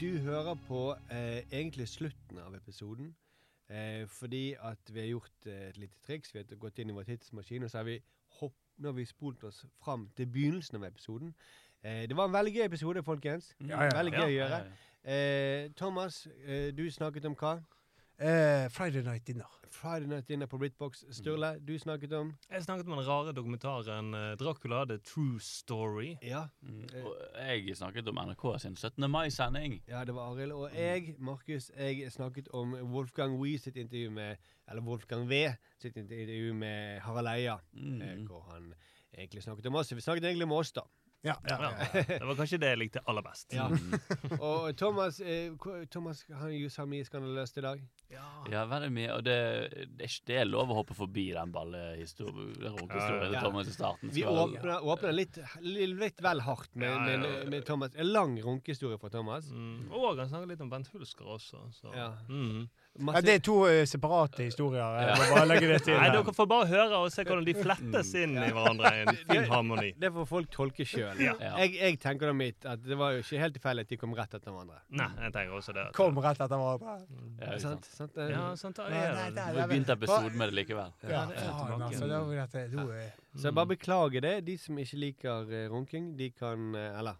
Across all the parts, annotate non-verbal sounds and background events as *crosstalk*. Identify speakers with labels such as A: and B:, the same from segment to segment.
A: Du hører på eh, egentlig slutten av episoden. Eh, fordi at vi har gjort eh, et lite triks. Vi har gått inn i vår tidsmaskin, og så har vi, hopp, nå har vi spolt oss fram til begynnelsen av episoden. Eh, det var en veldig gøy episode, folkens.
B: Ja, ja.
A: Veldig gøy å
B: Ja,
A: gjøre. Eh, Thomas, eh, du snakket om hva?
B: Eh, Friday Night Dinner.
A: Friday Night Dinner på Britbox. Sturle, du snakket om
C: Jeg snakket om den rare dokumentaren eh, Dracula, The True Story.
A: Ja,
D: Mm. Og jeg snakket om NRK sin 17. mai-sending.
A: ja det var Arild. Og jeg, Markus, jeg snakket om Wolfgang Wee sitt intervju med Eller Wolfgang V sitt intervju med Harald Eia.
D: Mm.
A: eh, Hvor han egentlig snakket om oss. Vi snakket egentlig om oss, da.
B: Ja, ja,
C: Ja,
B: ja.
C: det var kanskje det jeg likte aller best.
A: Ja.
D: Mm.
A: Og Thomas, eh, Thomas han jo samme skandaløst i dag.
D: Ja, veldig mye. Og det, det, er, det er lov å hoppe forbi den ballehistorien
C: Ja,
A: ja.
D: Starten.
A: Vi åpner, åpner litt, litt vel hardt med,
C: Ja, ja, ja.
A: med, med Thomas. En lang runkehistorie fra Thomas.
C: Mm. Og han snakket litt om Bent Hulsker også. Så.
A: Ja.
C: Mm.
B: ja, det er to uh, separate historier. Jeg
D: Ja.
B: må bare legge det til.
C: Nei, dere får bare høre og se hvordan de flettes inn i hverandre i en fin harmoni.
A: det får folk tolke sjøl.
C: Ja.
D: Ja.
A: Jeg, jeg tenker da mitt at det var jo ikke helt tilfeldig at de kom rett etter hverandre.
C: Nei, jeg tenker også det. at-
B: Kom rett etter hverandre.
D: Ja,
A: Sant?
D: Sant.
A: Eh,
C: Ja, sant,
B: Nei,
C: er
B: nei,
C: det.
B: nei,
D: Vi begynte episoden med det likevel.
B: Ja,
C: det er
B: faen, altså. Da var dette, da er-
A: Så jeg bare beklager det. De som ikke liker uh, runking, de kan uh, Eller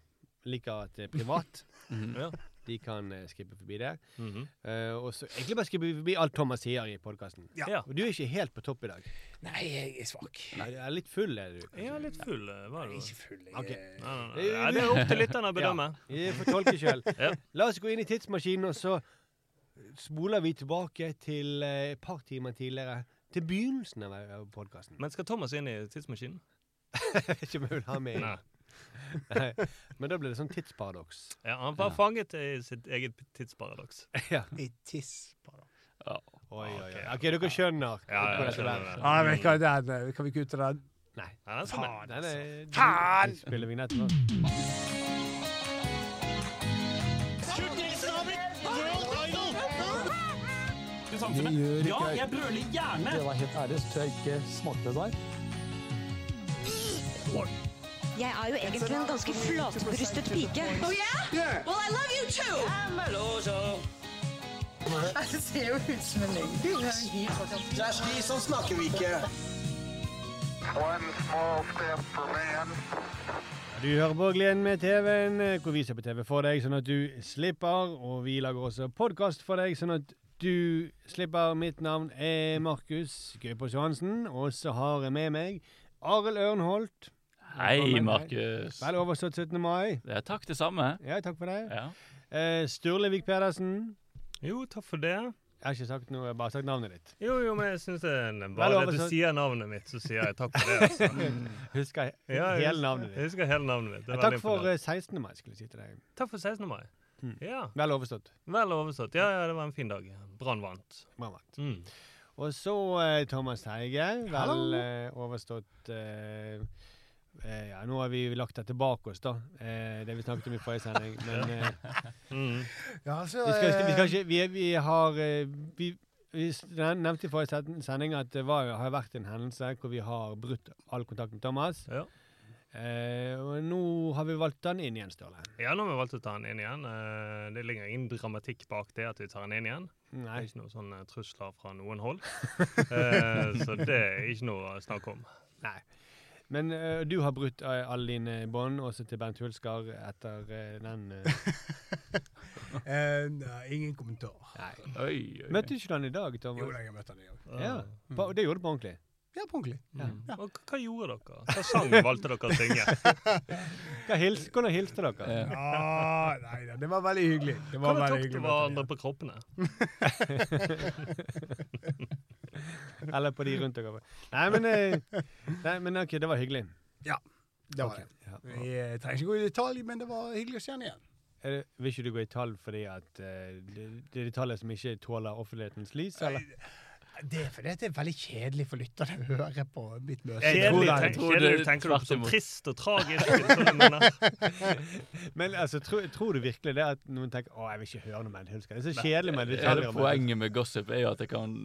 A: liker at det er privat. *laughs*
D: Mhm.
C: Ja.
A: De kan uh, skippe forbi det.
C: Mm
A: -hmm. uh, og så egentlig bare skippe forbi alt Thomas sier i podkasten.
B: Ja.
C: Ja.
A: Og du er ikke helt på topp i dag.
B: Nei, jeg er svak.
A: Nei, du er litt full, er du.
C: Jeg er litt full, eh, var
B: er
C: du?
B: ikke full. Jeg,
A: Ok.
B: er-
C: Nei, nei, nei. Ja, det er opp til lytterne å *laughs* bedømme.
A: Vi får tolke sjøl.
C: Ja.
A: La oss gå inn i tidsmaskinen, og så spoler vi tilbake til eh, et par timer tidligere. Til begynnelsen av, av podkasten.
C: Men skal Thomas inn i tidsmaskinen?
A: Jeg *laughs* vet ikke om jeg vil ha med
C: Nei. *laughs*
A: Nei. Men da blir det sånn tidsparadoks.
C: Ja, han var
D: Ja.
C: fanget i sitt eget tidsparadoks. *laughs*
A: ja.
B: I tisser på det.
D: Ja.
A: Oi, oi, oi.
C: Ok,
A: OK, dere skjønner.
C: Ja, ja,
A: hvordan
C: jeg
A: dette
C: skjønner det.
B: Ja, men kan, den, eh, kan vi kutte den?
A: Nei.
C: Ja, den skal med.
B: Faen,
A: spiller
B: vi!
A: Spiller vignetten Ikke,
E: Ja, jeg brøler gjerne! Det var helt ærlig, så tror jeg ikke smakte det der.
F: Jeg er jo egentlig en ganske flatbrystet pike.
G: Oh yeah? Well, I love you too! *laughs* Det ser jo ut som en løgn.
H: Det er slik som snakker vi ikke.
I: One small step for man.
A: Du hører på Gleden med TV-en, eh, hvor vi ser på TV for deg, sånn at du slipper. Og vi lager også podkast for deg, sånn at du slipper. Mitt navn er Markus Gaupås Johansen, og så har jeg med meg Arild Ørnholt.
D: Hei, Markus.
A: Vel overstått 17. mai.
D: Ja, takk, det samme.
A: Ja, takk for det.
D: Ja.
A: Eh, Sturlevik Pedersen.
C: Jo, takk for det.
A: Jeg har ikke sagt noe, jeg har bare sagt navnet ditt.
C: Jo, jo, men jeg syns det er
A: Vel,
C: bare at du sier navnet mitt, så sier jeg takk for det. Altså. *laughs*
A: Husker jeg
C: Ja,
A: hele navnet ditt.
C: Jeg husker hele navnet mitt. Det
A: takk for eh, 16. mai, skulle jeg si til deg.
C: Takk for 16. mai.
A: Mm.
C: Ja,
A: Vel overstått.
C: Vel overstått. Ja, ja, det var en fin dag. Brann vant.
A: Brann vant.
C: Mm.
A: Og så eh, Thomas Teige. Vel eh, overstått eh, eh, Ja, nå har vi lagt det tilbake oss, da. Eh, det vi snakket om i forrige sending. *laughs* Men eh,
C: Mm.
B: Ja, så
A: vi, skal, vi skal ikke Vi, vi har vi, vi nevnte i forrige sending at det var, har vært en hendelse hvor vi har brutt all kontakt med Thomas.
C: Ja.
A: Eh, og nå har vi valgt den inn igjen, Ståle.
C: ja, nå har vi valgt å ta den inn igjen. Eh, Det ligger ingen dramatikk bak det at vi tar den inn igjen. Det
A: Nei.
C: er ikke noen sånne trusler fra noen hold. Eh, *laughs* Så det er ikke noe å snakke om.
A: Nei. Men uh, du har brutt eh, alle dine bånd, også til Bernt Hulsker, etter uh, den eh, *laughs*
B: eh, nei, Ingen kommentar.
A: Nei.
D: Oi, oi.
A: Møtte ikke du han i dag,
B: Jo
A: Thomas?
B: da, jeg møtte han i dag.
A: Ja. Mm. det gjorde du på ordentlig?
B: Ja, på ordentlig.
C: Mm.
B: Ja.
C: Og hva gjorde dere? Hva sang valgte dere å synge? *laughs*
A: Hva hils, hvordan hilste dere?
B: Ah, nei da, det var veldig hyggelig. Det var
C: Hva
B: veldig
C: tok dere hverandre på kroppene? *laughs*
A: Eller på de rundt dere? Nei, men, eh, nei, men ok, det var hyggelig.
B: Ja, Det var
A: okay.
B: det.
A: ja.
B: Vi trenger ikke gå i detalj, men det var hyggelig å se han igjen.
A: Er det, vil ikke du gå i tall fordi at uh, det, det er detaljer som ikke tåler offentlighetens lys, eller?
B: Nei, Det er fordi det er veldig kjedelig for lytterne å høre på mitt møte.
C: Kjedelig,
A: det.
C: tenk,
D: tror
C: kjedelig tenker du på
D: tvert
C: trist og tragisk. sånn. *laughs*
A: Men altså, tror, tror du virkelig det at noen tenker å, jeg vil ikke høre noe med Hulsker? Det er så kjedelig med
D: Hele
A: detaljer. det.
D: poenget med gossip er jo at kan,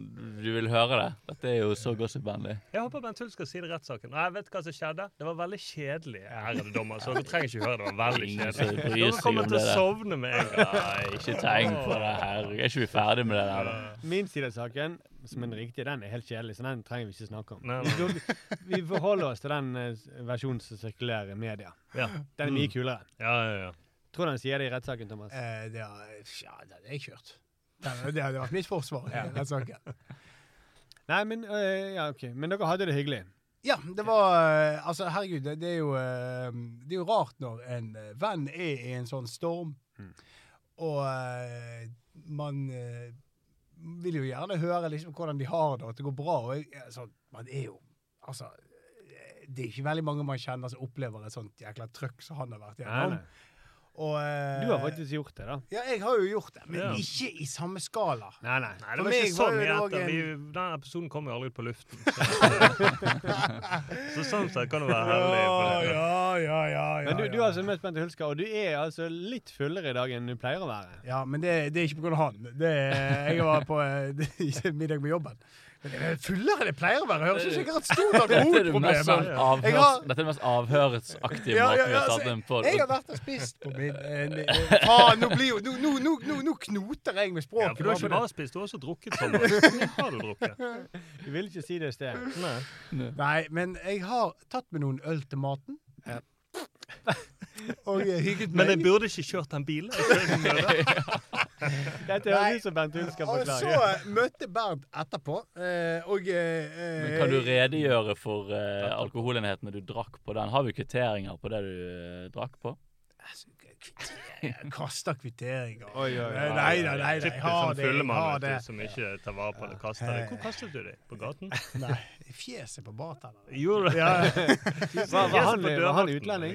D: du vil høre det. Dette er jo så gossipvennlig.
C: Jeg håper Bent Hull skal si det i rettssaken. Nei, vet du hva som skjedde? Det var veldig kjedelig, ærede dommer. Så du trenger ikke høre det. Det var veldig kjedelig. Dere
D: seg
C: kommer til å sovne med en gang.
D: Ikke tenk på det her. Er ikke vi ferdig med det der?
A: Min side av saken, som er den riktige, den er helt kjedelig, så den trenger vi ikke snakke om.
C: Nei,
A: Vi, vi forholder oss til den eh, versjonen som sirkulerer i media.
C: Ja.
A: Den er mye kulere.
C: Ja, ja, ja.
A: Tror du han sier det i rettssaken, Thomas?
B: Eh, det har, ja, det hadde jeg kjørt. Det hadde, det hadde vært mitt forsvar. i *laughs* rettssaken.
A: Nei, men øh, Ja, OK. Men dere hadde det hyggelig.
B: Ja, det var eh, Altså, herregud, det, det, er jo, eh, det er jo rart når en venn er i en sånn storm,
A: Mm.
B: og man vil jo gjerne høre liksom hvordan de har det, og at det går bra. Og jeg, altså, man er jo Altså, det er ikke veldig mange man kjenner som opplever et sånt jækla trøkk som han har vært
A: Nei,
B: gjennom.
A: nei.
B: Og, eh,
A: Du har faktisk gjort det, da.
B: Ja, jeg har jo gjort det, men
C: Ja.
B: ikke i samme skala.
A: Nei, nei.
C: Nei, det var ikke
B: så
C: sånn i etter. Vi, den episoden kom jo aldri ut på luften. Så, *laughs* så sånn sett kan det være herlig.
B: Ja,
C: det.
B: ja, ja, ja, ja,
A: Men du, du er altså møtt Bente Hulsker, og du er altså litt fullere i dag enn du pleier å være.
B: Ja, men det, det er ikke av han. Det er, jeg var på eh, *laughs* middag med jobben. Er fullere enn det pleier å være. Høres ut som jeg har et stort
D: det
B: alkoholproblem.
D: sånn dette er det mest avhørsaktige
B: Ja, ja,
D: måten vi
B: ja,
D: har
B: altså,
D: den på.
B: Jeg har vært og spist på min eh, eh, Faen, nå blir jo Nå, nå, nå, nå, knoter jeg med
C: Ja,
B: språket.
C: for du har ikke
B: bare
C: spist, du har også drukket. Hvor har du drukket?
A: Du vil ikke si det i sted.
C: Nei.
B: Nei, men jeg har tatt med noen øl til maten. og hygget hygget
C: Men jeg
B: meg.
C: burde ikke kjørt den bilen. *laughs* *laughs*
A: Dette høres ut som Bente Hulsker
B: Og så eh, møtte Bernt etterpå, eh, og eh,
D: Men kan du redegjøre for eh, alkoholenhetene du drakk på den? Har vi kvitteringer på det du eh, drakk på?
B: Altså, kvitteringer, Kaster kvitteringer.
A: Oi, oi, oi.
B: Nei, nei, nei, nei, jeg har
C: sånn
B: det. Jeg har det.
C: som ikke tar vare på det. Kaster det. Hvor kastet du det? På gaten? *laughs*
B: Nei, i fjeset på bartenderen.
C: Gjorde du det?
B: Ja, *laughs*
A: Var, var, han,
C: Fjeset på
A: var han utlending?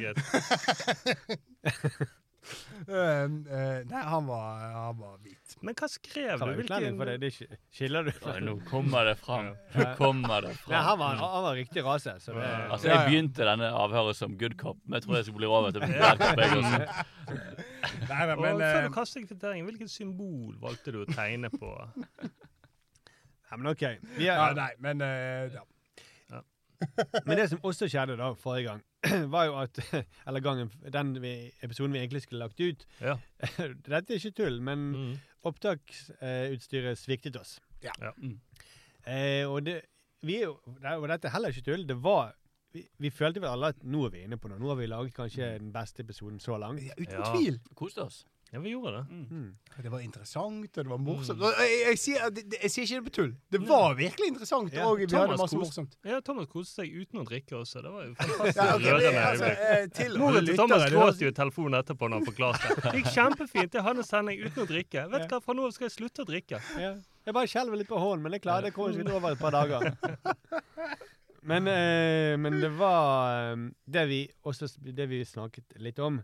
B: Eh, eh, nei, han var, han var hvit.
C: Men hva skrev du?
A: Hvilken for det. det er ikke, skiller du?
D: Oi, nå kommer det fram. Nå kommer det
A: Nei, han var, han var riktig rase. Så det,
D: Altså. Jeg begynte denne avhøret som good cop, men jeg tror jeg skal bli over til bad cop. jeg også.
B: Nei,
C: Og
B: men
C: før
B: eh,
C: du kastet kvitteringen, hvilket symbol valgte du å tegne på?
A: Nei, men OK. Vi
B: ja,
A: er,
B: Nei, men eh, ja.
A: Men det som også skjedde da forrige gang, *clears throat* var jo at *clears throat* Eller gangen, den vi, episoden vi egentlig skulle lagt ut
C: Ja. *laughs*
A: Dette er ikke tull, men
C: Mm.
A: opptaksutstyret sviktet oss.
B: Ja.
C: Ja.
D: Mm.
A: Eh, og, det, vi og dette er heller ikke tull. Det var vi, vi følte vel alle at nå er vi inne på noe. Nå har vi laget kanskje den beste episoden så langt.
B: ja, uten
C: Ja.
B: tvil.
D: Koste oss.
C: Ja, vi gjorde det.
A: Mm.
B: Det var interessant, og det var morsomt.
C: Mm.
B: Jeg, jeg, sier, det- jeg sier ikke det på tull. Det var virkelig interessant,
A: Ja,
B: og vi hadde masse morsomt.
C: Ja, Thomas koste seg uten å drikke også. Det var jo fantastisk
B: Ja, okay,
C: rørende
B: altså,
C: øyeblikk.
B: eh, til
C: Moren til Thomas gråt jo i telefonen etterpå når han forklarte. Det gikk kjempefint. Jeg hadde en sending uten å drikke. Vet du hva, Fra nå av skal jeg slutte å drikke.
A: Ja. Jeg bare skjelver litt på hånden, men jeg klarer det kanskje sikkert over et par dager. *laughs* Men, eh, men det var eh, det vi også det vi snakket litt om,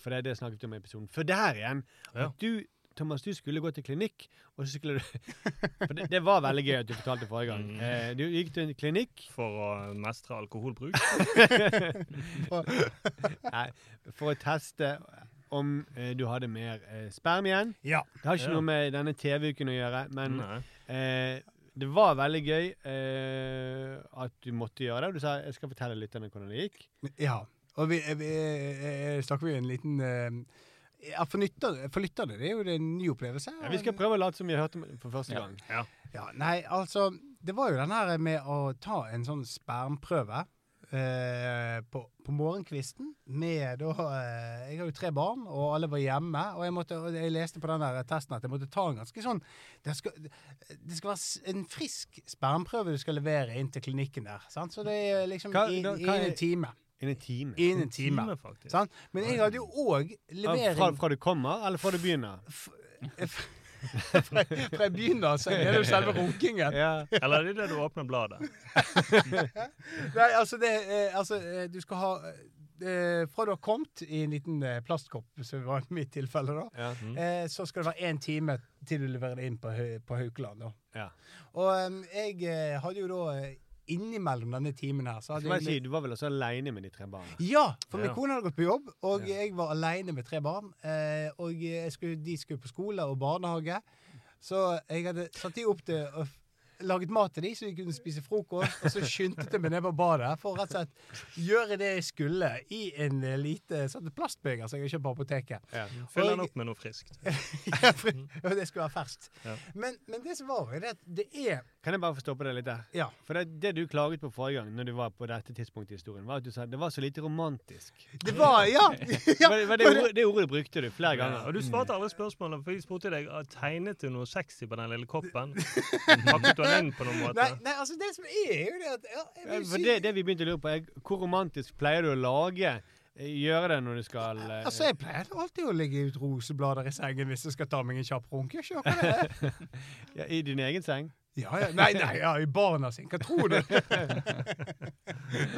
A: for det er det jeg snakket om i episoden. For der igjen,
C: Ja.
A: at du Thomas, du skulle gå til klinikk, og så skulle du *laughs* For det, det var veldig gøy at du fortalte forrige gang.
C: Mm.
A: Eh, du gikk til en klinikk
C: For å mestre alkoholbruk. *laughs*
A: nei, for å teste om eh, du hadde mer eh, sperm igjen.
B: Ja.
A: Det har ikke
C: Ja.
A: noe med denne TV-uken å gjøre, men Eh, det var veldig gøy eh, at du måtte gjøre det. og Du sa jeg skal fortelle lytterne hvordan det gikk.
B: Ja. Og vi, vi eh, snakker vi en liten eh, ja, for, lytter, for lytterne det er jo en ny opplevelse.
A: Ja, vi skal prøve å late som vi har hørt om for første gang.
B: Ja, nei, altså Det var jo den her med å ta en sånn spermprøve eh, på, på morgenkvisten med da eh, Jeg har jo tre barn, og alle var hjemme. Og jeg, måtte, og jeg leste på den der testen at jeg måtte ta en ganske sånn Det skal, det skal være en frisk spermprøve du skal levere inn til klinikken der. Sant? Så det er liksom
A: Hva-
B: i-
A: da- i er-
B: en time.
A: Innen en time.
B: Innen en time.
C: faktisk.
B: Sant? Men jeg hadde jo òg levering
A: Fra, fra du kommer, eller fra du begynner?
B: fra, *laughs* fra jeg begynner, så er det jo selve runkingen.
A: Ja.
C: Eller er det det du åpner bladet? *laughs*
B: Nei, altså det eh, Altså, eh, du skal ha eh, Fra du har kommet i en liten eh, plastkopp, som var mitt tilfelle, da,
A: Ja.
C: Mm.
B: eh, så skal det være én time til du leverer det inn på, på Haukeland. da.
A: Ja.
B: Og jeg hadde jo da innimellom denne timen her så hadde
A: jeg si, Du var vel også aleine med de tre barna?
B: Ja, for min kone hadde gått på jobb, og jeg var aleine med tre barn. Eh, og skulle, de skulle på skole og barnehage, så jeg hadde satt de opp til laget mat til de, så de kunne spise frokost. Og så skyndte jeg meg ned på badet for rett og slett gjøre det jeg skulle i en lite sånn plastbeger som jeg har kjøpt på apoteket.
A: Ja.
C: Fyll den opp med noe friskt. *laughs*
B: Ja, det skulle være ferskt.
C: Ja.
B: Men, men det som var, er det at det er
A: Kan jeg bare få stoppe deg litt der?
B: Ja.
A: For det, det du klaget på forrige gang, når du var på dette tidspunktet i historien, var at du sa det var så lite romantisk.
B: Det var *laughs* Ja! *laughs* ja
A: det, det, ordet, det ordet brukte du flere
C: Ja,
A: ganger.
C: og du svarte alle spørsmålene, for jeg spurte deg tegnet du noe sexy på den lille koppen. Pakket du den inn på noen måte?
B: Nei, nei, altså, det som er, jo det at ja, jeg
A: For det, det vi begynte å lure på, er hvor romantisk pleier du å lage eh, Gjøre det når du skal eh,
B: Altså, Jeg pleier alltid å legge ut roseblader i sengen hvis jeg skal ta meg en kjapp runke. Det er. *laughs*
A: ja, I din egen seng?
B: Ja, ja. Nei, nei, ja, i barna sin. Hva tror du? *laughs*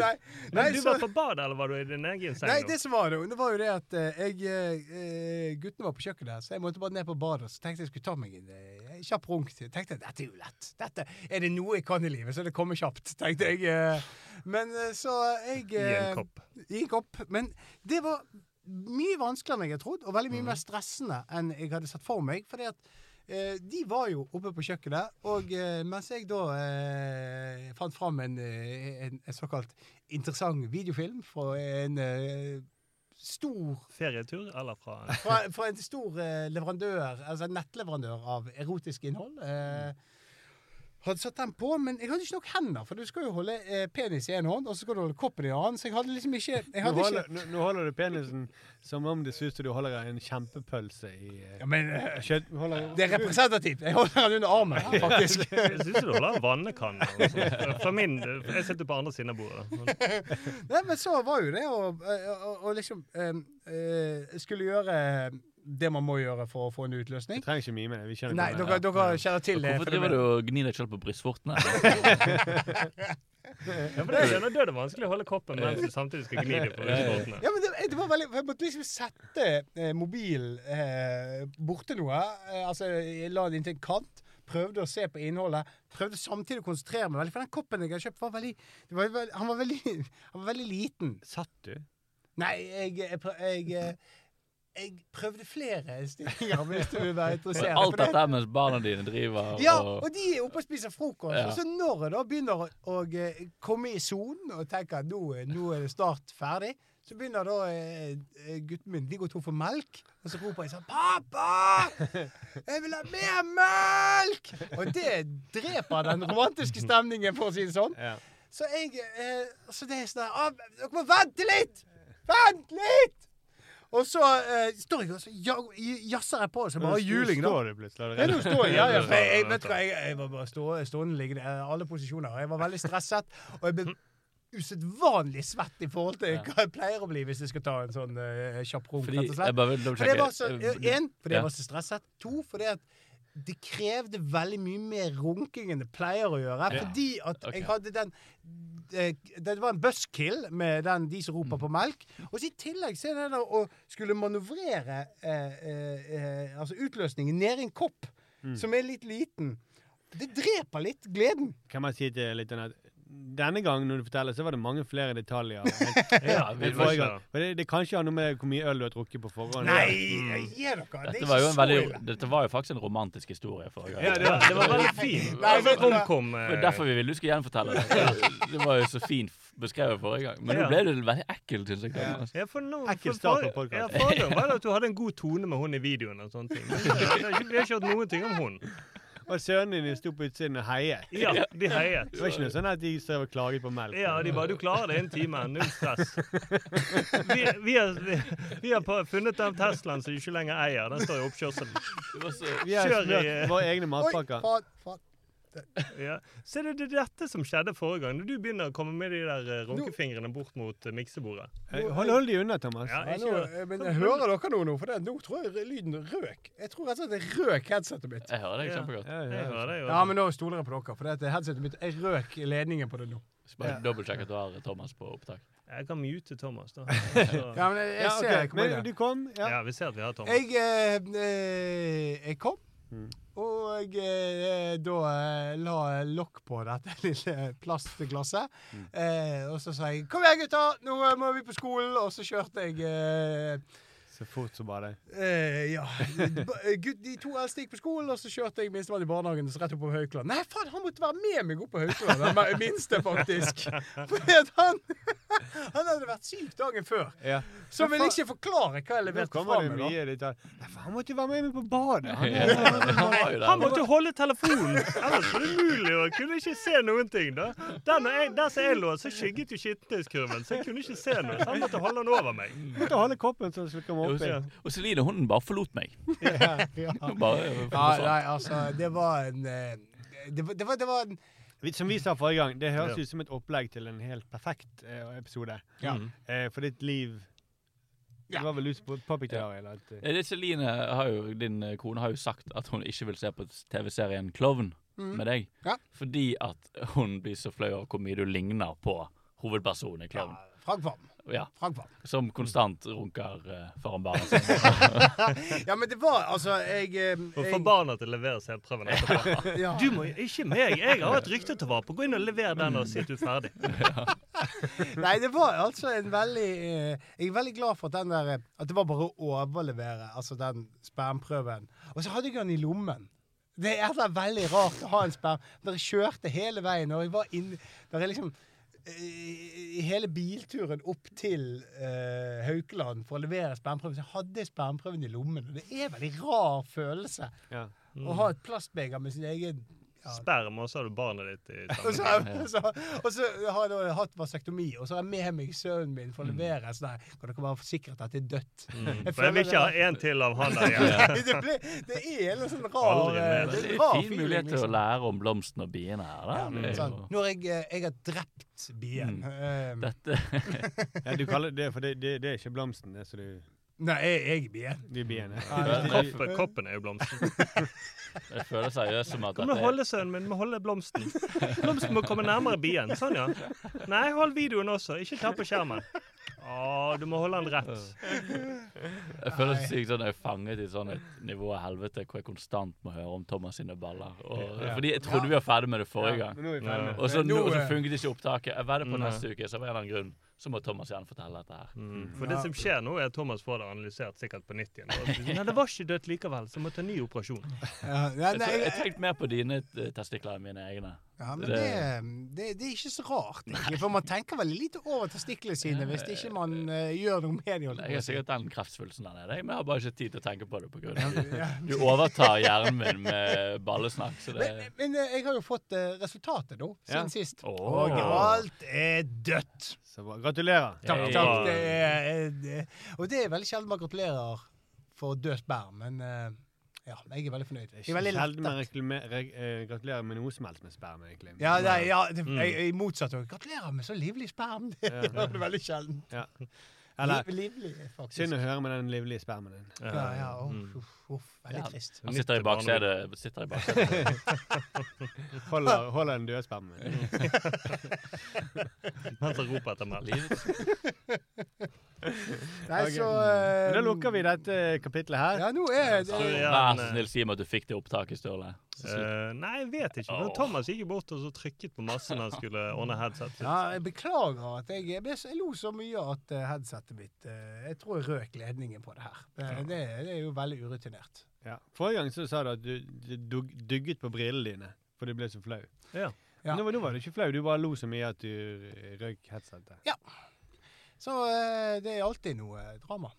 B: nei,
C: Men
B: nei,
C: du
B: så,
C: var på badet, eller var du i din egen seng?
B: nei, det som var det, det var jo det at eh, jeg eh, Guttene var på kjøkkenet, så jeg måtte bare ned på badet. Så tenkte jeg skulle ta meg en eh, kjapp runk. Tenkte jeg, Dette er jo lett. Dette, er det noe jeg kan i livet, så det kommer kjapt. tenkte jeg. eh. Men eh, så jeg
C: I en
B: eh,
C: kopp.
B: I en kopp. Men det var mye vanskeligere enn jeg hadde trodd, og veldig mye mer stressende enn jeg hadde sett for meg. fordi at eh, de var jo oppe på kjøkkenet, og eh, mens jeg da eh, fant fram en, eh, en, en såkalt interessant videofilm fra en eh, stor
C: Ferietur, eller fra
B: fra, fra en stor eh, leverandør, altså nettleverandør av erotisk innhold. Eh, hadde satt den på, men jeg hadde ikke nok hender, for du skal jo holde eh, penis i en hånd, og så skal du holde koppen i en annen, så jeg hadde liksom ikke jeg
A: Nå holder,
B: ikke,
A: nå, nå holder du penisen som om det synes du holder en kjempepølse i eh,
B: ja, men, eh,
A: kjøtt... Holder,
B: Det er representativt. Jeg holder den under armen, her, faktisk.
C: Jeg syns du holder en vannekanne. sånt. Fra min, jeg sitter på andre siden av bordet.
B: Nei, men så var jo det å, å liksom eh, eh, skulle gjøre det man må gjøre for å få en utløsning.
A: Vi trenger ikke mime. Vi kjenner
B: Nei, dere,
A: er.
B: dere kjenner til det.
D: Hvorfor driver du og gnir deg selv på brystvortene? *laughs*
C: Ja, for det, er- da er det vanskelig å holde koppen mens du samtidig skal gni deg på brystvortene.
B: Ja, men det, det var veldig, Jeg måtte liksom sette eh, mobilen eh, borte noe. Eh, altså, jeg la den inntil en kant. Prøvde å se på innholdet. Prøvde samtidig å konsentrere meg veldig. For den koppen jeg hadde kjøpt, var veldig, det var, han, var veldig *laughs* han var veldig liten.
A: Satt du?
B: Nei, jeg, jeg, jeg, jeg prøvde flere stillinger, *laughs* hvis du vil være interessert.
D: Alt dette mens barna dine driver
B: Ja,
D: og
B: og de er oppe og spiser frokost.
D: Ja.
B: Og så når jeg da begynner å, å eh, komme i sonen og tenker at nå, nå er det snart ferdig, så begynner da eh, eh, gutten min De går tom for melk. Og så roper jeg sånn 'Pappa! Jeg vil ha mer melk!' Og det dreper den romantiske stemningen, for å si det sånn.
A: Ja.
B: Så jeg eh, Så det er sånn «Ah, Dere må vente litt! Vent litt! Og så uh, står jeg og så ja- jazzer jeg på så bare juling. da.
A: Står du plutselig?
B: Nå
A: allerede?
B: står jeg, ja, ja, *laughs* jeg, jeg, vet du hva, jeg, jeg var bare stå, stående liggende i alle posisjoner. Jeg var veldig stresset, og jeg ble usedvanlig svett i forhold til hva jeg pleier å bli hvis jeg skal ta en sånn uh, kjapp runk.
D: Fordi,
B: rett og slett.
D: jeg bare vil
B: jeg var så, en, fordi
D: Ja.
B: jeg var så stresset. To, fordi at det krevde veldig mye mer runking enn det pleier å gjøre.
A: Ja.
B: Fordi at
D: okay.
B: jeg hadde den eh, Det var en buskill med den de som
D: Mm.
B: roper på melk. Og så i tillegg så er det der å skulle manøvrere eh, eh, eh, altså utløsningen ned i en kopp
A: Mm.
B: som er litt liten. Det dreper litt gleden.
A: Kan man si til litt at denne gangen når du forteller, så var det mange flere detaljer. *laughs*
C: Ja,
A: enn
C: vi
A: enn
C: var
A: forrige
C: ikke
A: gang. Men det, det kan ikke ha noe med hvor mye øl du har drukket på forhånd.
B: Nei,
A: Mm.
B: dere! Det er
D: Dette var jo en veldig, dette var jo faktisk en romantisk historie forrige gang.
C: Ja, det var, det var veldig fint.
B: Nei, du hva?
D: Det var derfor vi ville du skulle gjenfortelle det. Det var jo så fint beskrevet forrige gang. Men nå ble det veldig ekkelt, syns jeg.
A: Ja.
C: Ja, for nå,
A: Ekkel start på podcasten.
C: Ja, forrige gang var det at du hadde en god tone med hun i videoen. og sånne ting. Men det- det Vi har ikke hørt noen ting om hun.
A: Og sønnene dine sto på utsiden og heiet.
C: Ja, de heiet.
A: Det var ikke noe sånn at de strev og klaget på melk.
C: Ja, de bare 'Du klarer det innen en time. Null stress'. Vi, vi, har, vi, vi har på, funnet den Teslaen som de ikke lenger eier. Den står i oppkjørselen.
A: Vi har kjørt våre egne matpakker.
B: Oi,
A: fat,
B: faen. *laughs*
C: Ja. Så det er dette som skjedde forrige gang. Når du begynner å komme med de der eh, runkefingrene bort mot eh, miksebordet.
A: Hold, hold de unna, Thomas.
C: Ja,
B: Ja, nå, eh, men jeg hører dere noe nå? For det, nå tror jeg lyden røk. Jeg tror rett og slett det røk headsetet mitt.
D: Jeg hører deg
C: Ja.
D: kjempegodt.
A: Ja,
C: Jeg hører det jo.
B: Ja, men nå stoler jeg på dere. For det headsetet mitt Jeg røk ledningen på det nå.
D: Så Bare dobbeltsjekk at du har Thomas på opptak.
C: Jeg kan mute Thomas, da. Så, *laughs*
B: Ja, men jeg, jeg
A: Ja,
B: ser
A: ok.
B: jeg kommer
A: Men
B: igjen.
A: du kom. Ja.
C: ja, vi ser at vi har Thomas.
B: Jeg, eh, eh, jeg kom.
A: Mm.
B: Og eh, da eh, la jeg lokk på dette *laughs* lille plastglasset.
A: Mm.
B: Eh, og så sa jeg 'Kom igjen, gutta! Nå eh, må vi på skolen!' Og så kjørte jeg eh,
A: Så fort som bare det.
B: Eh, ja. *laughs* De to eldste gikk på skolen, og så kjørte jeg minstemann i barnehagen så rett opp på Haukeland. Nei, faen, han måtte være med meg opp på Haukeland, den minste, faktisk. *laughs* Fordi at han *laughs* Han hadde vært syk dagen før.
A: Ja.
B: Så ville ikke forklare hva jeg leverte fra meg. da.
A: Nei, for Han måtte jo være med meg på badet. Han,
D: Ja, han
C: måtte holde telefonen, ellers var det umulig å kunne ikke se noen ting. da. Der, jeg, der som jeg lå, så skygget jo skittentøyskurven, så jeg kunne ikke se noe. Så han måtte holde den over meg.
A: måtte holde koppen så skulle komme
D: Og Og Celine, hun bare forlot meg. *laughs*
B: Ja, ja.
D: Bare
B: Ja, nei, altså, det var en eh, det var, det var, det var en
A: Som vi sa forrige gang, det høres
C: Ja.
A: ut som et opplegg til en helt perfekt eh, episode.
B: Ja.
D: Mm.
A: Eh, for ditt liv
B: Ja.
A: Det var vel du som påpekte det, Arild? At, eh,
D: Eh, det Celine har jo, din eh, kone har jo sagt at hun ikke vil se på TV-serien Klovn
B: Mm.
D: med deg.
B: Ja.
D: Fordi at hun blir så flau over hvor mye du ligner på hovedpersonen i
B: ja,
D: Klovn.
B: Frank Vam.
D: Ja. Som konstant runker uh, foran barna sine. *laughs*
B: Ja, men det var altså Jeg, eh,
C: Og få
B: jeg
C: barna til å levere selvprøven etterpå. *laughs*
B: ja. *laughs*
C: Du må ikke meg. Jeg har et rykte til å vare på. Gå inn og lever den og si at du er ferdig.
B: Nei, det var altså en veldig eh, Jeg er veldig glad for at den der eh, At det var bare å overlevere altså den spermprøven. Og så hadde jeg den i lommen. Det er da veldig rart å ha en sperm Dere kjørte hele veien, og jeg var inne Dere liksom i hele bilturen opp til eh, Haukeland for å levere spermprøven, så hadde jeg spermprøven i lommen. Og det er en veldig rar følelse
A: ja.
B: å ha et plastbeger med sin egen ja,
C: Sperm, og så har du barnet ditt i *laughs*
B: og så, og så, og så har jeg hatt vasektomi, og så har jeg med meg sønnen min for å levere. Så der, kan dere være forsikre at det er dødt?
C: Mm. *laughs*
B: Jeg
C: For jeg vil ikke ha en til av han der *laughs* igjen.
B: det, ble, det er en sånn rar
C: Aldri mer.
B: eh,
C: Det
B: er en
D: fin mulighet til å
B: liksom.
D: lære om blomstene og biene her. Da.
B: Ja, sånn. Når jeg, eh, jeg har drept bien
D: Mm.
B: um.
D: Dette
A: ja, du kaller det for det, det, det er ikke blomsten, det som du
B: Nei, jeg, jeg er bien.
A: De biene.
B: Ja,
C: Koppen, koppen er jo blomsten. *laughs*
D: Jeg føler seriøst som at
C: Kom
D: er
C: holde sønnen min, må holde blomsten. Blomsten må komme nærmere bien. Sånn, ja. Nei, hold videoen også. Ikke ta på skjermen. Å, du må holde den rett.
D: Jeg føler meg sykt sånn jeg er fanget i sånn et nivå av helvete hvor jeg konstant må høre om Thomas sine baller. Og,
A: Ja.
D: Fordi jeg trodde vi var ferdig med det forrige gang.
A: nå er vi.
D: Og så,
B: nå,
D: nå,
B: eh,
D: funket ikke opptaket. Jeg vedder på neste uke, så var det en eller annen grunn så må Thomas gjerne fortelle dette her.
C: Mm. For det som skjer nå, er at Thomas får det analysert sikkert på nytt igjen. Nei, det var ikke dødt likevel, så må ta ny operasjon.
B: Ja, nei,
D: Jeg,
B: nei,
D: jeg
B: jeg,
D: tenkte mer på dine testikler enn mine egne.
B: Ja, men
D: det-
B: det, det, det er ikke så rart, egentlig. For man tenker veldig lite over testiklene sine hvis ikke man uh, gjør noe med dem.
D: Jeg har sikkert den kreftsvulsten der nede, men jeg har bare ikke tid til å tenke på det. På grunn av
B: Ja.
D: du overtar hjernen min med ballesnakk. Så det
B: Men, men eh, jeg har jo fått uh, resultatet nå, siden
A: Ja.
B: sist.
D: Oh.
B: Og alt er dødt.
A: Så bra. Gratulerer.
B: Takk,
C: Hey.
B: takk. Det er, det, og det er veldig sjelden man gratulerer for dødt bær, men eh, ja, jeg er veldig fornøyd. Jeg er veldig
A: sjelden reklame- eh, gratulerer med noe som helst med sperm, egentlig.
B: Ja, nei, ja det,
C: Mm.
B: jeg, jeg motsatt òg. Gratulerer med så livlig sperm. *laughs* Det
A: Ja.
B: gjør det veldig sjelden.
A: Ja. Eller
B: livlig, faktisk.
A: synd å høre med den livlige spermen din.
B: Ja, ja, uff,
C: Mm.
B: uff, uff, veldig
D: Ja.
B: trist.
D: Han sitter i baksetet. Sitter i baksetet.
A: Holder, holder den døde spermen.
C: Mens *laughs* han roper etter melk. *laughs*
B: Nei,
A: okay.
B: så eh,
A: da lukker vi dette kapitlet her.
B: Ja, nå er det
C: ja,
D: Vær så snill, si meg at du fikk det opptaket, Sturle.
C: Uh, nei, jeg vet ikke. Men Thomas gikk jo bort og så trykket på masse når han skulle *laughs* ordne headsetet.
B: Ja, jeg beklager at jeg, jeg, ble, jeg lo så mye at eh, headsetet mitt uh, Jeg tror jeg røk ledningen på det her. Det, det, det er jo veldig urutinert.
A: Ja. Forrige gang så sa du at du, du dug- dugget på brillene dine, for du ble så flau.
C: Ja.
B: Ja.
A: Nå, var- nå var du ikke flau, du bare lo så mye at du eh, røyk headsetet.
B: Så eh, det er alltid noe eh, drama.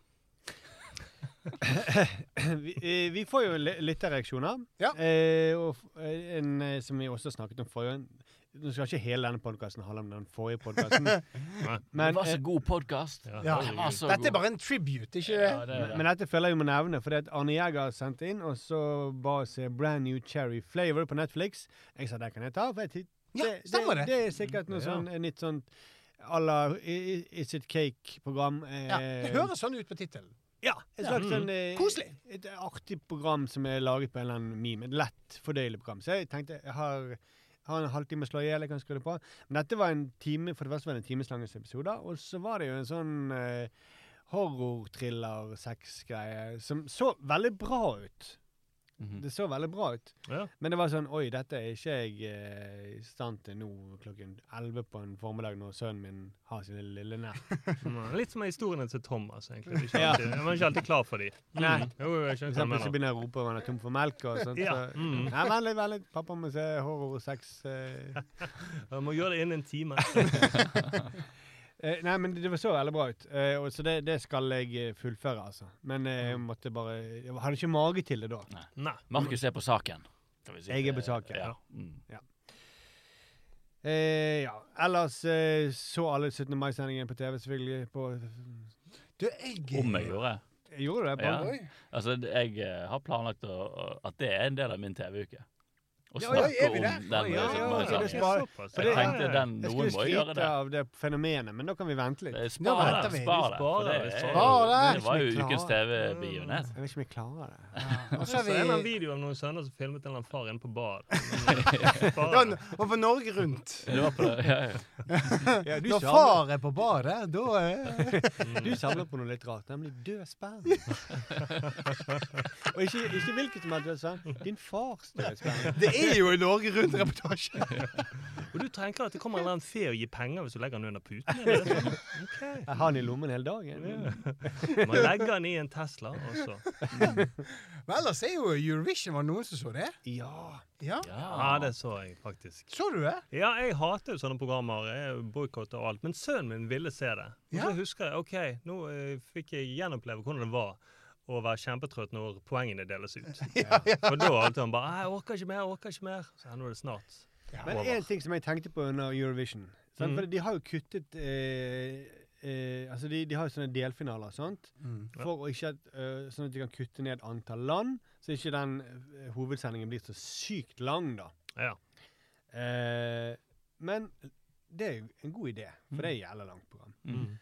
B: *laughs*
A: vi, eh, vi får jo lytterreaksjoner.
B: Ja.
A: Eh, og en som vi også snakket om forrige. Nå skal ikke hele denne podkasten handle om den forrige podkasten. *laughs*
D: Det var så god podkast.
C: Ja,
B: Ja,
D: altså,
B: Dette er bare en tribute, ikke
D: Ja, det det.
A: men
D: det.
A: dette føler jeg må nevne, fordi at Arne Jæger sendte inn, og så ba oss se Brand New Cherry Flavor på Netflix. Jeg sa det kan jeg ta. for jeg det,
B: Ja, stemmer det.
A: Det er sikkert noe
C: Ja.
A: sånn nytt sånn à la I- I- Is It Cake-program. Eh,
B: Ja, det høres sånn ut på tittelen.
A: Ja, et
B: Ja.
C: Mm.
A: sånn eh,
B: Koselig.
A: Et artig program som er laget på en eller annen meme. Et lett fordøyelig program. Så jeg tenkte jeg har, har en halvtime å slå i hjel, jeg kan skru det på. Men dette var en time, for det første var det en timeslanges episode, og så var det jo en sånn eh, horror-thriller-sex-greie som så veldig bra ut.
D: Mhm.
A: Det så veldig bra ut.
C: Ja.
A: Men det var sånn Oi, dette er ikke jeg eh, i stand til nå klokken 11 på en formiddag når sønnen min har sine lille nær. *laughs*
C: Mm, Litt som historiene til Thomas, egentlig. Ikke
A: Ja.
C: alltid, jeg var ikke alltid klar for dem. *laughs*
A: Nei.
C: Mm. Jo, jeg
A: For eksempel så begynner jeg å rope om han er tom for melk og sånt.
C: Ja.
A: Så,
C: Mm.
A: Nei, vent litt, vent litt. Pappa må se horror og sex. Eh. *laughs*
C: Må gjøre det innen en time.
A: Eh, nei, men det, det så veldig bra ut. Eh, og så det, det skal jeg eh, fullføre, altså. Men eh,
C: Mm.
A: jeg måtte bare Jeg hadde ikke mage til det da.
C: Nei.
D: Markus er på saken. si.
A: Jeg er på saken.
D: Ja. Mm.
A: Eh, ja. Ellers eh, så alle 17. mai-sendingen på TV, selvfølgelig. På,
B: Du, jeg
D: Om jeg gjorde.
A: gjorde du det?
D: Ja.
A: På?
D: Altså, jeg har planlagt å- at det er en del av min TV-uke. Å snakke
B: ja,
D: om den.
A: Ja,
D: eh,
A: ja, ja, det spar- for
D: Jeg tenkte den, noen må gjøre det.
A: av det fenomenet, men da kan vi vente litt.
D: Eh, Spar det. Spar det. For det,
C: det,
B: det.
D: det var jo ukens TV-begivenhet.
A: Jeg vet ikke om jeg klarer det. *laughs*
B: Og så
C: Så
B: er
C: det en video av noen sønner som filmet en eller annen far inne på badet. *laughs*
B: Da, var på Norge Rundt.
D: Det på det. Ja, ja. *laughs*
A: Ja, du
B: Når far er på badet, da er
A: Du samler på noe litt rart, nemlig død sperm. og ikke, ikke hvilket som helst død sperm. Din fars død sperm.
B: Er jo i Norge Rundt-reportasje. *laughs*
C: Og du tenker at det kommer en eller annen fe og gir penger hvis du legger den under puten? Er det sånn? Ok. *laughs*
A: Jeg har den i lommen hele dagen. *laughs*
C: Man legger den i en Tesla, og så
B: Men ellers er jo Eurovision Var det noen som så det?
A: Ja.
B: Ja.
C: Ja, det så jeg faktisk.
B: Så du det?
C: Ja, jeg hater jo sånne programmer. Jeg boikotter og alt. Men sønnen min ville se det. Og
B: Ja.
C: så husker jeg OK, nå uh, fikk jeg gjenoppleve hvordan det var å være kjempetrøtt når poengene deles ut. *laughs* For da alltid han bare 'Jeg orker ikke mer, jeg orker ikke mer'. Så nå er det snart.
A: Men
C: over.
A: en ting som jeg tenkte på under Eurovision sant?
C: Mhm.
A: For de har jo kuttet eh, eh, Altså, de, de har jo sånne delfinaler, sant?
B: Mm.
A: For å ikke at, eh, Sånn at de kan kutte ned antall land, så ikke den uh, hovedsendingen blir så sykt lang, da.
C: Ja.
A: Eh, men det er jo en god idé, for det er et jævla langt program.
D: Mm.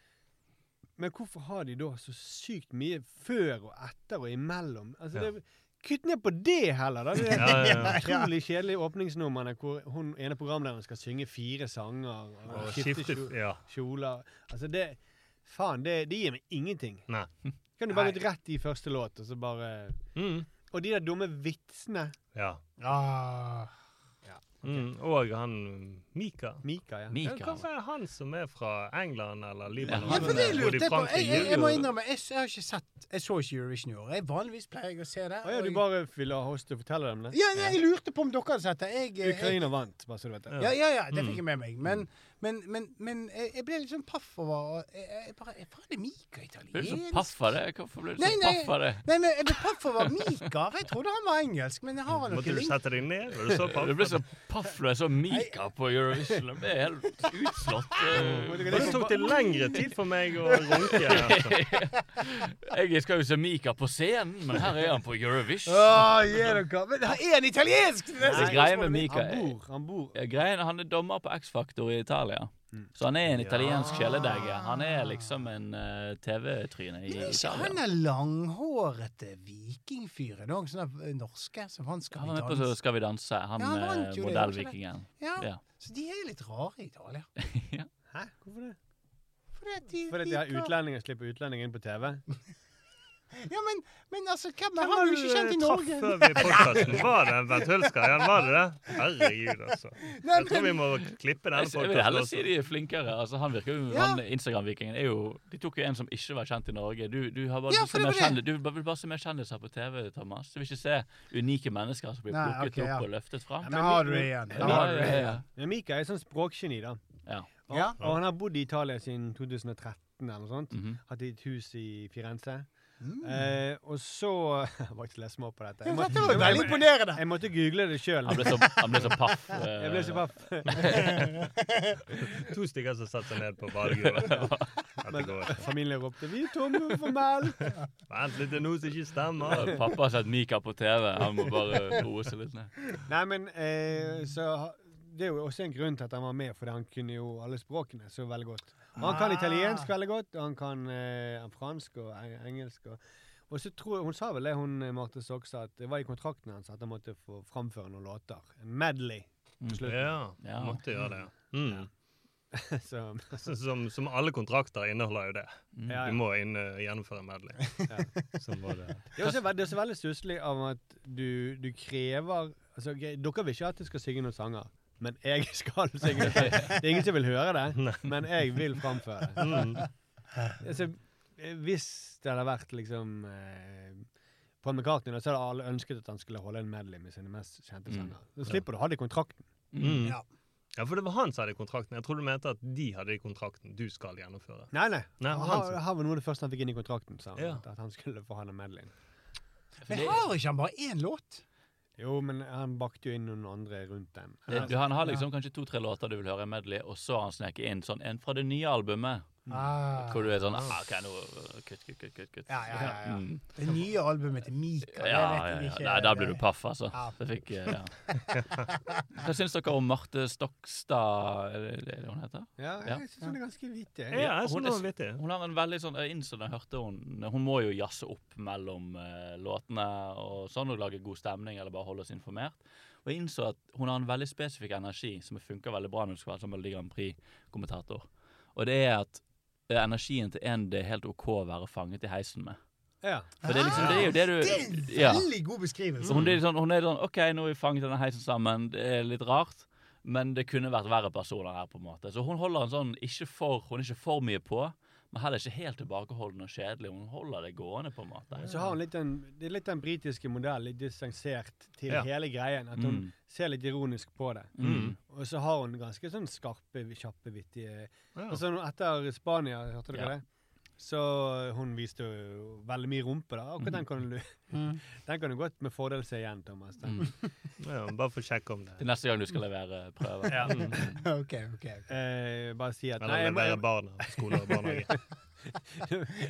A: Men hvorfor har de da så sykt mye før og etter og imellom? Altså,
C: Ja.
A: det, kutt ned på det heller, da! Det er
C: Ja, ja, ja. *laughs*
A: utrolig kjedelige åpningsnumrene hvor hun ene programlederen skal synge fire sanger og,
C: Og
A: skifte
C: skifte Ja.
A: kjoler. Altså, det Faen, det, det gir meg ingenting.
C: Nei. *laughs*
A: Kan du bare gått rett i første låt, og så bare
C: Mm.
A: Og de der dumme vitsene.
C: ja.
B: Ah.
C: Mm. Og han Mika.
A: Mika, ja.
D: Mika.
C: Hvorfor er han som er fra England eller Libanon?
D: Ja,
B: for det lurte jeg på. Jeg, jeg, jeg må innrømme, jeg, jeg har ikke sett Jeg så ikke Eurovision i år. Jeg Vanligvis pleier jeg å se det.
A: Å ja, du bare ville ha oss til å fortelle dem det?
B: ja, jeg lurte på om dere hadde sett det. Jeg, jeg,
A: Ukraina vant, bare så du vet det.
B: ja, ja, ja, det
C: Mm.
B: fikk jeg med meg. Men, men, men, men jeg, jeg ble litt sånn paff over og jeg, jeg bare, Faen, er Mika
D: Ble du så
B: italiensk?
D: paff av det? Hvorfor ble du
B: Nei,
D: så
B: nei.
D: paff av det?
B: Nei, men jeg ble paff over Mika. for Jeg trodde han var engelsk, men jeg har han
C: Måtte du sette deg ned? Var du så
D: Du ble så paff når jeg så Mika på Eurovision. Jeg ble helt utslått. eh.
C: Og Det tok det lengre tid for meg å runke. *laughs*
D: Jeg skal jo se Mika på scenen, men her er han på Eurovision.
B: Oh, dere. Men er han italiensk? Det er
D: greia med Mika
A: Han bor, han bor
D: greien, Han er dommer på X-Factor i Italia. Så han er en italiensk kjæledegge. Han er liksom en uh, TV-tryne i
B: han er langhårete vikingfyren òg, sånne eh, norske som han skal
D: Han
B: vi
D: på Så skal vi danse. Han
B: Ja, han
D: eh, modellvikingen.
B: Ja,
D: Ja.
B: så de er litt rare i Italia. *laughs*
A: Hæ? Hvorfor det?
B: Fordi de
A: Fordi de har utlendinger slipper utlendinger inn på TV? *laughs*
B: Ja, men, men altså, hvem han
C: var
B: jo
C: du
B: ikke kjent i Norge?
C: før vi podkasten? Var det Bent Hulsker? Var det det? Herregud, altså.
B: Nei,
C: Jeg tror vi må klippe denne
D: podkasten. jeg vil heller si de er flinkere. Altså, han virker jo
B: Ja.
D: han Instagram-vikingen er jo De tok jo en som ikke var kjent i Norge. Du, du har bare
B: Ja, det
D: mer kjendis- du vil bare se mer kjendiser på TV, Thomas. Du vil ikke se unike mennesker som blir
B: Nei,
D: plukket
B: ok, ja.
D: opp og løftet fram.
B: da har du det igjen. Da har du det igjen.
D: ja.
A: Men Mika er sånn språkgeni, da.
D: ja.
A: Og,
B: Ja.
A: og han har bodd i Italia siden 2013 eller noe sånt.
D: Mhm.
A: Hatt et hus i Firenze.
B: Mm.
A: Eh, og så *laughs* Jeg var ikke lese meg opp på dette. Jeg, måtte,
B: det var veldig imponerende.
A: jeg måtte google det sjøl.
D: Han ble så, han ble så paff. *laughs* eh,
A: Jeg ble så paff. *laughs*
C: To stykker som satte seg ned på badegulvet. Dette.
A: Familien ropte 'Vi er tomme for melk'.
C: Vent litt, det er noe som ikke stemmer.
D: Pappa har sett Mika på TV. Han må bare roe seg litt ned.
A: Nei, men eh, så Det er jo også en grunn til at han var med, fordi han kunne jo alle språkene så veldig godt. Og han kan
B: Ah.
A: italiensk veldig godt, og han kan eh, fransk og engelsk. Og, og så tror jeg, Hun sa vel det, hun eh, Marte Sokstad, at det var i kontrakten hans at han måtte få framføre noen låter. En medley.
D: Mm.
C: Ja,
D: Ja.
C: måtte gjøre det. Mm. *laughs*
A: Så,
C: Som, som alle kontrakter inneholder jo det.
D: Mm.
A: ja,
C: Du må inn, uh, gjennomføre en medley. *laughs* Sånn var det.
A: Det er også, det er også veldig stusslig av at du, du krever altså, Dere vil ikke at jeg skal synge noen sanger, men jeg *laughs* skal synge det. Det er ingen som vil høre det, *laughs* men jeg vil framføre det.
C: Mm.
A: Altså, eh, hvis det hadde vært liksom eh, Paul McCartney, så hadde alle ønsket at han skulle holde en medley med sine mest kjente
D: Mm.
A: sanger. Så slipper du å ha det i kontrakten.
C: Mm.
B: Ja.
C: Ja, for det var han som hadde kontrakten. Jeg trodde du mente at de hadde i kontrakten du skal gjennomføre.
A: Nei, nei.
C: Nei,
A: Han,
C: han
A: han var noe av det første han fikk inn i kontrakten, sa han.
C: Ja.
A: At han skulle få ha den medleyen.
B: Men har ikke han bare én låt?
A: Jo, men han bakte jo inn noen andre rundt den.
D: Det, du, han har liksom kanskje to-tre låter du vil høre i medley, og så har han sneket inn sånn en fra det nye albumet.
B: Ah.
D: Hvor du er sånn ah, OK, nå kutt, kutt, kutt. kutt, kutt.
B: Ja, ja, ja, ja.
D: Mm.
B: Det nye albumet til Mika.
D: Ja, ja, ja. Nei, da blir du paff, altså.
B: Ja.
D: Det fikk, eh, ja. Hva syns dere om Marte Stokstad? Er det det hun heter?
A: Ja,
D: Ja.
A: jeg syns hun er ganske vittig.
C: Ja, jeg
D: hun er
C: vittig.
D: Hun har en veldig sånn Jeg innså da jeg hørte hun Hun må jo jazze opp mellom uh, låtene og sånn, og lage god stemning eller bare holde oss informert. Og jeg innså at hun har en veldig spesifikk energi som funker veldig bra når du skal være som Melodi Grand Prix-kommentator. Og det er at energien til en det er helt OK å være fanget i heisen med.
A: Ja.
D: For det er liksom Det er jo det du
B: Det er en
D: ja.
B: veldig god beskrivelse.
D: Hun, er sånn, hun er sånn OK, nå er vi fanget i denne heisen sammen. Det er litt rart. Men det kunne vært verre personer her, på en måte. Så hun holder en sånn ikke for, Hun er ikke for mye på, men heller ikke helt tilbakeholden og kjedelig. Hun holder det gående, på en måte.
A: Så har hun litt den, det er litt den britiske modellen, litt distansert til
C: Ja.
A: hele greien. At hun
D: Mm.
A: ser litt ironisk på det.
D: Mm.
A: Og så har hun ganske sånn skarpe, kjappe, vittige
C: Ja.
A: Altså etter Spania, hørte dere
D: Ja.
A: det? Så hun viste jo veldig mye rumpe, da. Akkurat den kan du *laughs*
B: Mm. *laughs*
A: Den kan du godt med fordel se igjen, Thomas. Den.
D: Mm. *laughs*
C: Ja, bare for å sjekke om det
D: Til neste gang du skal levere prøve.
A: Ja.
D: Mm.
B: OK, OK.
A: Eh, bare si at
C: Eller
A: Nei,
C: levere barna på skole og barnehage.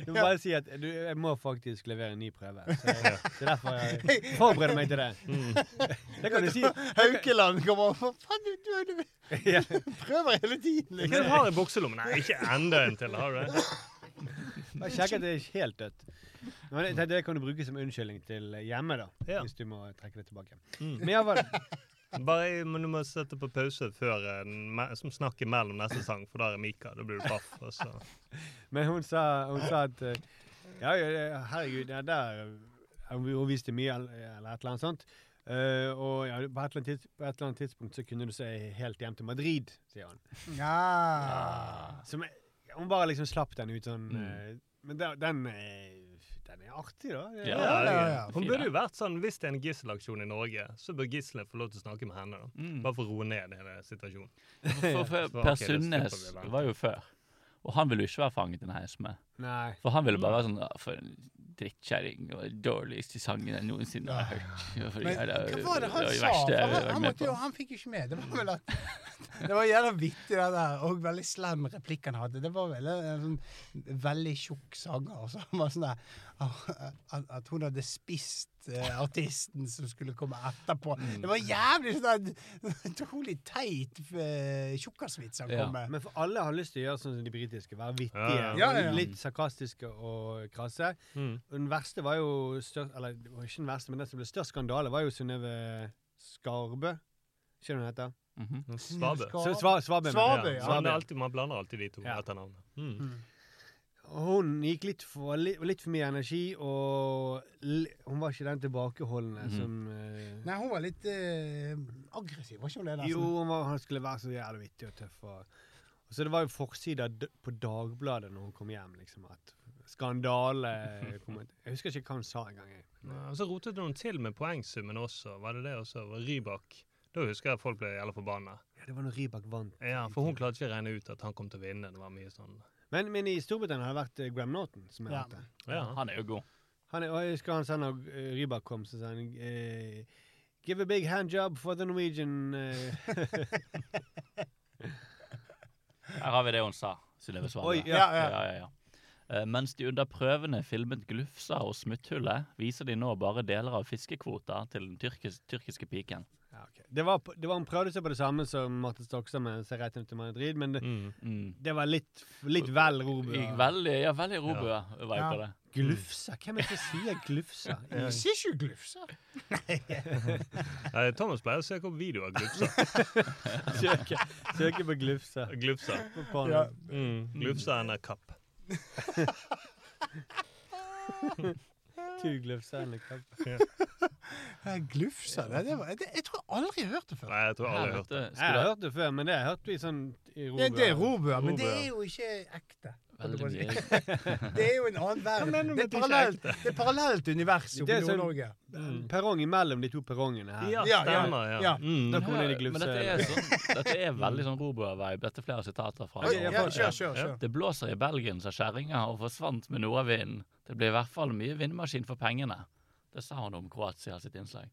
A: du må bare si at du, jeg må faktisk levere en ny prøve. Så, så derfor jeg forbereder meg til det.
C: Mm.
A: Det kan du si.
B: Haukeland kommer og Hva faen, du, du, du prøver hele tiden.
C: Hva er det
B: Liksom.
C: du har i bukselommen? Nei, ikke enda en til. Har du det?
A: Bare sjekk at det er helt dødt. Men det, det kan du bruke som unnskyldning til hjemme, da.
C: Ja.
A: Hvis du må trekke det tilbake.
C: Mm.
A: Men iallfall
C: Bare, men du må sette på pause før en som snakker mellom neste sang, for da er Mika. Da blir du paff. *laughs*
A: Men hun sa, hun sa at eh, Ja, herregud, ja, herregud, der eh, Hun viste mye, eller eller et eller annet sånt. Uh, og ja, på, et eller annet tids, på et eller annet tidspunkt så kunne du se helt hjem til Madrid, sier han.
B: Ja.
A: Som, jeg- hun bare liksom slapp den ut sånn.
D: Mm.
A: eh, men den, den, er- den er artig, da.
D: Ja,
B: Ja, ja, ja.
C: Hun burde jo vært sånn, Hvis det er en gisselaksjon i Norge, så bør gisselet få lov til å snakke med henne. da.
D: Mm.
C: Bare for å roe ned hele situasjonen.
D: For, for, *laughs*
C: for
D: per Sundnes var jo før. Og han ville jo ikke være fanget i en heis med.
A: Nei.
D: For han ville bare være sånn «Ah, For en drittkjerring og den dårligste sangen jeg noensinne har hørt. For
B: Men
D: er
B: hva var det han
D: det
B: sa?
D: verste jeg
B: han, han, måtte han fikk jo ikke med. Det var vel at Det var jævla vittig, det der. Og veldig slem replikk han hadde. Det var vel en, en en veldig tjukk sanger. Så han var sånn der at, at hun hadde spist uh, artisten som skulle komme etterpå.
D: Mm.
B: Det var jævlig sånn utrolig teit uh, tjukkasvits han
D: Ja.
B: kom med.
A: Men for alle har lyst til å gjøre sånn som de britiske. Være vittige.
C: Ja,
B: ja, ja.
A: Litt sarkastiske og krasse.
C: Mm.
A: Den verste var jo størst, Eller det var ikke den verste, men den som ble størst skandale, var jo Synnøve Skarbø. du hva hun heter?
D: Mhm.
C: Svabø.
A: Så, Svabø. ja.
B: Svabø,
C: Ja, er alltid, man blander alltid de to
A: Ja.
C: etternavnene. Mm.
A: Hun gikk litt for, litt, for mye energi, og hun var ikke den tilbakeholdne
D: mm.
A: som uh,
B: Nei, hun var litt uh, aggressiv, var ikke hun det? der?
A: Jo, hun, var, hun, skulle være så jævlig vittig og tøff. Og, og så det var jo forsida på Dagbladet når hun kom hjem, liksom. At skandale *laughs* kom ut. Jeg husker ikke hva hun sa engang.
C: Ja, og så rotet hun til med poengsummen også. Var det det også? Var Rybak. Da husker jeg at folk ble jævla forbanna.
A: Ja, det var når Rybak vant.
C: Ja, for hun klarte ikke å regne ut at han kom til å vinne. Det var mye sånn.
A: Men, men i Storbritannia har det vært eh, Graham Norton som jeg
B: Ja.
A: ute.
C: Ja.
D: Han er jo god.
A: Han er, og jeg husker han sa når eh, Rybak kom, så sa han eh, Give a big handjob for the Norwegian.
D: Her har vi det hun sa. Synnøve Svane.
A: Oi,
B: ja.
D: ja, ja, ja. Eh, mens de under prøvene filmet Glufsa og Smutthullet, viser de nå bare deler av fiskekvota til den tyrkis, tyrkiske piken.
A: Ja, ok. det, var, på- det var, Han prøvde seg på det samme som Martin Stokstad med 'Se rett inn til Madrid, men det,
C: Mm.
D: Mm.
A: det var litt, litt vel
D: robua. Veldig, ja, veldig robua ja. jeg
B: Ja.
D: på det.
A: Glufsa? Hvem er det som sier glufsa? *laughs*
B: Jeg sier ikke glufsa. *laughs*
C: Nei, Thomas pleier å søke opp video av glufsa. *laughs*
A: Søke, søke på glufsa.
C: glufsa.
A: På.
B: Ja.
C: Mm. Glufsa eller kapp.
A: Tu glufsa eller kapp. *laughs*
B: Eh, Glufsa? Det, det var, det, jeg tror jeg aldri har hørt det før.
C: Nei, jeg tror aldri jeg har hørt det.
A: Jeg har hørt det før, men det har jeg hørt vi sånn i
B: Det, det er
A: rorbua,
B: men det er jo ikke ekte. *laughs* Det er jo en annen verden. Det er parallelt, det er parallelt univers oppe
A: er
B: i
A: sånn-
B: Nord-Norge.
A: Perrong imellom de to perrongene her.
C: Ja,
B: Ja, ja,
C: stemmer. Ja.
B: ja.
C: Mm.
A: Da kommer det i
D: Men dette er, sånn, dette er veldig sånn Robua-vibe. Dette er flere sitater fra.
A: Ja,
B: ja, kjør, kjør, kjør.
D: Det blåser i Belgien, sa kjerringa, og forsvant med nordavinden. Det blir i hvert fall mye vindmaskin for pengene. Det sa han om Kroatia sitt innslag.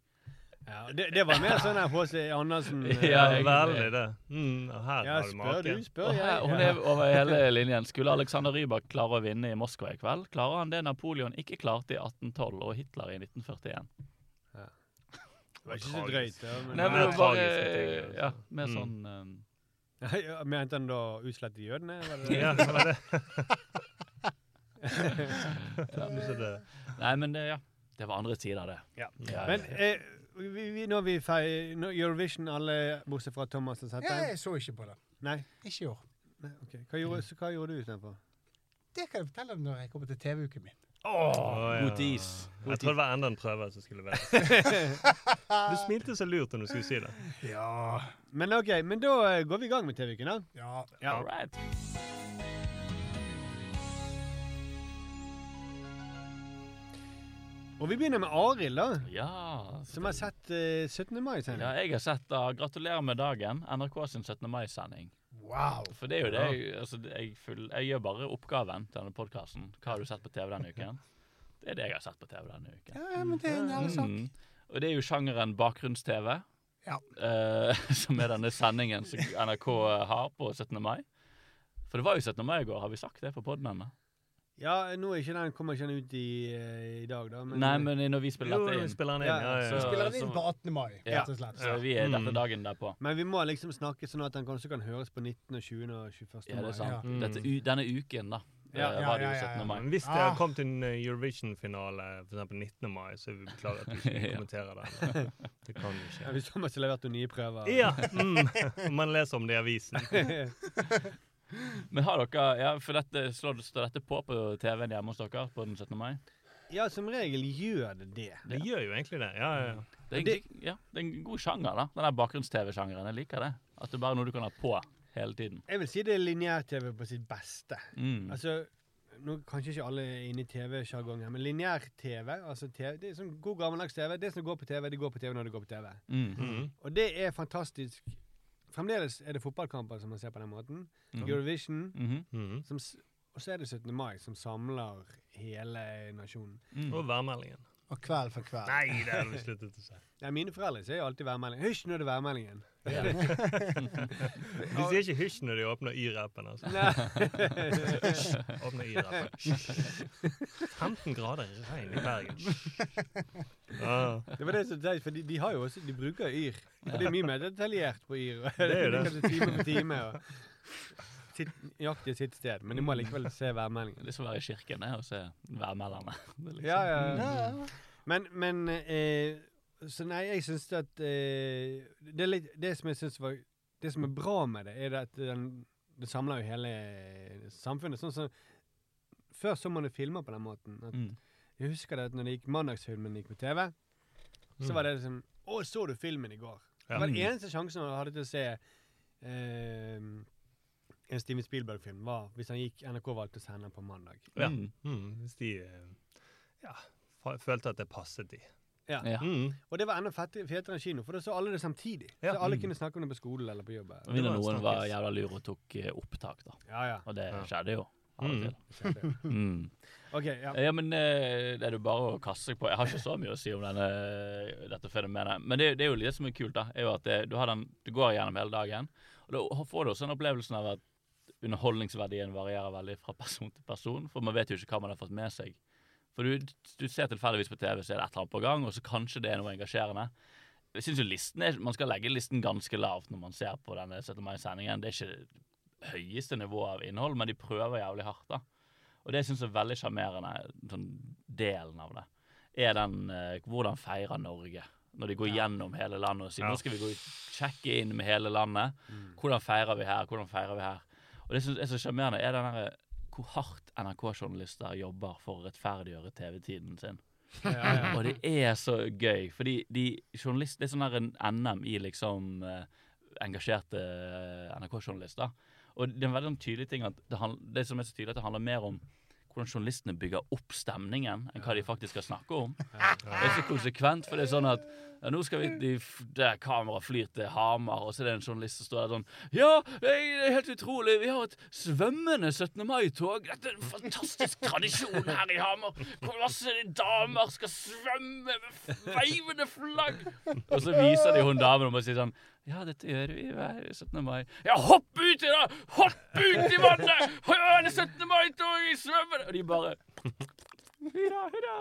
A: Ja, det, det var mer sånn H.C. Andersen *laughs* eh,
D: Ja,
C: Ja, veldig det. Mm. og her
A: Ja,
C: har du
A: spør du,
C: maken.
A: spør jeg.
D: her, hun er over *laughs* hele linjen. Skulle Alexander Rybak klare å vinne i Moskva i kveld, klarer han det Napoleon ikke klarte i 1812 og Hitler i 1941. *laughs*
A: Det var ikke så drøyt. Ja, men,
D: Nei,
C: det
D: men det var bare
C: ting, altså.
D: Ja, mer
C: Mm.
D: sånn um,
A: Ja, Mente han da utslette jødene? Var det det?
C: Ja, det var det. *laughs* Det.
D: Nei, men det, ja. Det var andre tider, det.
A: Ja.
D: Ja,
A: Men
D: ja.
A: eh, vi, vi, når vi er ferdig nå- Eurovision, alle bortsett fra Thomas og
B: Ja, jeg så ikke på det.
A: Nei?
B: Ikke i år.
A: Nei, ok. Hva gjorde, så hva gjorde du istedenfor?
B: Det kan jeg fortelle om når jeg kommer til TV-uken min.
C: Åh, ja.
D: God is.
C: Jeg trodde det var enda en prøve som skulle være. *laughs* Du smilte så lurt når du skulle si det.
B: Ja.
A: Men ok, men da eh, går vi i gang med TV-uken, da.
B: ja.
A: Ja.
D: All right.
A: Og vi begynner med Arild, da.
D: Ja.
A: Som har sett uh, 17. mai-sending.
D: Ja, jeg har sett da. Gratulerer med dagen. NRK sin 17. mai-sending.
B: Wow.
D: For det er jo det jeg, altså, jeg, full, jeg gjør bare oppgaven til denne podkasten. Hva har du sett på TV denne *laughs* uken? Det er det jeg har sett på TV denne uken.
B: Ja, men det er en ærlig sak.
D: Mm. Og det er jo sjangeren bakgrunns-TV.
B: Ja.
D: Uh, *laughs* som er denne sendingen som NRK har på 17. mai. For det var jo 17. mai i går, har vi sagt det på podmennene?
A: Ja, nå er ikke den, kommer ikke den ut i, eh, i dag, da. Men,
D: Nei, men når vi spiller
C: Jo,
D: dette
C: vi
D: inn
C: spiller den inn.
A: Ja,
C: Ja, ja,
D: så-
C: ja.
B: Spiller den inn på 18. mai,
D: Ja.
B: rett og slett.
D: Så vi er
C: Mm.
D: dette dagen derpå.
A: men vi må liksom snakke sånn at den kanskje kan høres på 19., og 20. og 21.
D: Ja, det
A: mai.
D: er sant.
B: Ja.
C: Mm.
D: Dette, denne uken, da,
A: Ja,
D: eh,
B: ja,
D: det
B: ja, ja,
D: 17.
B: ja.
D: mai.
C: Hvis det
B: Ah.
C: har kommet en eh, Eurovision-finale for eksempel 19. mai, så er vi beklager at vi ikke *laughs* kommenterer den. *laughs* Det kan vi
A: Ja,
C: ikke.
A: hvis Thomas har levert noen nye prøver.
C: Ja, mm. Man leser om det i avisen. *laughs* *laughs*
D: Men har dere Ja, for dette slår, står dette på på TV-en hjemme hos dere på den 17. mai?
A: ja, som regel gjør det det.
C: Det gjør jo egentlig det. Ja, ja, ja.
D: Det er, en,
A: Det-
D: ja, det er en god sjanger, da. Den der bakgrunns-TV-sjangeren. Jeg liker det. At det er bare noe du kan ha på hele tiden.
A: Jeg vil si det er lineær-TV på sitt beste.
D: Mm.
A: Altså, nå Kanskje ikke alle er inne i TV-sjargongen, men lineær-TV altså TV, Det er sånn god gammeldags TV. Det som går på TV, det går på TV når det går på TV.
D: Mm.
C: Mm.
A: Og det er fantastisk. Fremdeles er det fotballkamper som man ser på den måten.
D: Mm.
A: Eurovision.
D: Mhm.
C: Mm.
A: Som, og så er det 17. mai, som samler hele nasjonen.
D: Mm.
C: Og værmeldingen.
B: Og kveld for kveld.
C: Nei, det har vi sluttet å si.
A: Nei, mine foreldre sier jo alltid værmelding. Hysj, nå er det værmeldingen.
D: Ja. *laughs*
C: De sier ikke hysj når de åpner Y-rappen. Altså. *laughs* Åpner Y-rappen. 15 grader regn i Bergen. *laughs* Ah.
A: Det var det som teit, for de, de har jo også De bruker Yr. Det er mye mer detaljert på Yr.
C: Det er jo det.
A: Time for time. Og sitt, nøyaktig sitt sted. Men de må likevel se værmeldingen.
D: Det er som å være i kirken og se værmelderne. *laughs* Er liksom-
A: Ja, ja. Men, men eh, Så nei, jeg syns at eh, det, er litt, det som jeg synes var Det som er bra med det, er at den, det samler jo hele samfunnet. Sånn som Før så man jo filmer på den måten. At
D: Mm.
A: Jeg husker det at når det gikk mandagsfilmen gikk på TV, så var det liksom Å, så du filmen i går?
C: Ja.
A: Det var den eneste sjansen man hadde til å se eh, en Steven Spielberg-film, var hvis han gikk NRK valgte å sende den på mandag.
C: Ja.
D: Mm.
C: Mm. Hvis de eh, ja, følte at det passet de.
A: Ja.
D: Ja.
C: Mm.
A: Og det var enda fetere enn kino, for da så alle det samtidig.
C: Ja.
A: Så alle
D: Mm.
A: kunne snakke om det på skolen eller på jobb.
D: Og Mindre
C: Det var en
D: noen var jævla lur og tok eh, opptak, da.
A: Ja, ja.
D: Og det
C: Ja.
D: skjedde jo.
C: Mm. *laughs*
D: Mm.
A: OK, ja.
D: Ja, men eh, det er jo bare å kaste seg på. Jeg har ikke så mye å si om denne, dette fenomenet. Men det, det er jo det som er kult, da. er jo at det, du, har den, du går gjennom hele dagen. Og da får du også den opplevelsen av at underholdningsverdien varierer veldig fra person til person. For man vet jo ikke hva man har fått med seg. For du, du ser tilfeldigvis på TV, så er det et eller annet på gang, og så kanskje det er noe engasjerende. Jeg synes jo listen er, Man skal legge listen ganske lavt når man ser på denne 17. mai-sendingen. Det er ikke det høyeste nivået av innhold, men de prøver jævlig hardt. da. Og det syns jeg er veldig sjarmerende, sånn delen av det, er den eh, hvordan feirer Norge. Når de går gjennom hele landet og sier
C: Ja.
D: nå skal vi gå sjekke inn med hele landet. Hvordan feirer vi her? Hvordan feirer vi her? Og det som er så sjarmerende, er den derre hvor hardt NRK-journalister jobber for å rettferdiggjøre TV-tiden sin. Og det er så gøy, fordi de journalist, det er sånn her en NM i liksom eh, engasjerte eh, NRK-journalister. Og det er en veldig sånn tydelig ting at det, handl- det som er så tydelig at det handler mer om hvordan journalistene bygger opp stemningen, enn hva de faktisk skal snakke om. Det er så konsekvent, for det er sånn at ja, nå skal vi, de, der kameraet flyr til Hamar, og så er det en journalist som står der sånn Ja, det er helt utrolig. Vi har et svømmende 17. mai-tog. Dette er en fantastisk tradisjon her i Hamar. Hvor masse damer skal svømme med veivende flagg. Og så viser de hun damen og sier sånn Ja, dette gjør vi hver 17. mai. Ja, hopp uti, da! Hopp ut i vannet! Ja, det er 17. mai-tog i svømmende Og de bare Hurra, hurra.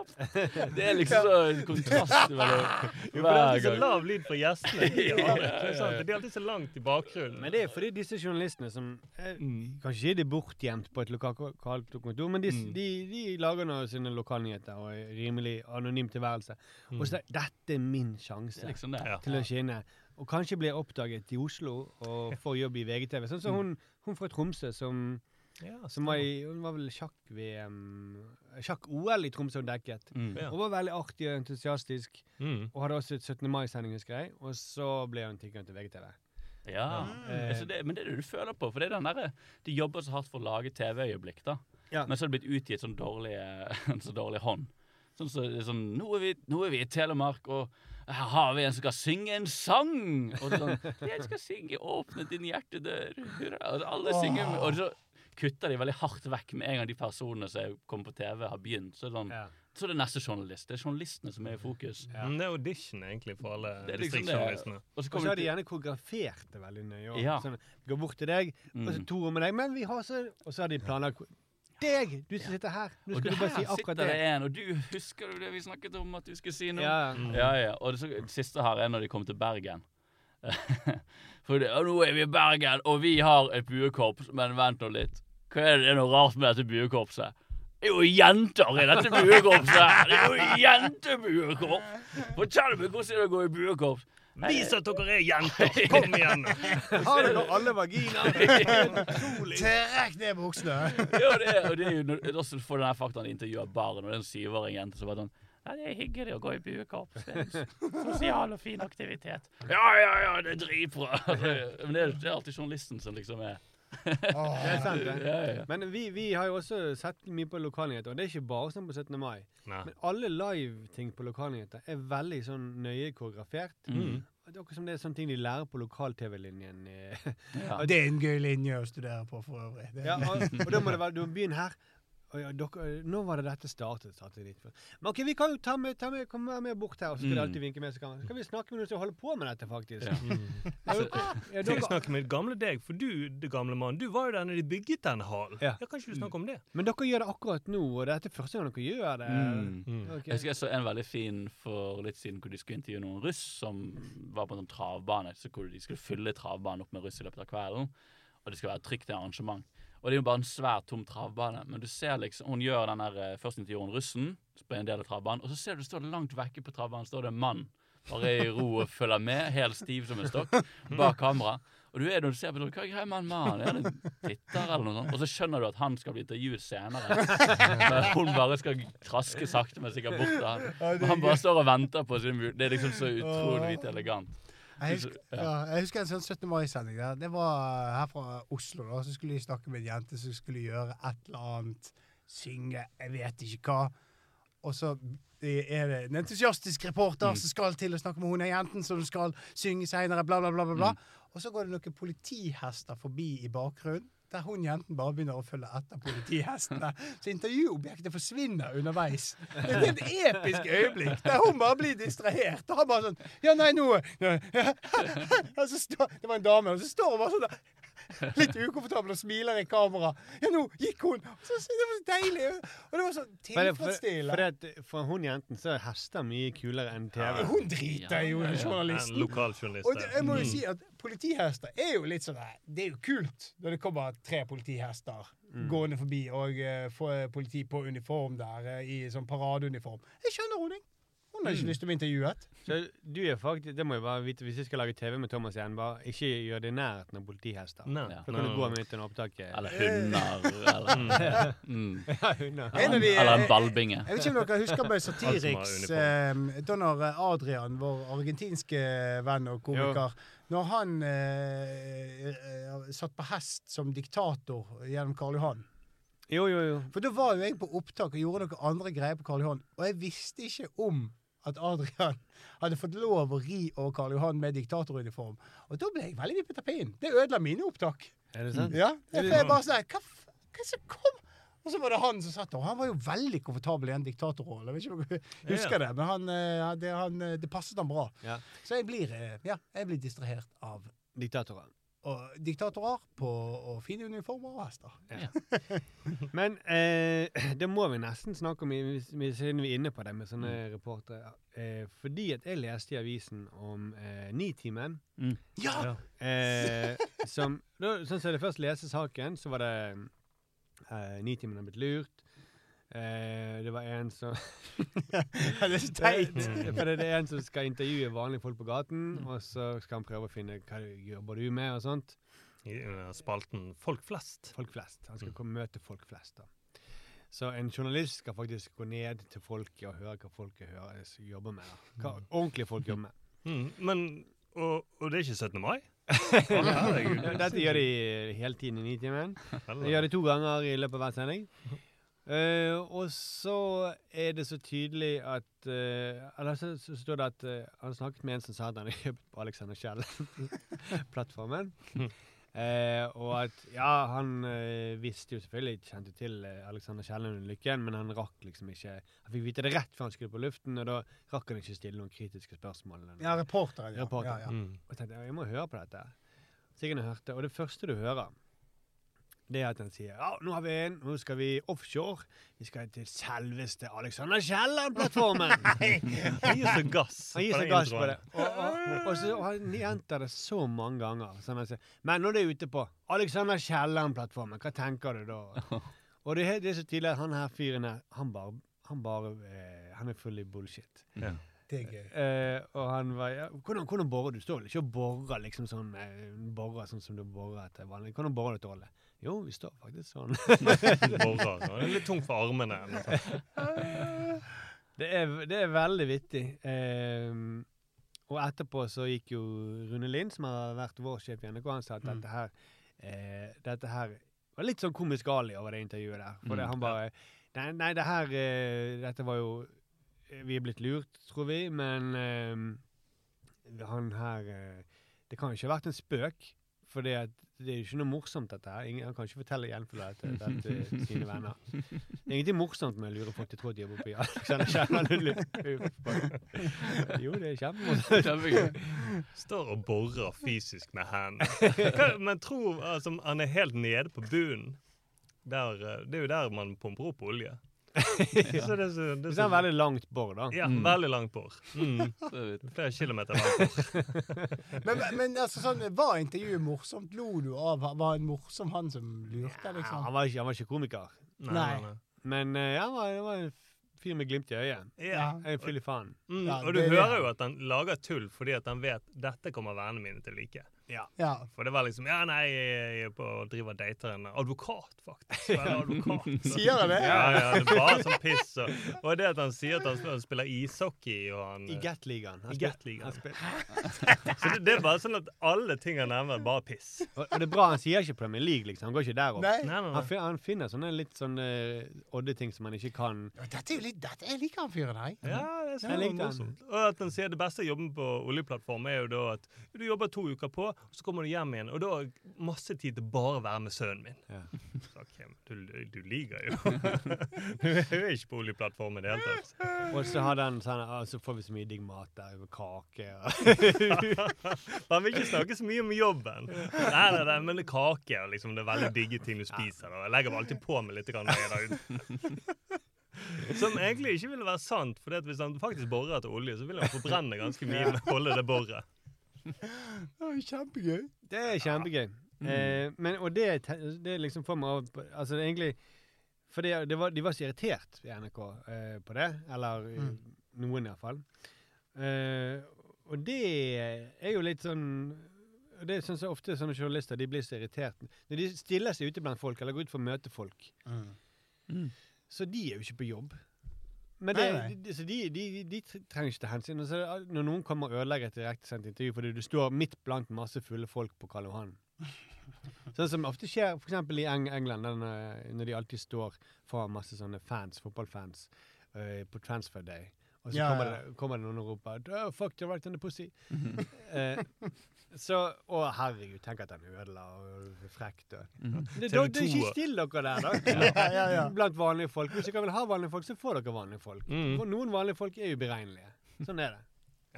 D: Det er liksom så en kontrast mellom *laughs*
C: Jo, for det er alltid så lav lyd fra gjestene. De er alltid, det er alltid så langt i bakgrunnen.
A: Men det er fordi disse journalistene som eh,
D: Mm.
A: Kanskje ikke de er bortgjemt på et lokalt kontor, men de,
D: Mm.
A: de, de lager nå sine lokalnyheter og er rimelig anonym tilværelse. Og så er dette er min
D: Det
A: sjanse
D: er liksom det.
C: Ja.
A: til å skinne. Og kanskje blir oppdaget i Oslo og får jobb i VGTV. Sånn som hun, hun fra Tromsø som,
C: Ja,
A: som var i Hun var vel sjakk-VM Sjakk-OL i Tromsø hun dekket.
D: Mm.
C: Ja.
A: Hun var veldig artig og entusiastisk,
C: Mm.
A: og hadde også et 17. mai-sending, husker jeg. Og så ble hun tilknyttet til VGTV.
D: Ja.
A: Eh,
D: Altså det, men det er det du føler på. For det er den derre De jobber så hardt for å lage TV-øyeblikk, da.
A: Ja.
D: Men så er det blitt utgitt sånn dårlig, eh, *laughs* en så dårlig hånd. Sånn så, sånn nå er, vi, nå er vi i Telemark, og her har vi en som skal synge en sang! Og sånn Jeg skal synge 'Åpne din hjertedør'. Hurra. Og alle synger Og så kutter de veldig hardt vekk med en gang de personene som kommer på TV, har begynt. Så det, sånn,
A: Ja.
D: så er det neste journalist. Det er journalistene som er i fokus.
C: Men Det er audition egentlig for alle
D: liksom
C: distriktsjournalistene.
D: Og så
A: har de gjerne koreografert det veldig nøye.
D: Ja.
A: Sånn, går bort til deg, og så
D: Mm.
A: to rom med deg, men vi har så Og så har de planlagt Deg! Du som sitter her. Nå skal du bare si
D: der
A: akkurat
D: sitter det
A: det.
D: en, og du husker du det vi snakket om at du skulle si noe?
A: Ja,
C: Mm.
D: Ja, ja. Og det, så, det siste her er når de kom til Bergen. *laughs* For det, nå er vi i Bergen, og vi har et buekorps. Men vent nå litt. Hva er det, det er noe rart med dette buekorpset? Det er jo jenter i dette buekorpset! Det er jo jentebuekorps! Fortell meg hvordan det er å gå i buekorps.
C: Vis at dere er jenter! Kom igjen! *laughs*
A: Har dere alle vaginaer? *laughs*
B: Trekk ned buksene!
D: Ja, det er, og det er jo når- også får den her faktaen intervjuer barn, og det er en syvåring jente som bare sånn ja, Det er hyggelig å gå i buekorps. Sosial og fin aktivitet. Ja, ja, ja, det er dritbra! Men det er, det er alltid journalisten som liksom er
A: Det er sant, det.
D: ja, ja, ja.
A: Men vi, vi har jo også sett mye på lokalnyheter, og det er ikke bare sånn på 17. mai.
C: Nei.
A: Men alle live-ting på lokalnyheter er veldig sånn nøye koreografert.
D: Mm.
A: Det er akkurat som det er sånne ting de lærer på lokal-TV-linjen.
D: Ja.
B: Det er en gøy linje å studere på for øvrig.
A: Ja, og, og da må det være Du må begynne her. Ja, dere, nå var det dette startet. startet. Men ok, vi kan jo ta med, ta med, kom med bort her, og så skal
D: Mm.
A: alltid vinke med. Så kan, skal vi snakke med noen som holder på med dette, faktisk.
D: Ja. *laughs*
A: Ja, ja,
C: Jeg
A: dere,
C: snakker med gamle deg, for du, det gamle mann, du var jo der når de bygget den hallen.
A: Ja.
C: Ja, kan ikke du snakke om det?
A: men dere gjør det akkurat nå, og dette er første gang dere gjør det.
D: Mm.
A: Ok.
D: Jeg husker jeg så en veldig fin for litt siden hvor de skulle intervjue noen russ som var på en sånn travbane. Så hvor de skulle fylle travbanen opp med russ i løpet av kvelden. Og det skulle være et trygt arrangement. Og det er jo bare en svær, tom travbane. Men du ser liksom, hun gjør den der første Først russen på en del av travbanen, og så ser du står det langt vekke på travbanen står det en mann. Bare i ro og følger med, helt stiv som en stokk, bak kamera. Og du er når du ser på det, hva er greia med han mannen? Er titter eller noe sånt? Og så skjønner du at han skal bli intervjuet senere. Men hun bare skal traske sakte, men sikkert bort til han. Og han bare står og venter på sin. Det er liksom så utrolig lite elegant.
B: Jeg husker, ja, jeg husker en sånn 17. mai-sending. der. Det var her fra Oslo. da, Så skulle de snakke med en jente som skulle gjøre et eller annet. Synge, jeg vet ikke hva. Og så er det en entusiastisk reporter som skal til å snakke med hun jenten som skal synge seinere, bla, bla, bla. bla, bla. Og så går det noen politihester forbi i bakgrunnen. Der hun jenten bare begynner å følge etter politihestene. Så intervjuobjektet forsvinner underveis. Det er et episk øyeblikk der hun bare blir distrahert. Og han bare sånn Ja, nei, nå Det var en dame, og så står hun bare sånn der. Litt ukomfortabel og smiler i kamera. Ja, nå gikk hun! Så, det var så deilig. Og det var så
A: For, for, for, for hun jenten så er hester mye kulere enn TV.
B: Hun driter jo i
C: En
B: journalisten.
C: lokaljournalist.
B: Og det, jeg må jo si at politihester er jo litt sånn Det er jo kult når det kommer tre politihester gående forbi og uh, får politi på uniform der uh, i sånn paradeuniform. Jeg skjønner hun, jeg. Hun har ikke lyst til å bli intervjuet.
A: Så du er faktisk, det må jeg bare vite, Hvis jeg skal lage TV med Thomas igjen, bare ikke gjør det i nærheten av politihester.
C: Nei.
A: Da kan du gå midt under opptak.
D: Eller hunder, *laughs* eller mm. *laughs*
A: Ja, hunder.
B: De,
D: Eller en
B: eh,
D: ballbinge.
B: Jeg vet ikke om dere husker
C: bare
B: Satiriks eh, Da når Adrian, vår argentinske venn og komiker Når han eh, eh, satt på hest som diktator gjennom Karl Johan
A: Jo, jo, jo.
B: For da var jo jeg på opptak og gjorde noen andre greier på Karl Johan, og jeg visste ikke om at Adrian hadde fått lov å ri over Karl Johan med diktatoruniform. Og da ble jeg veldig vippet av pinnen. Det ødela mine opptak.
A: Er det sant?
B: Ja, for jeg bare sånn Hva, hva som kom? Og så var det han som satt der. Han var jo veldig komfortabel i en diktatorrolle. Jeg vet ikke om du husker det, men han, eh, det, han, eh, det passet han bra.
A: Ja.
B: Så jeg blir, eh, ja, jeg blir distrahert av
A: Diktatorer.
B: Og diktatorer på og fine uniformer og hester. *laughs*
A: Men eh, det må vi nesten snakke om, siden vi er inne på det med sånne reportere. Eh, fordi at jeg leste i avisen om eh, Nitimen.
B: Ja!
A: Eh, som, da, sånn som jeg først leste saken, så var det eh, Nitimen har blitt lurt. Eh, det var en som *laughs*
B: det er så teit.
A: Det- *laughs* For det er en som skal intervjue vanlige folk på gaten, og så skal han prøve å finne hva jobber du med, og sånt.
C: I uh, spalten Folk flest.
A: Folk flest. Han skal komme møte folk flest. da. Så en journalist skal faktisk gå ned til folket og høre hva folket hører, jobber med. da. Hva ordentlige folk jobber med. *laughs*
C: Mm. Men og, og det er ikke 17. mai?
A: Dette gjør de hele tiden i Nitimen. De gjør det to ganger i løpet av hver sending. Eh, og så er det så tydelig at eh, Eller så, så står det at eh, han snakket med en som sa at han *laughs* hadde kjøpt på Alexander Kielland-plattformen. *laughs* *laughs* Eh, og at ja, han eh, visste jo selvfølgelig, kjente til eh, Alexander Kielland under Lykken, men han rakk liksom ikke Han fikk vite det rett før han skulle på luften, og da rakk han ikke stille noen kritiske spørsmål. eller.
B: Ja, reporteren. Ja.
A: Reporter.
B: Ja, ja.
C: Mm.
A: Og jeg tenkte, jeg må høre på dette. Så jeg hørte, og det første du hører, det er at han sier ja, nå har vi en, nå skal vi offshore. Vi skal til selveste Alexander Kielland-plattformen. *laughs*
C: Han gir så gass.
A: Han gir
C: så
A: seg gass på det. Og, og, og så og han gjentar det så mange ganger. Sånn sier, Men når det er ute på Alexander Kielland-plattformen, hva tenker du da? *laughs* Og det er, det er så tydelig at han her fyren her, han bare, han bare eh, Han er full i bullshit.
C: Ja.
B: Det er gøy.
A: Eh, og han var ja, hvordan, hvordan borer du? Står vel ikke og borer liksom sånn eh, borer sånn som du borer etter vanlig? Hvordan borer du til olje? Jo, vi står faktisk sånn. *laughs*
C: Det er litt tungt for armene. *laughs*
A: det, er, det er veldig vittig. Um, og etterpå så gikk jo Rune Lind, som har vært vår sjef i NRK, han sa at dette her eh, Dette her var litt sånn komisk Ali over det intervjuet der. For det,
D: Mm.
A: han bare Nei, nei det her eh, Dette var jo Vi er blitt lurt, tror vi, men eh, han her eh, Det kan jo ikke ha vært en spøk. For det, at, det er jo ikke noe morsomt, dette her. Ingen, han kan ikke fortelle gjenfulle dette, dette til sine venner. Det er ingenting morsomt med å lure folk til å tro at de jobber på Kielland. Jo, det er kjempemorsomt.
C: Står og borer fysisk med hendene. Men tro altså, han er helt nede på bunnen. Eh, det er jo der man pumper opp olje. Så det så, det
A: Så er veldig langt bor, da.
C: Ja,
D: Mm.
C: veldig langt bor. Mm. *laughs* Flere kilometer langt bor. *laughs*
B: Men, men altså, sånn, var intervjuet morsomt? Lo du av Var han morsom, han som lurte,
A: Ja,
B: liksom?
A: han, var ikke, han var ikke komiker.
C: Nei, nei.
A: Men uh, ja, han var, han var en fyr med glimt i øyet.
C: Ja.
A: En fyll i faen.
C: Mm,
B: Ja,
C: og du
B: er det.
C: hører jo at han lager tull fordi at han vet dette kommer vennene mine til å like.
A: Ja.
B: Ja.
C: For det var liksom Ja, nei, jeg er på å drive og dater en advokat, faktisk. Advokat. *laughs*
B: Sier han det?
C: Ja, ja, det er bare sånn piss. Og, og det at han sier at han spiller, ishockey og han
A: I Gatligaen.
C: I Gat-ligaen. *laughs* Så det, det er bare sånn at alle ting han nevner, er bare piss.
A: Og, og det er bra, han sier ikke Premier League, liksom. Han går ikke der opp.
B: Nei.
C: Nei, nei,
A: Han, finner, han finner sånne litt sånne odde ting som han ikke kan.
B: Dette er jo litt dette, Jeg liker han fyren her.
C: Ja, det er så
A: Jeg likte han.
C: morsomt. Og at han sier det beste jobben på oljeplattform er jo da at du jobber to uker på, og så kommer du hjem igjen, og da har jeg masse tid til bare å være med sønnen min.
A: Ja.
C: Så, ok, men du, du liker jo. *laughs* du er ikke på oljeplattformen i det hele tatt.
A: Og så har den sånn Så får vi så mye digg mat der, og kake *laughs*
C: Man vil ikke snakke så mye om jobben. Nei, nei, nei, men det kake og liksom, det er veldig digge ting du spiser. Og jeg legger meg alltid på med litt grann ute. *laughs* Som egentlig ikke ville være sant, for hvis han faktisk borer etter olje, så vil han forbrenne ganske mye med å holde det boret.
B: Det er kjempegøy.
A: Det er kjempegøy. Eh, men, og det, det liksom får meg av på- Altså egentlig For det, det var, de var så irritert i NRK eh, på det. Eller mm. noen, iallfall. Eh, og det er jo litt sånn det syns jeg ofte sånne journalister de blir så irritert. Når de stiller seg ute blant folk eller går ut for å møte folk, så de er jo ikke på jobb. Men det,
B: Nei, nei.
A: de, så de, de, de trenger ikke ta hensyn. Så, når noen kommer og ødelegger et direktesendt intervju fordi du står midt blant masse fulle folk på Karl Johan *laughs* Sånn som ofte skjer f.eks. i Eng England, den, eh, når de alltid står foran masse sånne fans, fotballfans uh, på transfer day. Og så
B: Ja,
A: kommer,
B: ja.
A: Det, kommer det noen og roper oh, 'Fuck, you're right in the pussy'. *laughs* Eh, så Å, herregud, tenk at den ødela og frekt. Og. Det, da, det er ikke still dere der, da. *laughs*
B: Ja, ja, ja. *laughs*
A: Blant vanlige folk. Hvis dere vil ha vanlige folk, så får dere vanlige folk.
C: Mm.
A: For noen vanlige folk er uberegnelige. Sånn er det.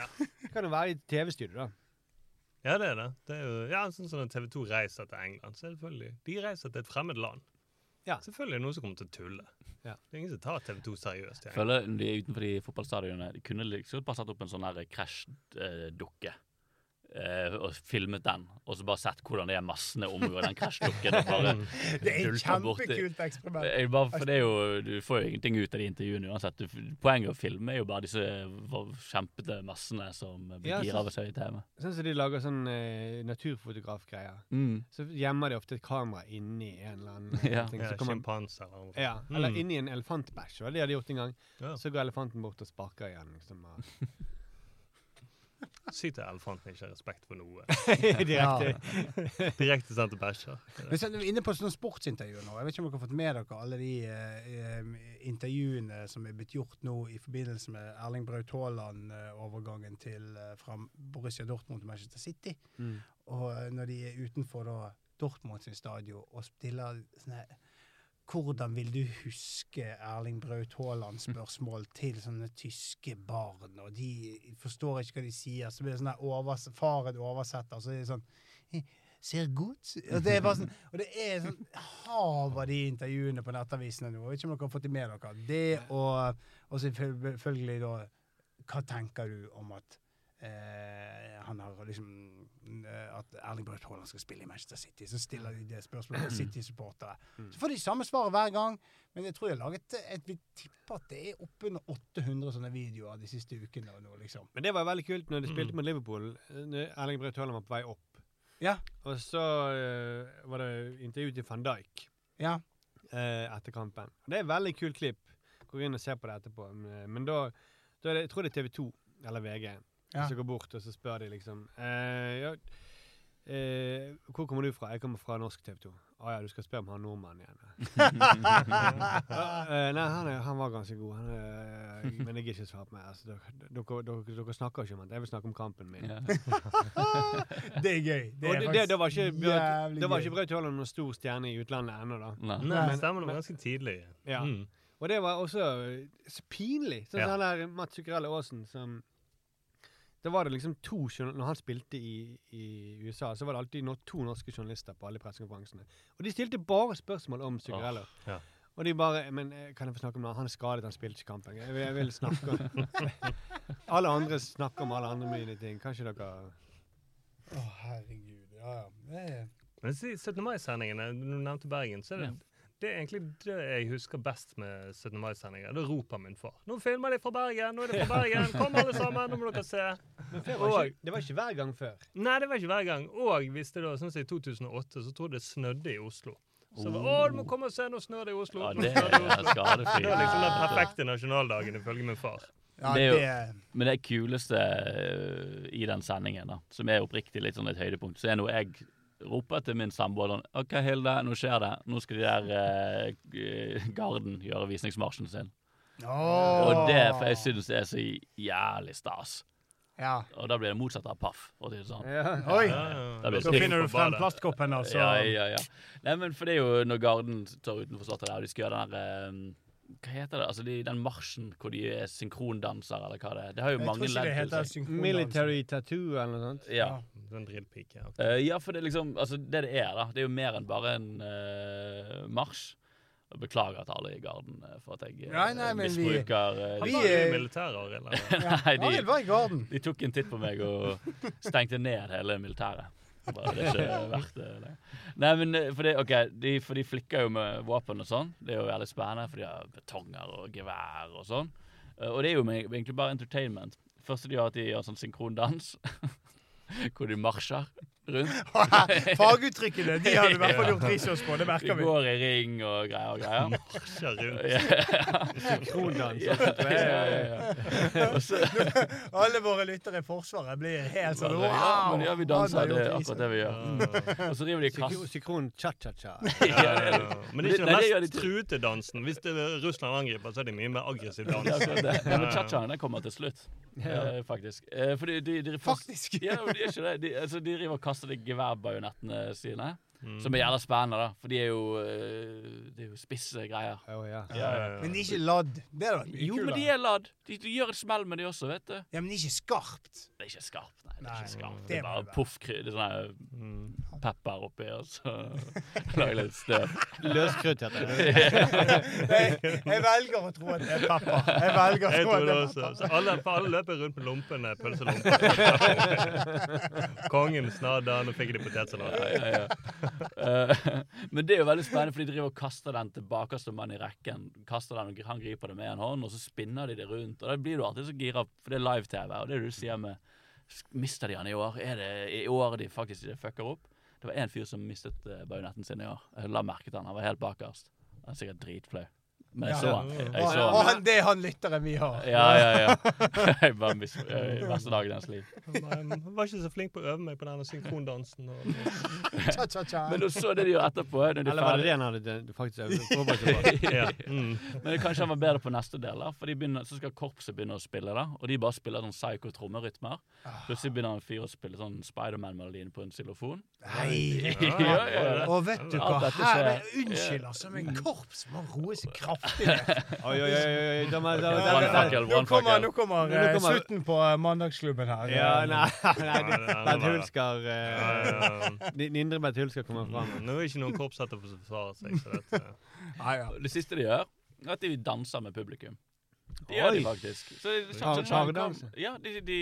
C: Ja.
A: Det kan jo være i TV-studio, da.
C: Ja, det er det. det er jo, ja, sånn som når TV 2 reiser til England. Selvfølgelig. De reiser til et fremmed land.
A: Ja.
C: Selvfølgelig er det noen som kommer til å tulle.
A: Ja.
C: Det er ingen som tar TV 2 seriøst. Jeg
D: Føler de er utenfor de fotballstadionene De kunne liksom bare satt opp en sånn krasjdukke. eh, og filmet den, og så bare sett hvordan det er massene omgår den bare *laughs*
B: Det er et kjempekult eksperiment.
D: Det er bare, for det er jo, Du får jo ingenting ut av de intervjuene uansett. Du, poenget å filme er jo bare disse kjempete massene som blir
A: Ja,
D: gira av seg se i TV.
A: Sånn som de lager sånn eh, naturfotografgreier.
D: Mm.
A: Så gjemmer de ofte et kamera inni en eller annen *laughs*
D: Ja.
A: ting.
C: Ja,
A: Så kommer,
C: eller noe.
A: ja, eller
C: Mm.
A: inni en elefantbæsj. Det hadde de gjort en gang.
C: Ja.
A: Så går elefanten bort og sparker igjen. Liksom, og- *laughs*
C: Sykt til elefanten ikke har respekt for noe. *laughs*
A: Direkte.
C: Direkte sendt til bæsjer.
B: Men så er vi inne på sånne sportsintervjuer nå. Jeg vet ikke om dere har fått med dere alle de eh, eh, intervjuene som er blitt gjort nå i forbindelse med Erling Braut Haaland-overgangen til eh, fra Borussia Dortmund til Manchester City.
A: Mm.
B: Og eh, når de er utenfor da Dortmund sin stadion og stiller sånne hvordan vil du huske Erling Braut Haaland-spørsmål til sånne tyske barn, og de forstår ikke hva de sier, så blir det sånn der overs faren oversetter, så er det sånn «Eh, Ser godt og det er bare sånn, Og det er sånn hav av de intervjuene på nettavisene nå. Jeg vet ikke om dere har fått det med dere. Det og, og selvfølgelig da Hva tenker du om at eh, han har liksom At Erling Braut Haaland skal spille i Manchester City. Så stiller de det spørsmålet til *clears throat* City-supportere. Så får de samme svaret hver gang, men jeg tror jeg har laget et Vi tipper at det er oppunder 800 sånne videoer de siste ukene. nå, liksom.
A: Men det var veldig kult når de spilte mot Liverpool. eh, når Erling Braut Haaland var på vei opp.
B: Ja.
A: Og så uh, var det intervju til van Dijk
B: Ja.
A: uh, etter kampen. Og Det er et veldig kult klipp. Gå inn og se på det etterpå. Men, men da, da det, jeg tror det er TV 2 eller VG
B: Ja.
A: som går bort og så spør de liksom eh, ja, eh, Hvor kommer du fra? Jeg kommer fra norsk TV 2. Å ja, du skal spørre om han nordmannen igjen. *laughs* Eh, nei, han, er, han var ganske god. Han, er- men jeg gidder ikke svare på meg. Altså, dere, dere, dere, snakker ikke om han. Jeg vil snakke om kampen min.
D: Ja. *laughs*
B: Det er gøy. Det er
A: det, det, det var ikke, Braut-
B: jævlig
A: det var
B: gøy.
A: ikke Haaland noen stor stjerne i utlandet ennå, da.
D: Nei.
C: Nei,
A: Men-
C: stemmer det var ganske tidlig.
A: Ja.
C: Mm.
A: Og det var også eh, så pinlig. Sånn
C: Ja.
A: han der Mats Zuccarello Aasen som Da var det liksom to Når han spilte i, i USA, så var det alltid to norske journalister på alle pressekonferansene. Og de stilte bare spørsmål om Zuccarello.
C: ja.
A: Og de bare Men eh, kan jeg få snakke om det? Han er skadet, han spilte ikke kampen. Jeg vil, jeg vil snakke om *laughs* Alle andre snakker om alle andre mine ting. Kanskje dere
B: Å, herregud. Ja, ja. Er
C: Men 17. mai-sendingene, du nevnte Bergen, så er det,
D: Ja.
C: Det er egentlig det jeg husker best med 17. mai-sendinger. Da roper min far 'Nå filmer de fra Bergen! Nå er de fra *laughs* Bergen! Kom alle sammen! Nå må dere se!'
A: Men før var ikke, det var ikke hver gang før.
C: Nei, det var ikke hver gang. Og hvis det da, sånn som i 2008, så tror jeg det snødde i Oslo. Så var,
D: Oh.
C: 'Å, du må komme og se, nå snør det i Oslo!'
D: Ja, det er skadefri.
C: Det var liksom den perfekte nasjonaldagen ifølge min far.
B: Ja,
D: Det er jo-
B: det
D: Men det kuleste eh, i den sendingen, da, som er oppriktig litt sånn et høydepunkt, så er nå jeg roper til min samboer sånn OK, Hilde, nå skjer det. Nå skal de der eh, Garden gjøre visningsmarsjen sin. Og det, for jeg synes det er så jævlig stas.
B: Ja.
D: Og da blir det motsatt av paff. For å si det sånn.
A: Ja.
B: Oi!
C: Ja, ja.
D: Da
B: Så finner du frem plastkoppen, altså.
D: Ja, ja, ja. Nei, men for det er jo når Garden står utenfor Slottet der, og de skal gjøre den der eh, Hva heter det? Altså de, den marsjen hvor de er synkrondansere, eller hva det er. Det har jo
B: Jeg tror ikke det heter synkrondanser.
A: Military tattoo eller noe sånt.
D: Ja.
C: Sånn drillpike. Ja.
D: Uh, ja, for det er liksom Altså, det det er, da, det er jo mer enn bare en uh, marsj. Beklager til alle i Garden eh, for at jeg
B: Nei, nei, men vi-
D: misbruker eh,
C: Han var jo
B: er-
C: Arild. eller?
B: Ja. *laughs*
D: Nei, de-
B: var i garden.
D: De tok en titt på meg og stengte ned hele militæret. Bare, det er ikke verdt det. Nei, Nei, men eh, for, det, okay, de, for de flikker jo med våpen og sånn. Det er jo veldig spennende, for de har betonger og gevær og sånn. Eh, Og det er jo egentlig bare entertainment. Første de gjør, at de gjør sånn synkrondans. *laughs* Hvor de marsjer rundt. *laughs*
B: Faguttrykkene de har du i hvert fall gjort research på. Det merker vi.
D: går i ring og greier og greier.
C: Marsjer rundt.
A: Synkrondans.
D: ja, ja, ja. *laughs* Og så
B: Alle våre lyttere i Forsvaret blir helt sånn
D: Ja, men ja, vi danser. Det er akkurat det vi gjør.
C: Ja.
D: Og så driver de kast...
A: Sykron cha-cha-cha. *laughs*
C: Men det er ikke den mest truete dansen. Hvis det er Russland angriper, så er det mye mer aggressiv dans. Ja,
D: Men cha-chaen kommer til slutt,
A: Ja.
D: eh, faktisk. Eh, fordi de, de, de,
B: Faktisk.
D: Ja, men de er ikke det. De, altså, de driver og kaster de geværbajonettene sine.
C: Mm.
D: Som er jævla spennende, da. For de er jo, eh, det er jo spisse greier.
A: Oh, ja.
C: Ja, ja, ja.
B: Men ikke ladd. Det er da mye
D: Jo, men de er ladd. De, de gjør et smell med de også, vet du.
B: Ja, men ikke skarpt.
D: Det er ikke skarpt, nei. Det er ikke skarpt.
B: det
D: er bare poffkrydder. Det er sånn
C: Mm.
D: pepper oppi, og så *laughs* lager litt støv.
A: Løskrutt heter det. *laughs*
B: Jeg, jeg velger å tro at det er pepper. Jeg velger å
C: Jeg
B: tro at
C: det
B: er pepper.
C: Så alle, alle løper rundt med lompene, pølselomper. *laughs* Kongen snadda, nå fikk de potetsalat.
D: Ja, ja, ja. Eh, men det er jo veldig spennende, for de driver og kaster den til bakerste mann i rekken. Kaster den, og Han griper det med en hånd, og så spinner de det rundt. Og Da blir du alltid så gira, for det er live-TV. Og det du sier med Mister de han i år? Er det i år de faktisk fucker opp? Det var en fyr som mistet uh, bajonetten sin i år. Jeg la merke til han. Han var helt bakerst. Han er sikkert dritflau. Men jeg
B: Ja.
D: så han. Jeg, jeg så han.
B: han, det er han lytteren vi har.
D: Ja, ja, ja. *laughs* Jeg bare mis... eh, Verste dagen i hans liv.
C: Han var ikke så flink på å øve meg på denne synkrondansen. Og,
B: Cha-cha-cha.
D: Men så det de gjør etterpå. Når de er
A: Eller var det det han hadde du faktisk øvd *laughs* på?
C: ja. mm.
D: Men kanskje han var bedre på neste del, da. For de begynner, så skal korpset begynne å spille, da. Og de bare spiller sånn psycho trommerytmer. Plutselig begynner en fyr å spille sånn Spiderman-melodien på en xylofon.
B: Nei. *laughs*
D: Ja, ja, ja.
B: Og vet du hva, her er Unnskyld, altså, men korps må roe seg kraftig ned.
A: Oi, oi, oi,
B: Nå kommer, nå kommer,
A: Nå
B: eh,
A: kommer-
B: slutten på eh, mandagsklubben her.
A: Ja, nei, nei, det- Bent Hulsker eh. Din indre Bent Hulsker kommer fram.
C: Nå er ikke noen korpsetter på å forsvare seg.
D: Det siste de gjør, er at de danser med publikum. Det gjør de faktisk. Så, så, så,
A: pardans.
D: ja, de, de,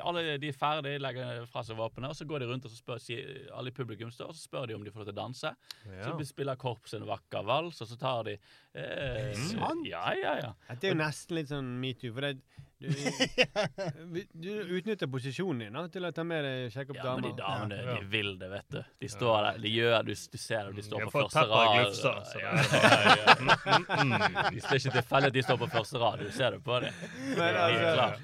D: alle de er ferdige, legger fra seg våpenet, og så går de rundt og så spør, alle i publikum står, og så spør de om de får lov til å danse.
C: ja.
D: Så spiller korpset en vakker vals, og så tar de eh,
B: sant?
D: Ja, ja, ja.
A: Dette er jo nesten litt sånn metoo, for det du, du utnytter posisjonen din da, til å ta med deg sjekke opp
D: Ja, men de damene,
C: Ja.
D: de vil det, vet du. De står der, de gjør du, du ser det, de står på første rad.
C: glufsa, så
D: Ja,
C: det *laughs*
D: ja, ja. De- Det er ikke tilfeldig at de står på første rad, du ser det på dem.
A: Men altså
D: klart.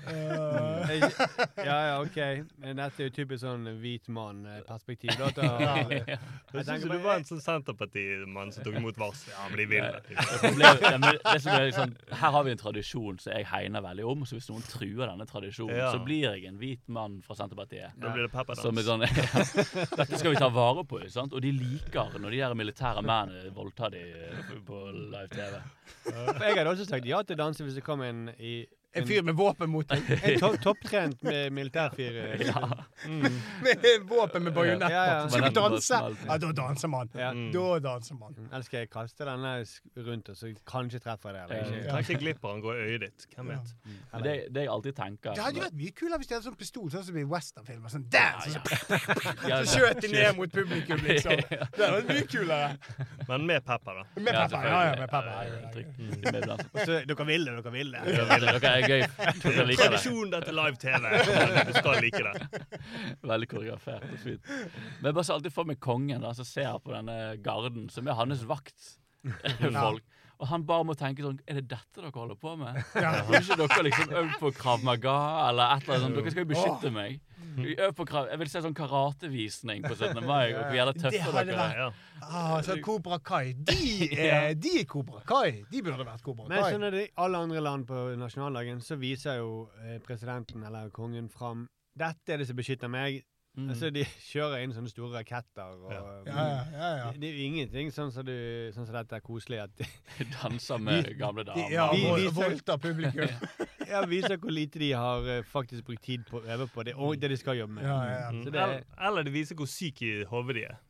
A: Ja, ja, OK. Men dette er jo typisk sånn hvit mann-perspektiv. da, *laughs*
C: Jeg
A: Jeg
C: syns du var en sånn Senterparti-mann som tok imot varsel. Ja, men de vil det.
D: Det ja, men det som er liksom, her har vi en tradisjon som jeg hegner veldig om, så hvis noen truer denne tradisjonen,
C: Ja.
D: så blir jeg en hvit mann fra Senterpartiet.
C: Da blir det
D: Som er
C: pepperdans.
D: sånn, *laughs* Dette skal vi ta vare på, sant? og de liker når de der militære mennene voldtar de på live-TV.
A: For jeg hadde også sagt ja til danse hvis det kom en i
B: En fyr med våpen mot deg. *laughs*
A: En to topptrent med militærfyr. eh,
D: Ja.
A: Mm. *laughs*
B: Med våpen med bajonett
A: Ja, ja.
B: Skal vi danse? Ja, da danser man.
A: Ja.
C: Mm.
B: Da danser man.
A: Eller skal jeg kaste denne rundt, og så kanskje treffer jeg det? Eller ikke?
C: Kanskje glipper han går i øyet ditt. Hvem vet?
D: Men det, det jeg alltid tenker
B: Det hadde vært mye kulere hvis de hadde sånn pistol, sånn som i westernfilmer. Sånn
D: Ja,
B: der! *laughs* Så,
D: ja.
B: så skjøt de ned mot publikum, liksom. Det hadde vært mye kulere.
C: Men med pepper, da.
B: Med
D: Ja,
B: pepper. Ja, ja, med pepper.
D: Ja,
B: Ja,
D: ja,
B: ja, ja.
D: Med dans.
A: Og så, dere vil det, dere vil det.
D: Er gøy. Jeg liker det.
C: Tradisjon, dette live-TV. Du skal like det. *laughs*
D: Veldig koreografert og fint. Men jeg bare ser alltid for meg kongen da, som ser på denne garden, som er hans vaktfolk. *laughs* Og han bare må tenke sånn Er det dette dere holder på med? Har ikke dere liksom øvd på Krav Maga eller et eller annet sånt? Dere skal jo beskytte meg. Vi øver på krav. Jeg vil se sånn karatevisning på 17. mai. Og vi jævla
B: Det
D: dere
B: vært-.
C: Ja.
B: Ah, så Cobra Kai. De *laughs* er, de er Cobra Kai. De burde vært Cobra
A: Men
B: Kai.
A: sånn er det i alle andre land på nasjonaldagen, så viser jo eh, presidenten eller kongen fram Dette er det som beskytter meg.
D: Mm.
A: Altså, De *laughs* kjører inn sånne store raketter. og...
B: Ja, ja, ja, ja.
A: Det, det er jo ingenting sånn som, du, sånn som dette er koselig. At de, *laughs*
D: Danser med
A: de,
D: gamle
B: De,
D: damer.
B: ja,
A: Vi- vi-
B: voldtar publikum. *laughs*
A: ja, viser hvor lite de har eh, faktisk brukt tid på å øve på det, og det de skal jobbe med.
B: Ja, ja, ja.
C: Mm.
A: Så det
C: Eller, eller det viser hvor syke i hodet de er.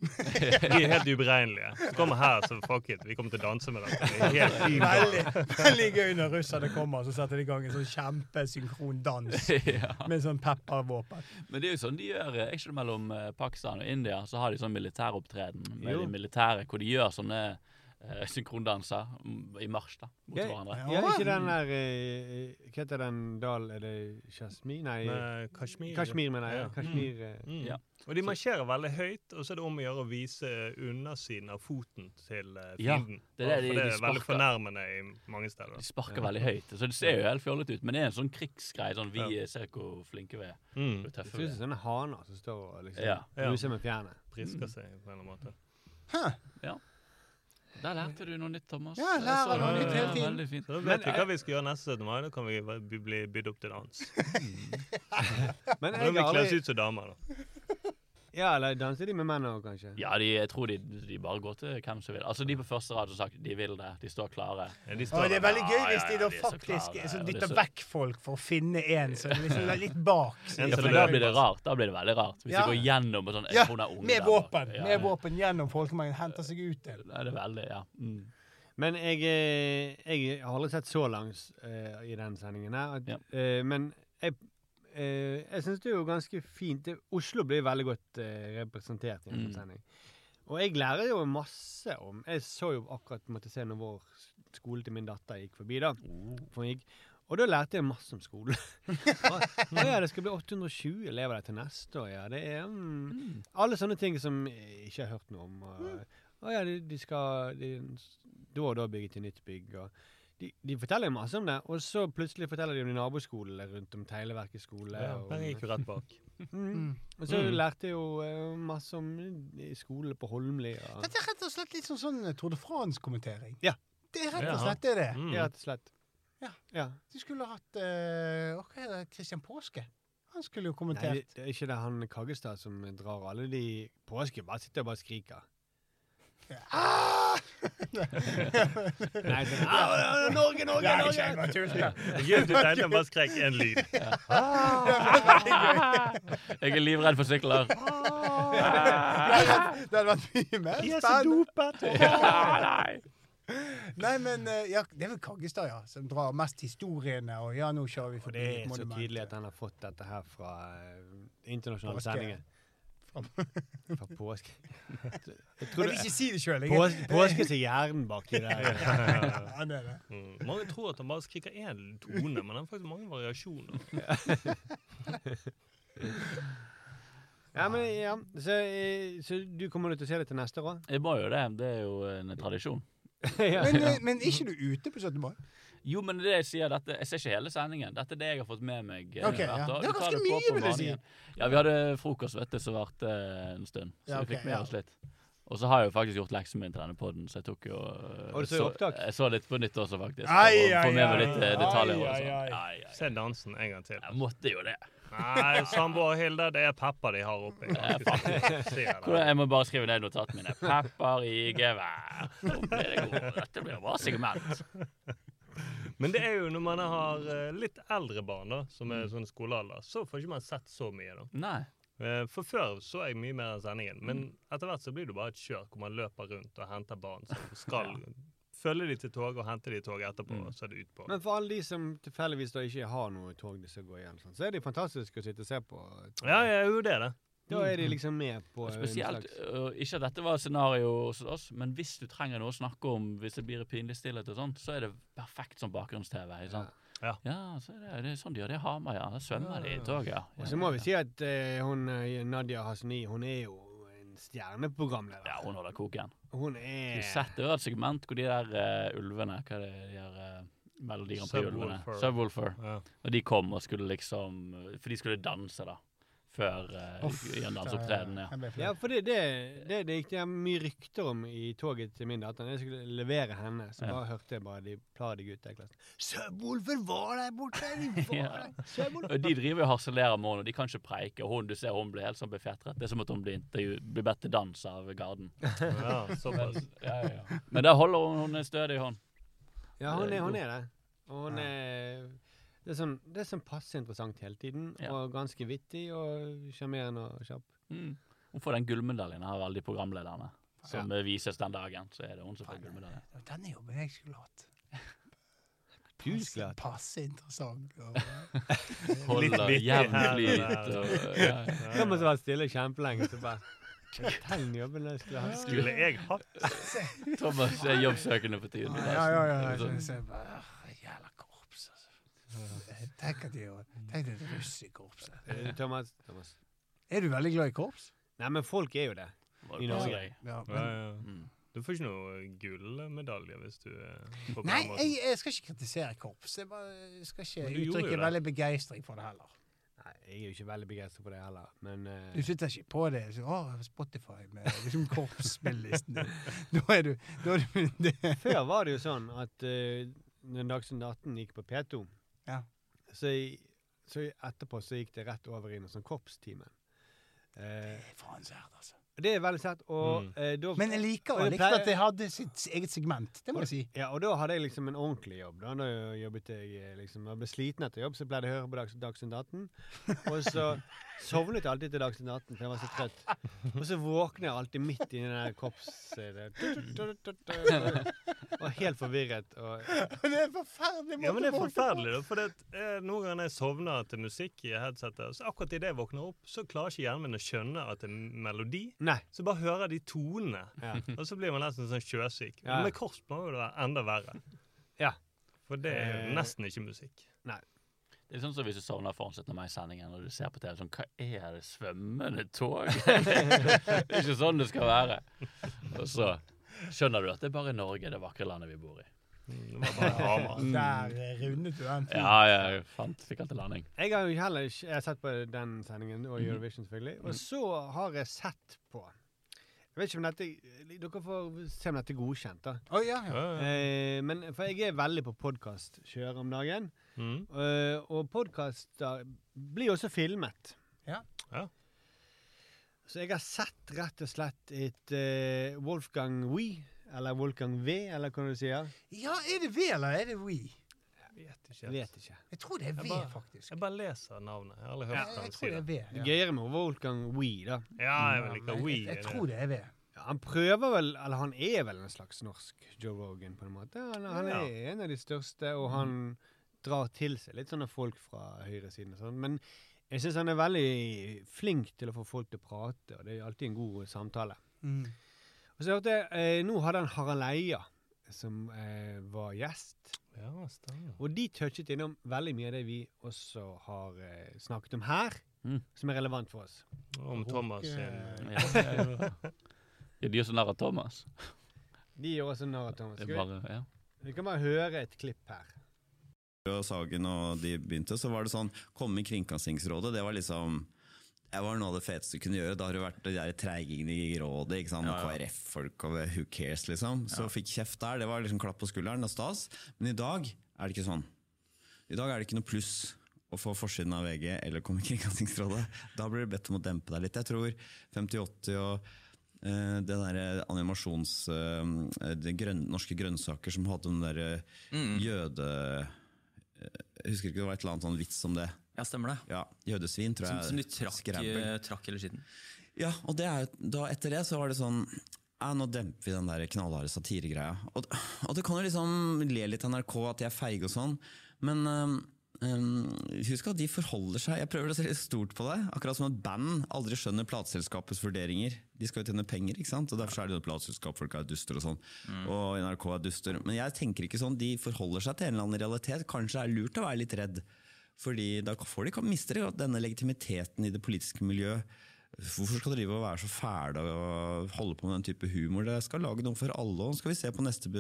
C: De er helt uberegnelige. Så kommer her, så fuck it. Vi kommer til å danse med dem. Det.
B: Veldig, veldig gøy når russerne kommer, så setter de i gang en sånn kjempesynkron dans
D: ja.
B: med sånn peppervåpen.
D: Men det er jo sånn de gjør eh, Ikke mellom eh, Pakistan og India, så har de sånn militæropptreden med
A: Jo.
D: de militære, hvor de gjør sånne eh, synkrondanser mm, i marsj da, mot
A: Ja,
D: hverandre.
A: ja, ikke den der uh, Hva heter den dal Er det Kashmir? Nei,
C: Nei Kashmir.
A: Kashmir, mener jeg.
C: Ja.
A: Kashmir, eh,
C: Mm.
D: Ja.
C: Og de marsjerer veldig høyt, og så er det om å gjøre å vise undersiden av foten til fienden.
D: Ja, det er det
C: For
D: det
C: det
D: de
C: er veldig fornærmende i mange steder.
D: De sparker veldig høyt. Så det ser jo helt fjollete ut, men det er en sånn krigsgreie. Sånn, vi ja. ser hvor flinke vi er.
C: Mm.
A: Det ser ut
D: er.
A: som sånne haner som står og liksom
D: Ja.
C: Ja.
A: ruser med fjærene.
C: Prisker seg på en eller annen måte.
D: Der lærte du noe nytt, Thomas.
B: Ja, lærer
D: så
C: noe nytt hele
B: tiden.
D: Ja, fint.
C: Så da vet vi hva vi skal gjøre neste 17. mai. Da kan vi bli- bydd opp til dans. *laughs*
A: Men
C: Da må vi kle oss ut som damer, da.
A: Ja, eller danser de med menn òg, kanskje?
D: Ja, de, jeg tror de, de bare går til hvem som vil. Altså, De på første rad som sagt, de vil det. De står klare.
C: Ja, de
B: Og
C: står
B: det er veldig gøy hvis
D: ja,
B: de
D: ja,
B: da
D: de så
B: faktisk så
D: og er
B: dytter
D: så-
B: vekk folk for å finne en som liksom er litt bak.
D: Ja, for Da blir det rart. Da blir det veldig rart. Hvis
B: Ja.
D: de går gjennom og sånn
B: Ja,
D: hun er ung
B: med våpen.
D: Ja,
B: Med våpen gjennom folkemengden. Henter seg ut til.
D: Det er det veldig, ja. Mm.
A: Men jeg, eh, jeg har aldri sett så langt uh, i den sendingen her. At,
D: Ja.
A: eh, men eh, jeg syns det er jo ganske fint. Oslo blir veldig godt eh, representert i en
D: Mm.
A: sånn sending. Og jeg lærer jo masse om Jeg så jo akkurat måtte se når vår skole til min datter gikk forbi, da. For gikk. Og da lærte jeg masse om skole. *laughs* Å å ja, det skal bli 820 elever der til neste år, ja. Det er mm, Alle sånne ting som jeg ikke har hørt noe om. Og, og ja, de, de skal de, da og da bygge til nytt bygg. Og de, de forteller jo masse om det, og så plutselig forteller de om de naboskolene rundt om Teileverkets skole.
C: Ja,
A: og,
C: der gikk jo rett bak. *laughs*
A: mm. og så
C: Mm.
A: lærte jeg jo uh, masse om i skole på Holmli. Og,
B: Dette er rett og slett litt sånn, sånn Tour de France-kommentering.
A: Ja.
B: Det er rett og slett det.
C: Mm.
A: ja, rett og slett.
B: Ja.
A: ja.
B: De skulle hatt uh, Hva er det? Christian Påske? Han skulle jo
A: Nei,
B: kommentert.
A: det, det er ikke det han Kaggestad som drar alle de påske. Bare sitter og bare skriker.
B: Ah! *laughs*
A: Nei, sånn, «Ah, Norge, Norge, Norge!
C: er du han bare skrek én lyd.
D: Jeg er livredd for sykler.
B: Det hadde vært mye mer spennende.
C: dopet!
B: Nei, men eh, ja, det er vel Kaggestad, ja, som drar mest historiene. Og ja, nå kjører vi
A: For
B: forbi
A: det er så tydelig at han har fått dette her fra eh, internasjonale
B: Påske.
A: Sendinger. Fra påske. Jeg
B: Jeg vil ikke si det sjøl.
A: påske, påske til hjernen baki der.
B: Han er det.
C: Mm. Mange tror at han bare skriker én tone, men han har faktisk mange variasjoner. *laughs*
A: Ja, men ja, så, eh, så du kommer til å se det til neste år?
D: Jeg må jo det. Det er jo en tradisjon. *laughs*
A: ja.
B: Men, eh, men er ikke du ute på 17. mai?
D: Jo, men det jeg sier, dette, jeg ser ikke hele sendingen. Dette er det jeg har fått med meg. eh,
B: Ok, ja.
D: år.
B: Det er
D: Vi tar
B: ganske
D: på
B: mye,
D: på
B: vil jeg si.
D: morgenen. Ja, vi hadde frokost, vet du, som varte eh, en stund. Så
B: Ja,
D: vi
B: ok,
D: fikk med
B: ja.
D: oss litt. Og så har jeg jo faktisk gjort leksen min til denne poden, så jeg tok jo eh,
A: Og du så i opptak?
D: Jeg så litt på nytt også, faktisk.
B: Ai,
D: for å
B: ai,
D: få med meg
B: ai.
D: litt eh, detaljer. og
B: Ai,
D: sånn.
B: ai, ai.
D: Ai, ai.
C: Se dansen en gang til.
D: Jeg måtte jo det.
C: Nei, samboer Hilde, det er pepper de har oppi. Ser *laughs*
D: Jeg må bare skrive ned notatene mine. Pepper i gevær. Nå blir det god. Dette blir bra segment.
C: Men det er jo når man har eh, litt eldre barn, da, som er sånn skolealder, så får ikke man sett så mye. da.
D: Nei.
C: Eh, For før så jeg mye mer av sendingen, men etter hvert så blir det bare et kjør hvor man løper rundt og henter barn som *laughs* skal følge de til toget og hente de i toget etterpå,
D: Mm.
C: og så er det utpå.
A: Men for alle de som tilfeldigvis da ikke har noe tog de skal gå igjen, sånn, så er det fantastisk å sitte og se på.
C: Ja, ja, jo, det er det.
A: Da er de liksom med på
D: Og
A: en
D: spesielt,
A: slags
D: øh, Ikke at dette var et scenario hos oss, men hvis du trenger noe å snakke om, hvis det blir pinlig stillhet og sånt, så er det perfekt som bakgrunns-TV. Ja.
C: Ja.
D: Ja, så er det, det er sånn de gjør det i Hamar, ja. Da svømmer de i toget. Ja.
A: Og så må vi si at uh, hun Nadia Hasni, hun er jo en stjerneprogramleder.
D: Ja, hun holder koken.
A: Hun er
D: Du setter jo et segment hvor de der uh, ulvene Hva er det de der uh, Melodi Grand Prix-ulvene?
C: Subwoolfer.
D: Subwoolfer.
C: Ja.
D: Og de kom og skulle liksom For de skulle danse, da. Før uh, Jørndalsopptredenen. Ja.
A: Ja, for det, det, det, det gikk det mye rykter om i toget til min datter. Når jeg skulle levere henne, så
D: Ja.
A: bare hørte jeg bare de pladige gutta i klassen. Subwoolfer var der borte! De var *laughs*
D: Ja.
A: der!
D: Og De driver og harselerer med henne, og de kan ikke preike. Hun, du ser hun blir helt sånn befetret. Det er som at hun blir, blir bedt til dans av garden.
C: Ja, såpass.
D: Men, ja, ja, ja. Men der holder hun, hun er stødig i hånd.
A: Ja, hun er, hun er det. Og hun er det er, sånn, det er sånn passe interessant hele tiden,
D: Ja.
A: og ganske vittig og sjarmerende og kjapp.
D: Mm. Hun får den gullmedaljen av alle de programlederne som ja. vises den dagen. Så er det hun som får gullmedaljen.
B: Den jobben jeg skulle hatt.
A: Du
B: Passe,
A: skulle hatt.
B: passe interessant. Og,
D: Holder jevn flyt ja, ja.
A: Kan man så være stille kjempelenge, så bare Den jobben jeg skulle hatt.
C: Skulle jeg hatt
D: Thomas er jobbsøkende for tiden.
B: ja, ja, ja.
D: ja, er sånn.
B: «Åh, Jævla altså. Tenk at de har Tenk er russ i korpset.
A: Eh, Thomas, Thomas.
B: Er du veldig glad i korps?
A: Nei, men folk er jo det. I Norge.
B: Ja,
C: ja,
B: men,
C: ja.
D: Mm.
C: Du får ikke noe gullmedalje hvis du er på
B: nei,
C: den måten.
B: jeg, jeg skal ikke kritisere korps. Jeg bare jeg skal ikke
C: Men du gjorde
B: uttrykke
C: jo
B: veldig begeistring for det heller.
A: Nei, jeg er jo ikke veldig begeistret for det heller, men eh,
B: Du sitter ikke på det. Så, å, Spotify med liksom korpsspillelisten *laughs* din. Da er du, da er du det.
A: Før var det jo sånn at uh, når Dagsnytt 18 gikk på P2,
B: Ja.
A: så, jeg, så etterpå så gikk det rett over i noe sånn korpstime. Eh,
B: Faen sært, altså.
A: Det er veldig sett. og
C: Mm.
A: eh, da
B: Men jeg liker
A: Og
B: jeg
A: likte
B: at det hadde sitt eget segment. Det må jeg si.
A: Ja, og da hadde jeg liksom en ordentlig jobb. Da Da jobbet jeg eh, liksom jeg ble sliten etter jobb, så pleide jeg å høre på Dags, Dagsnytt 18. Og så *laughs* sovnet jeg alltid til Dagsnytt 18, for jeg var så trøtt. Og så våkner jeg alltid midt i den der korps... eh, Og helt forvirret. Og *laughs*
B: Det er forferdelig måte
C: Ja, men det er forferdelig, da. For det, eh, noen ganger når jeg sovner til musikk i headsetet, så akkurat idet jeg våkner opp, så klarer ikke hjernen min å skjønne at det er melodi.
A: Nei.
C: Så bare hører de tonene,
A: Ja. *laughs*
C: og så blir man nesten sånn sjøsyk.
A: Ja.
C: Men med korps må det være enda verre.
A: Ja.
C: For det er
A: Eh.
C: jo nesten ikke musikk.
D: Det er sånn som hvis du sovner foran 17. mai-sendingen og du ser på TV sånn Hva er det? Svømmende tog? *laughs* det er ikke sånn det skal være. Og så skjønner du at det er bare Norge, det vakre landet vi bor i.
C: Det var. *laughs*
B: Der eh, rundet du den.
D: Ja, jeg fant, fikk han til landing.
A: Jeg har jo heller ikke Jeg har sett på den sendingen, og Eurovision selvfølgelig. Og så har jeg sett på Jeg vet ikke om dette Dere får se om dette er godkjent, da.
B: Å, ja, ja.
C: Ja, ja.
A: Eh, men For jeg er veldig på podkastkjør om dagen.
C: Mm.
A: Eh, og podkaster blir også filmet.
B: Ja.
C: Ja.
A: Så jeg har sett rett og slett et uh, Wolfgang We, eller Wolfgang V, eller hva du sier.
B: ja, er det V eller er det We?
C: Jeg vet ikke.
A: Jeg vet ikke.
B: Jeg tror det er
C: Jeg
B: V,
C: bare-
B: faktisk.
C: Jeg bare leser navnet. Jeg har aldri
B: Ja, jeg,
C: jeg
B: tror
C: si
B: det er
C: det.
B: V.
A: Det
B: Ja.
A: gøyere med Wolfgang We, da.
C: Ja, jeg vil ikke
B: Men
C: We.
B: jeg, jeg
C: er
B: tror det er V.
A: Ja, han prøver vel Eller han er vel en slags norsk Joe Rogan, på en måte. Han, han
C: Ja.
A: er en av de største, og han drar til seg litt sånne folk fra høyresiden og sånn. Men jeg syns han er veldig flink til å få folk til å prate, og det er alltid en god samtale.
B: Mm.
A: Og så hørte jeg eh, Nå hadde han Harald Eia som eh, var gjest.
C: Ja, stemmer.
A: Og de touchet innom veldig mye av det vi også har eh, snakket om her,
D: Mm.
A: som er relevant for oss.
C: Om Thomas sin
B: eh,
D: Ja, ja, *laughs* ja. Ja, de gjør så narr av Thomas.
A: De gjør også narr av Thomas.
D: Det
A: Skal vi,
D: bare, ja.
A: vi kan bare høre et klipp her.
J: og Sagen og de begynte, så var det sånn Komme i Kringkastingsrådet, det var liksom det var noe av det feteste du kunne gjøre. Da har det vært de der treigingene i rådet. ikke sant?
D: Ja, ja.
J: KrF-folk og who cares, liksom. Så fikk kjeft der. Det var liksom klapp på skulderen og stas. Men i dag er det ikke sånn. I dag er det ikke noe pluss å få forsiden av VG eller komme i Kringkastingsrådet. Da blir det bedt om å dempe deg litt. Jeg tror 5080 og uh, det der animasjons... Uh, det grøn, norske grønnsaker som hadde den derre jøde... eh, Jeg husker ikke, det var et eller annet sånn vits om det.
K: Ja, stemmer det.
J: Ja, Jødesvin, tror
K: Som,
J: jeg.
K: som du trakk, eh, trakk hele skitten.
J: Ja, og det er, da etter det så var det sånn ja, Nå demper vi den der knallharde satiregreia. Og, og det kan jo liksom le litt av NRK at de er feige og sånn, men øhm, husk at de forholder seg Jeg prøver å se litt stort på det. Akkurat som et band aldri skjønner plateselskapets vurderinger. De skal jo tjene penger, ikke sant? og derfor er det jo plateselskap folk er duster og sånn. Og NRK er duster. Men jeg tenker ikke sånn. De forholder seg til en eller annen realitet. Kanskje det er lurt å være litt redd. Fordi da får de kan miste de denne legitimiteten i det politiske miljøet. Hvorfor skal dere være så fæle og holde på med den type humor? Dere skal lage noe for alle, og så skal vi se på neste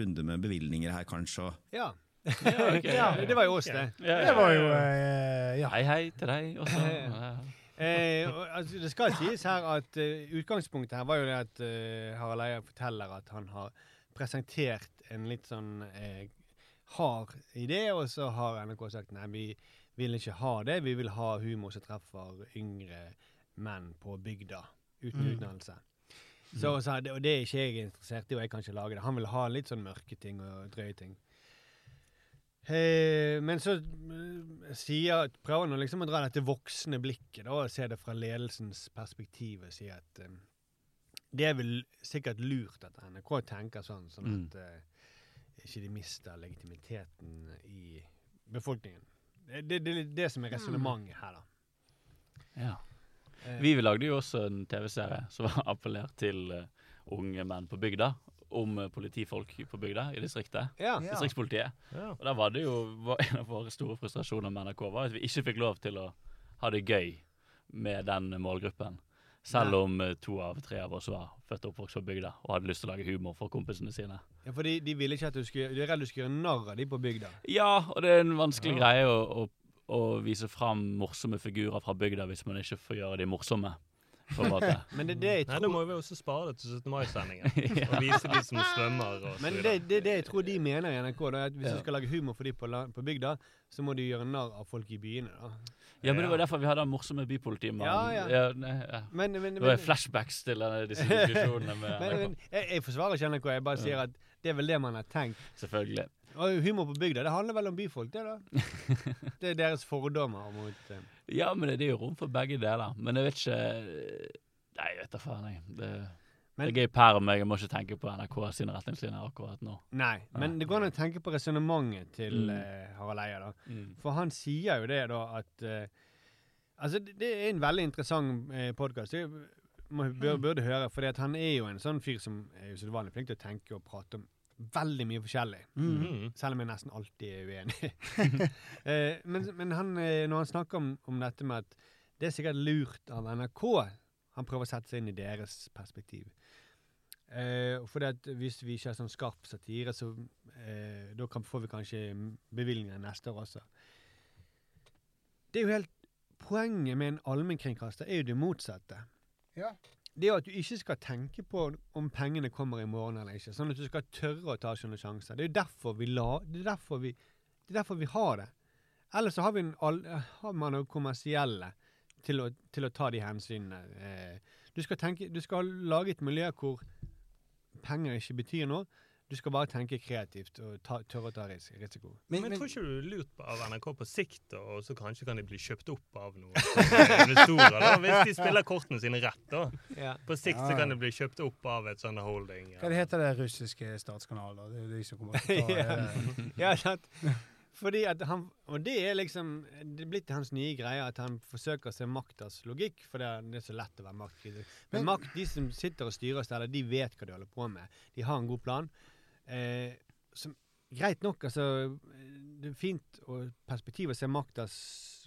J: runde med bevilgninger her, kanskje. Ja.
A: Ja.
D: okay. *laughs*
A: ja det var jo oss, det.
D: Ja,
B: Det
D: ja.
B: var jo eh, Ja.
D: Hei, hei til deg også. *laughs*
A: Eh, altså, det skal sies her at uh, utgangspunktet her var jo det at uh, Harald Eia forteller at han har presentert en litt sånn eh, hard idé, og så har NRK sagt nei, vi vil ikke ha det. Vi vil ha humor som treffer yngre menn på bygda uten
B: Mm.
A: utdannelse. Så, så, det- og det er ikke jeg interessert i, og jeg kan ikke lage det. Han vil ha litt sånn mørke ting og drøye ting. Eh, men så eh, sier, prøver han liksom å dra dette voksne blikket da, og se det fra ledelsens perspektiv og si at um, det er vel sikkert lurt at NRK tenker sånn, sånn
D: Mm.
A: at eh, ikke de mister legitimiteten i befolkningen. Det er det, det, det som er resonnementet her, da.
D: Ja.
A: Eh,
D: Vi lagde jo også en TV-serie som var *laughs* appellert til eh, unge menn på bygda. Om eh, politifolk på bygda i distriktet.
A: ja.
B: Ja.
D: Distriktspolitiet.
C: Ja.
D: Og der var det jo var En av våre store frustrasjoner med NRK var at vi ikke fikk lov til å ha det gøy med den målgruppen. Selv om eh, to av tre av oss var født og oppvokst på bygda og hadde lyst til å lage humor for kompisene sine.
A: ja, for de, de ville ikke at du skulle De er redd du skulle gjøre narr av de på bygda.
D: Ja, og det er en vanskelig greie å, å, å vise fram morsomme figurer fra bygda hvis man ikke får gjøre de morsomme. På en måte. *laughs*
A: Men det er det jeg
C: Nei,
A: tror
C: da må vi også spare det til 17. mai-sendingen. *laughs* Og vise de som svømmer og så
A: Men det
C: videre.
A: er det, det jeg tror de mener i NRK. Da, at Hvis
D: Ja.
A: du skal lage humor for de på, la- på bygda, så må du gjøre narr av folk i byene. da.
D: Ja, men det var derfor vi hadde den morsomme bypolitimannen.
A: Ja, ja.
D: nei, ja.
A: Men, men,
D: Det var flashbacks til disse *laughs* diskusjonene
A: men, men jeg, jeg forsvarer ikke NRK. Jeg bare sier at det er vel det man har tenkt.
D: Selvfølgelig.
A: Og humor på bygda, det handler vel om byfolk, det, da? *laughs* Det er deres fordommer mot uh...
D: Ja, men det er jo rom for begge deler. Men jeg vet ikke Nei, jeg vet da faen, jeg. Det,
A: Men-
D: det er gøy per meg. Jeg må ikke tenke på NRK sine retningslinjer akkurat nå.
A: Nei, men det går an å tenke på resonnementet til
D: Mm.
A: uh, Harald Eia, da.
D: Mm.
A: For han sier jo det, da, at uh, Altså, det, det er en veldig interessant eh, podkast. Man bør, burde høre, for han er jo en sånn fyr som er usedvanlig flink til å tenke og prate om veldig mye forskjellig.
C: Mhm.
A: Selv om jeg nesten alltid er uenig. *laughs* eh, men men han, eh, når han snakker om, om dette med at det er sikkert lurt av NRK Han prøver å sette seg inn i deres perspektiv. Eh, fordi at hvis vi ikke har sånn skarp satire, så eh, da kan, får vi kanskje bevilgninger neste år også. Det er jo helt Poenget med en allmennkringkaster er jo det motsatte.
B: Ja.
A: Det er jo at du ikke skal tenke på om pengene kommer i morgen eller ikke. Sånn at du skal tørre å ta sånne sjanser. Det er jo derfor vi la Det er derfor vi, det er derfor vi har det. Ellers så har, vi en, har man jo kommersielle til å, til å ta de hensynene. Eh, du, skal tenke, du skal lage et miljø hvor penger ikke betyr noe. Du skal bare tenke kreativt og ta, tørre å ta ris risiko.
C: Men, jeg tror ikke du er lurt av NRK på sikt, og så kanskje kan de bli kjøpt opp av noen investorer? da, Hvis de spiller kortene sine rett, da.
A: Ja.
C: På sikt
B: Ja.
C: så kan de bli kjøpt opp av et sånt holding.
B: Hva heter det russiske statskanaler? Det er jo de som kommer til å ta *laughs*
A: Ja.
B: eh,
A: Ja, sant? Fordi at han, og det er liksom Det er blitt hans nye greie at han forsøker å se maktas logikk, for det er, det er så lett å være maktkritisk. Men
B: Men-
A: makt, de som sitter og styrer og steller, de vet hva de holder på med. De har en god plan. Eh, som, greit nok, altså Det er fint og perspektiv å se maktas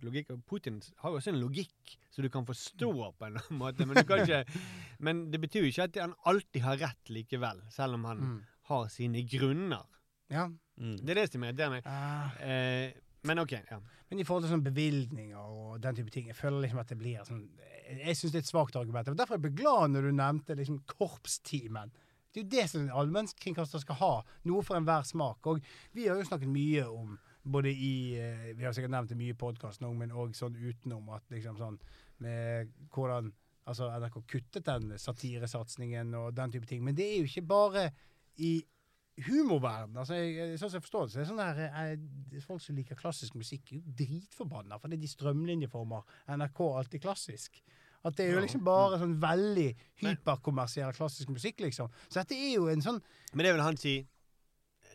A: logikk. Og Putin har jo også en logikk som du kan forstå på en eller annen måte. Men, du kan ikke, *laughs* men det betyr jo ikke at han alltid har rett likevel, selv om han
B: mm.
A: har sine grunner.
B: Ja.
D: Mm.
A: Det er det som irriterer meg.
B: Ah.
A: Eh, men OK. ja.
B: Men i forhold til sånn bevilgninger og den type ting, jeg føler liksom at det blir sånn Jeg syns det er et svakt argument. Og Derfor er jeg glad når du nevnte liksom korpstimen. Det er jo det som en allmennkringkaster skal ha. Noe for enhver smak. Og vi har jo snakket mye om både i eh, Vi har sikkert nevnt det mye i podkasten òg, men òg sånn utenom at liksom sånn med hvordan altså NRK kuttet den satiresatsingen og den type ting. Men det er jo ikke bare i humorverden. Altså, jeg, sånn som jeg forstår det, så er det sånn der, eh, folk som liker klassisk musikk, er jo dritforbanna fordi de strømlinjeformer NRK alltid klassisk. At det er jo liksom bare sånn veldig hyperkommersiell klassisk musikk, liksom. Så dette er jo en sånn
A: Men det vil han si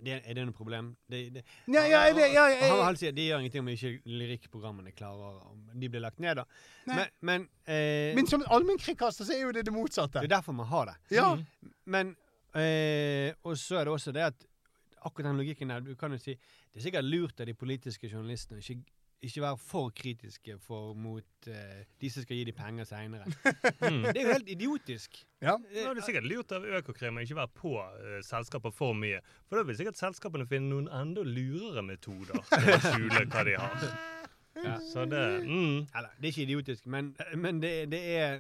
A: det, Er det noe problem? Det, det,
B: Ja, ja, jeg vet- ja, jeg-
A: han, han sier det gjør ingenting om ikke lyrikkprogrammene klarer om De blir lagt ned, da. Men, men, eh,
B: Men som allmennkringkaster så er jo det det motsatte.
A: det er derfor man har det.
B: Ja.
A: Men eh, Og så er det også det at akkurat den logikken der Du kan jo si Det er sikkert lurt av de politiske journalistene å ikke, ikke være for kritiske for, mot eh, de som skal gi de penger seinere.
C: Mm.
A: Det er jo helt idiotisk.
B: Ja.
C: Nå er det sikkert lurt av Økokrim å ikke være på eh, selskaper for mye. For da vil sikkert selskapene finne noen enda lurere metoder til å skjule hva de har.
A: Ja.
C: Så det mm.
A: Eller, det er ikke idiotisk, men, men det, det er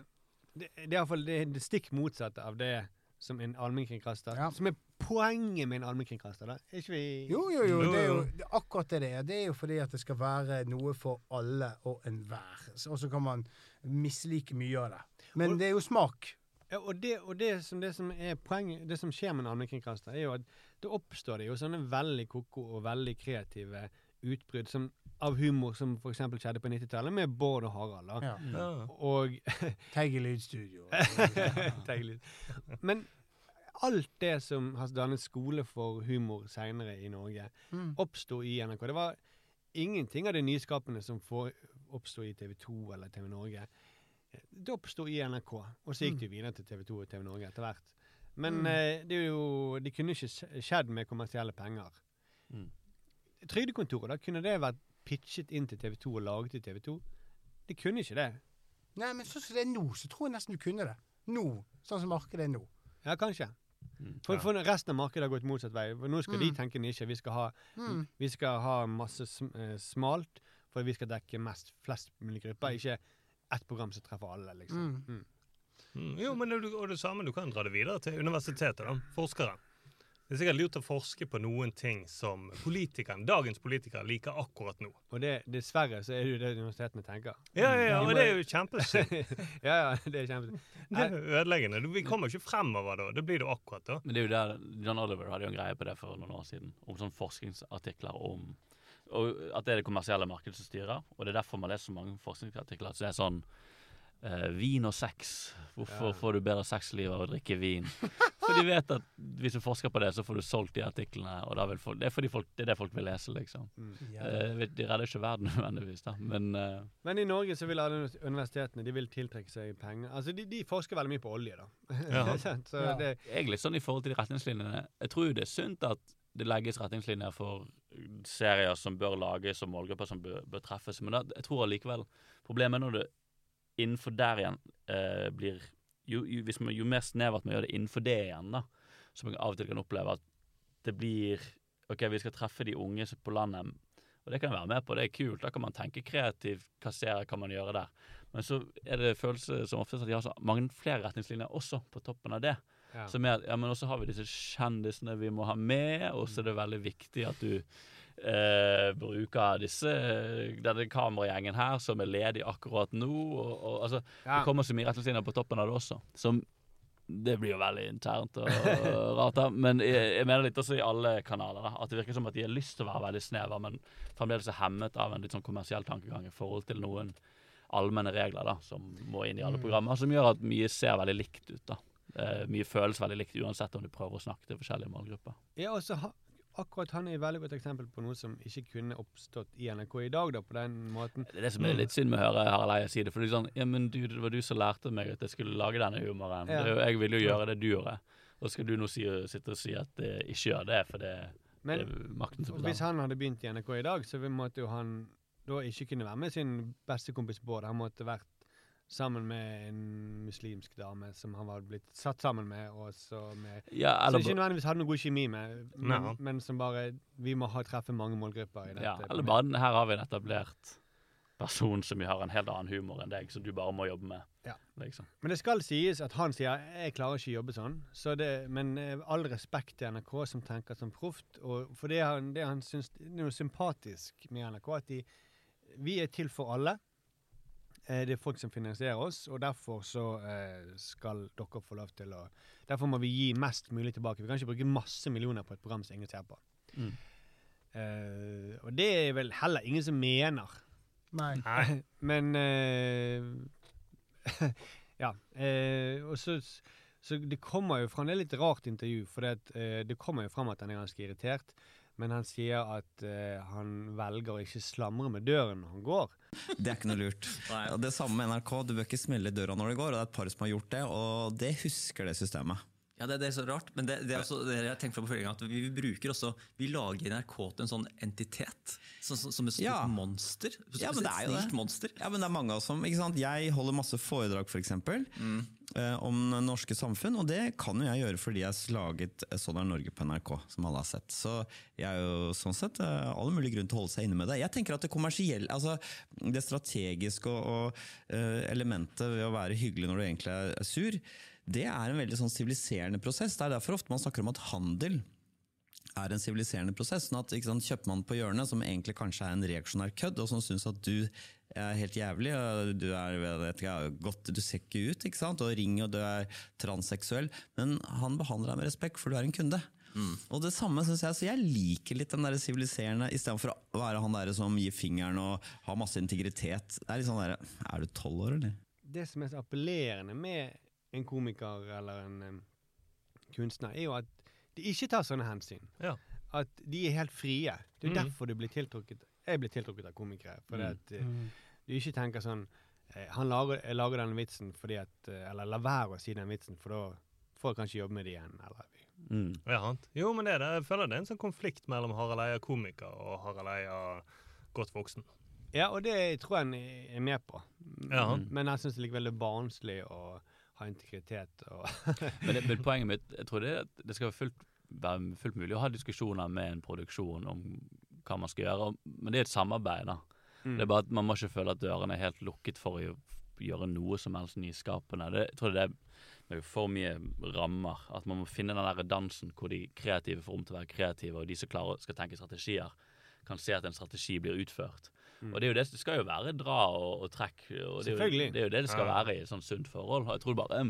A: det, det er iallfall det, det stikk motsatte av det som en allmennkringkaster
B: Ja.
A: Som er poenget med en allmennkringkaster. da. Er ikke vi
B: Jo, jo, jo. Det er jo det er akkurat det det er. Det er jo fordi at det skal være noe for alle og enhver. Så- Og så kan man mislike mye av det. Men
A: Og-
B: det er jo smak.
A: Ja, og det, og det, som, det som er poenget, det som skjer med en allmennkringkaster, er jo at det oppstår det jo sånne veldig koko og veldig kreative utbrudd som, av humor som f.eks. skjedde på 90-tallet med Bård og Harald. da.
B: Ja.
C: Mm.
A: Og
B: Teig i lydstudio.
A: Men alt det som har dannet skole for humor seinere i Norge,
B: Mm.
A: oppsto i NRK. Det var ingenting av det nyskapende som får- oppsto i TV 2 eller TV Norge. Det oppsto i NRK, og så gikk det videre til TV 2 og TV Norge etter hvert. Men
B: Mm.
A: eh, det er jo Det kunne ikke skjedd med kommersielle penger.
D: Mm.
A: Trygdekontoret, da kunne det vært pitchet inn til TV 2 og laget til TV 2? Det kunne ikke det.
B: Nei, men sånn som det er nå, så tror jeg nesten du kunne det. Nå. Sånn som markedet er nå.
A: Ja, kanskje.
D: Mm.
A: For, for resten av markedet har gått motsatt vei. For nå skal de
B: Mm.
A: tenke nisje. Vi skal ha,
B: Mm.
A: vi skal ha masse sm eh, smalt, for vi skal dekke mest, flest mulig grupper. Ikke ett program som treffer alle, liksom.
B: Mm.
A: Mm.
C: Mm. Jo, men det, og det samme, du kan dra det videre til universitetet, da. Forskere. Det er sikkert lurt å forske på noen ting som politikeren, dagens politikere liker akkurat nå.
A: Og det, dessverre så er det jo det universitetene tenker.
C: Ja, ja, ja, og det er jo kjempesynd. *laughs*
A: ja, ja, det er kjempesynd.
C: Det er ødeleggende. Vi kommer ikke fremover da. Det blir det akkurat da.
D: Men det er jo der John Oliver hadde jo en greie på det for noen år siden, om sånne forskningsartikler om og At det er det kommersielle markedet som styrer. Og det er derfor man leser så mange forskningsartikler. Så det er sånn eh, Vin og sex. Hvorfor
A: Ja.
D: får du bedre sexliv av å drikke vin? For de vet at hvis du forsker på det, så får du solgt de artiklene. Og da vil folk, det, er fordi folk, det er det folk vil lese, liksom.
A: Mm.
D: Eh, vet- de redder ikke verden *laughs* nødvendigvis, da. Men eh,
A: Men i Norge så vil alle universitetene de vil tiltrekke seg penger. Altså, de, de forsker veldig mye på olje, da.
C: Ja. *laughs*
A: Så
B: Ja.
A: det,
D: er sånn i forhold til de retningslinjene. Jeg tror jo det er sunt at det legges retningslinjer for serier som bør lages, og målgrupper som bør, bør treffes. Men da, jeg tror allikevel problemet er når det innenfor der igjen eh, blir jo, jo, hvis man, jo mer snevert man gjør det innenfor det igjen, da, så man av og til kan oppleve at det blir OK, vi skal treffe de unge på landet, og det kan jeg være med på, det er kult. Da kan man tenke kreativt, hva serier kan man gjøre der. Men så er det følelse som oftest at de har så mange flere retningslinjer også på toppen av det.
A: ja.
D: Som er at ja, men også har vi disse kjendisene vi må ha med, og så er det veldig viktig at du eh, bruker disse denne kameragjengen her som er ledig akkurat nå. Og, og, altså,
A: Ja.
D: Det kommer så mye retningslinjer på toppen av det også. Som det blir jo veldig internt og *laughs* rart, da. Men jeg, jeg mener litt også i alle kanaler. da, At det virker som at de har lyst til å være veldig snever, men fremdeles er hemmet av en litt sånn kommersiell tankegang i forhold til noen allmenne regler da, som må inn i alle programmer, som gjør at mye ser veldig likt ut. da. Eh, mye føles veldig likt, uansett om du prøver å snakke til forskjellige målgrupper.
A: Ja, og så ha, akkurat han er et veldig godt eksempel på noe som ikke kunne oppstått i NRK i dag, da, på den måten.
D: Det er det som er litt synd med å høre Harald Eia si det. For er sånn, ja, men du, det var du som lærte meg at jeg skulle lage denne humoren.
A: Ja.
D: Det, jeg ville jo gjøre det du gjorde. Og skal du nå si, sitte og si at det ikke gjør det, for det,
A: Men
D: det er makten som
A: hvis han hadde begynt i NRK i dag, så måtte jo han da ikke kunne være med sin beste kompis Bård. Han måtte vært sammen med en muslimsk dame som han var blitt satt sammen med, og så med
D: Ja, eller, som
A: ikke nødvendigvis hadde noe god kjemi med, men,
C: no.
A: men som bare Vi må ha treffe mange målgrupper i dette.
D: ja, eller bare her har vi en etablert person som har en helt annen humor enn deg, som du bare må jobbe med.
A: Ja.
D: Liksom.
A: Men det skal sies at han sier 'jeg klarer ikke å jobbe sånn'. Så det, men eh, all respekt til NRK som tenker som proft. For det han, det han syns det er noe sympatisk med NRK, at de, vi er til for alle. Eh, Det er folk som finansierer oss, og derfor så eh, skal dere få lov til å Derfor må vi gi mest mulig tilbake. Vi kan ikke bruke masse millioner på et program som ingen ser på.
D: Mm.
A: Eh, og det er vel heller ingen som mener.
B: Nei.
C: Nei. *laughs*
A: Men eh, *laughs* Ja. eh, og så, så det kommer jo fra Det er litt rart intervju, for det, eh, det kommer jo fram at han er ganske irritert. Men han sier at uh, han velger å ikke slamre med døren når han går.
J: Det er ikke noe lurt. *laughs* Det samme med NRK, du bør ikke smelle i døra når du går, og det er et par som har gjort det, og det husker det systemet.
K: Ja, det, det er så rart, men det, det er også, det jeg tenkte på følgende, at vi bruker også, vi lager NRK til en sånn entitet, som, som, et stort
J: Ja.
K: monster.
J: Ja, men det er jo det.
K: monster.
J: Ja, men det er mange av oss som, ikke sant? Jeg holder masse foredrag for eksempel, eh, om norske samfunn, og det kan jo jeg gjøre fordi jeg har laget eh, Sånn er Norge på NRK, som alle har sett. Så jeg er jo sånn sett eh, all mulig grunn til å holde seg inne med det. Jeg tenker at det kommersielle, altså det strategiske og, og elementet ved å være hyggelig når du egentlig er sur, det er en veldig sånn siviliserende prosess. Det er derfor ofte man snakker om at handel er en siviliserende prosess. sånn at ikke sant, Kjøpmannen på hjørnet, som egentlig kanskje er en reaksjonær kødd, og som syns at du er helt jævlig, og du, er, vet ikke, godt, du ser ikke ut, ikke sant? og ring og du er transseksuell, men han behandler deg med respekt, for du er en kunde. Og det samme synes jeg, så jeg liker litt den der siviliserende, istedenfor å være han der som gir fingeren og har masse integritet. Det er litt sånn der, er du tolv år, eller?
A: Det som er så appellerende med en komiker eller en em, kunstner, er jo at de ikke tar sånne hensyn.
C: Ja.
A: At de er helt frie. Det er
C: Mhm.
A: derfor du blir tiltrukket Jeg blir tiltrukket av komikere. Fordi
C: Mm.
A: at uh, du ikke tenker sånn eh, Han lager, jeg lager den vitsen fordi at eh, Eller la være å si den vitsen, for da får jeg kanskje jobbe med det igjen. Eller
C: Ja. Jo, men det er det. Jeg føler det er en sånn konflikt mellom Harald Eia komiker og Harald Eia godt voksen.
A: Ja, og det tror jeg han er med på.
C: Ja.
A: Men jeg syns likevel det er barnslig å ha integritet og *laughs*
D: Men, det, men poenget mitt jeg tror det er at det skal være fullt, være fullt mulig å ha diskusjoner med en produksjon om hva man skal gjøre. Men det er et samarbeid. da.
A: Mm.
D: Det er bare at Man må ikke føle at dørene er helt lukket for å gjøre noe som helst nyskapende. Det, jeg tror det er med for mye rammer. At man må finne den der dansen hvor de kreative får rom til å være kreative, og de som klarer skal tenke strategier, kan se at en strategi blir utført.
A: Mm.
D: Og Det er jo det, det skal jo være dra og, og trekk. Og det, er jo, det er jo det det skal
A: Ja.
D: være i et sånt sunt forhold. Og jeg tror bare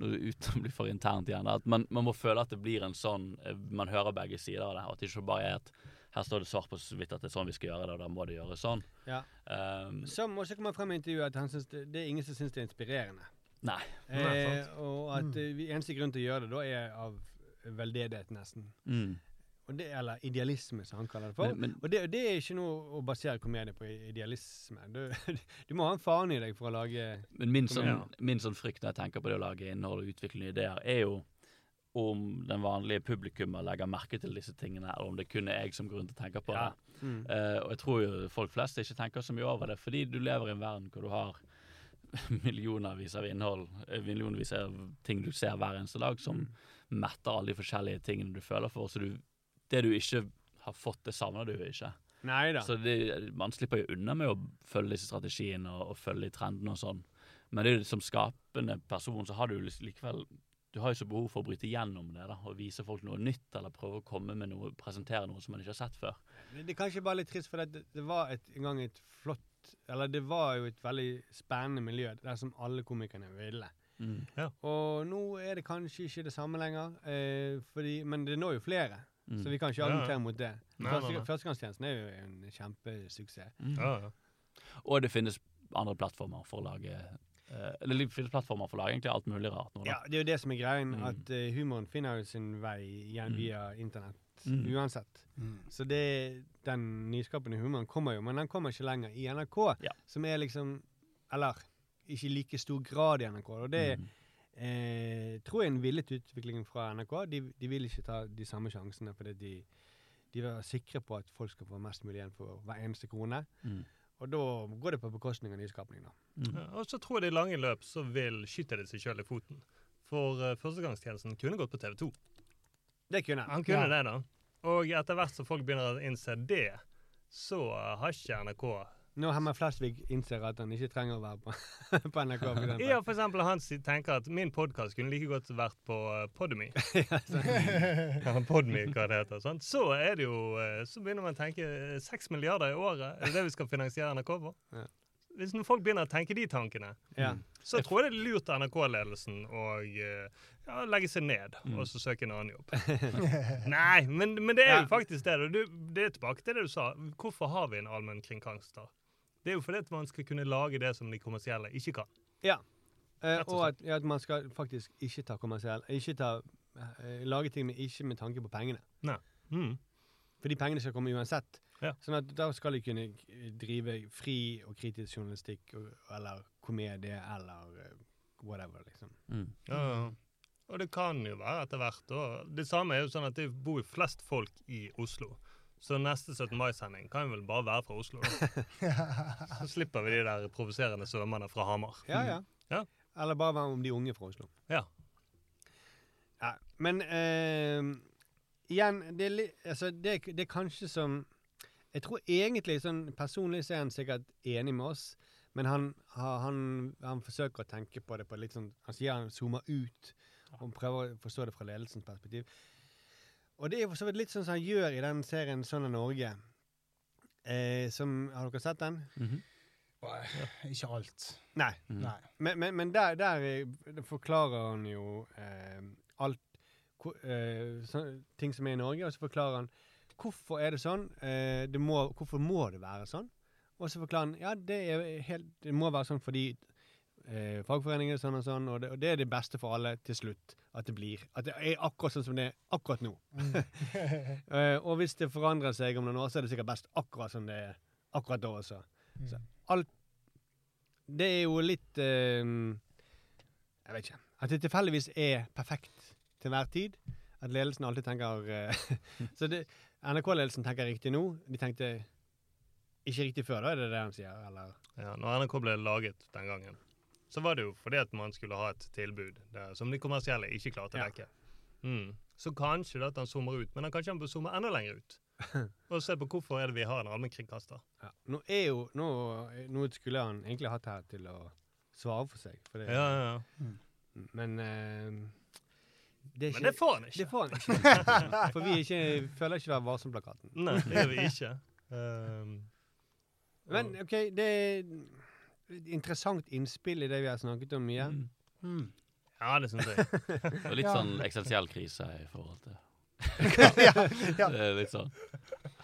D: uten å bli for internt igjen, at man, man må føle at det blir en sånn eh, Man hører begge sider av det. Og at det ikke bare er at her står det svart på hvitt at det er sånn vi skal gjøre det, og da må det gjøres sånn.
A: Ja.
D: Um,
A: Som også kommer frem i intervjuet, at han synes det, det er ingen som syns det er inspirerende.
D: Nei.
A: Eh, og at mm. eneste grunn til å gjøre det da er av veldedighet, nesten.
D: Mm.
A: Det, eller idealisme, som han kaller det for.
D: Men- men-
A: og det, det er ikke noe å basere komedie på idealisme. Du, *laughs* du må ha en faen i deg for å lage
D: Men min sånn, min sånn frykt når jeg tenker på det å lage innhold og utvikle nye ideer, er jo om den vanlige publikummet legger merke til disse tingene, eller om det kun er jeg som går rundt og tenker på
A: Ja.
D: det.
A: Mm.
D: Uh, og jeg tror jo folk flest ikke tenker så mye over det, fordi du lever i en verden hvor du har *laughs* millionervis av innhold, eh, millionervis av ting du ser hver eneste dag, som metter alle de forskjellige tingene du føler for. Så du, det du ikke har fått, det savner du ikke.
A: Neida.
D: Så det, man slipper jo unna med å følge disse strategiene og, og følge de trendene og sånn. Men det er jo som skapende person så har du likevel Du har jo så behov for å bryte gjennom det da, og vise folk noe nytt, eller prøve å komme med noe, presentere noe som man ikke har sett før.
A: Det, det er kanskje bare litt trist, for det, det var et, en gang et flott Eller det var jo et veldig spennende miljø der som alle komikerne ville.
D: Mm.
A: Og nå er det kanskje ikke det samme lenger, eh, fordi, men det når jo flere.
D: Mm.
A: Så vi kan ikke
C: Ja, ja.
A: argumentere mot det. Første. Førstegangstjenesten er jo en kjempesuksess.
D: Mm.
C: Ja, ja.
D: Og det finnes andre plattformer for å lage eh, Eller det finnes plattformer for å lage egentlig alt mulig rart nå, da.
A: Ja, det er jo det som er greien,
D: Mm.
A: at uh, humoren finner jo sin vei igjen
D: Mm.
A: via internett.
D: Mm.
A: Uansett.
B: Mm.
A: Så det, den nyskapende humoren kommer jo, men den kommer ikke lenger i NRK.
D: Ja.
A: Som er liksom Eller ikke i like stor grad i NRK. Og det
D: Mm.
A: Eh, tror jeg en villet utvikling fra NRK. De, de vil ikke ta de samme sjansene fordi de, de vil være sikre på at folk skal få mest mulig igjen for hver eneste krone.
D: Mm.
A: Og da går det på bekostning av nyskapning, da.
C: Ja, og så tror jeg det i lange løp så vil skyte det seg sjøl i foten. For uh, førstegangstjenesten kunne gått på TV 2.
A: Det kunne
C: Han kunne det, da. Og etter hvert som folk begynner å innse det, så har ikke NRK
A: Når Herman Flesvig innser at han ikke trenger å være på, *laughs* på NRK. For.
C: Ja, for eksempel han tenker at min podkast kunne like godt vært på uh, Podmy. *laughs* *laughs* ja, Podme, hva det heter. Sant? Så er det jo uh, Så begynner man å tenke uh, milliarder i året, er det det vi skal finansiere NRK på?
A: Ja.
C: Hvis folk begynner å tenke de tankene,
A: Ja.
C: så tror jeg det er lurt av NRK-ledelsen å uh, ja, legge seg ned
D: Mm.
C: og så søke en annen jobb. Nei, men, men det er
A: Ja.
C: jo faktisk det. Du, det er tilbake til det du sa. Hvorfor har vi en allmennkringkaster? Det er jo fordi at man skal kunne lage det som de kommersielle ikke kan.
A: Ja. Eh,
C: og
A: og at, ja, at man skal faktisk ikke ta kommersiell Ikke ta eh, Lage ting med, ikke med tanke på pengene.
C: Nei. Mm.
A: Fordi pengene skal komme uansett.
C: Ja.
A: Sånn at da skal de kunne drive fri og kritisk journalistikk og, eller komedie eller eh, whatever, liksom.
D: Mm.
C: Ja, ja. Og det kan jo være etter hvert. Og det samme er jo sånn at det bor flest folk i Oslo. Så neste 17. mai-sending kan vel bare være fra Oslo. Da. *laughs* Så slipper vi de der provoserende svømmerne fra Hamar.
A: Ja, ja.
C: Ja.
A: Eller bare være om de unge fra Oslo.
C: Ja.
A: Ja, men eh, igjen, det altså, det, det er kanskje som Jeg tror egentlig sånn personlig så er han sikkert enig med oss, men han, han, han forsøker å tenke på det på litt sånn Han sier han zoomer ut og prøver å forstå det fra ledelsens perspektiv. Og det er for så vidt litt sånn som han gjør i den serien Sånn er Norge. Eh, som, har dere sett den?
B: Ikke alt.
A: Nei.
B: Nei.
A: Men, men, men der, der eh, forklarer han jo eh, alt ko- eh, så, Ting som er i Norge, og så forklarer han hvorfor er det sånn. Eh, det må, hvorfor må det være sånn? Og så forklarer han ja, det, er helt, det må være sånn fordi eh, fagforeningen er sånn og sånn, og det, og det er det beste for alle til slutt. At det blir. At det er akkurat sånn som det er akkurat nå. *laughs* *laughs* Eh, og hvis det forandrer seg om noen år, så er det sikkert best akkurat som det er akkurat da også. Så alt Det er jo litt eh, Jeg vet ikke. At det tilfeldigvis er perfekt til enhver tid. At ledelsen alltid tenker eh, *laughs* Så NRK-ledelsen tenker riktig nå. De tenkte ikke riktig før, da, er det det han sier? Eller?
C: Ja, når NRK ble laget den gangen, så var det jo fordi at man skulle ha et tilbud der, som de kommersielle ikke klarte å
A: Ja.
C: dekke. Mm. Så kanskje det at han zoomer ut, men han kanskje han bør zoome enda lenger ut. *laughs* Og se på hvorfor er det vi har en allmennkringkaster.
A: Ja. Nå er jo nå, nå skulle han egentlig hatt her til å svare for seg. For det,
C: Ja, ja, ja.
A: Men uh, det ikke,
C: Men det får han ikke.
A: Det får han ikke. *laughs* For vi er ikke, føler ikke Vær varsom-plakaten.
C: Nei, det gjør vi ikke. *laughs* Um,
A: Men OK, det er et interessant innspill i det vi har snakket om mye.
B: Mm.
C: Ja, det syns jeg.
D: Og litt
B: Ja.
D: sånn eksistensiell krise i forhold til *laughs*
B: ja, ja.
D: Litt sånn.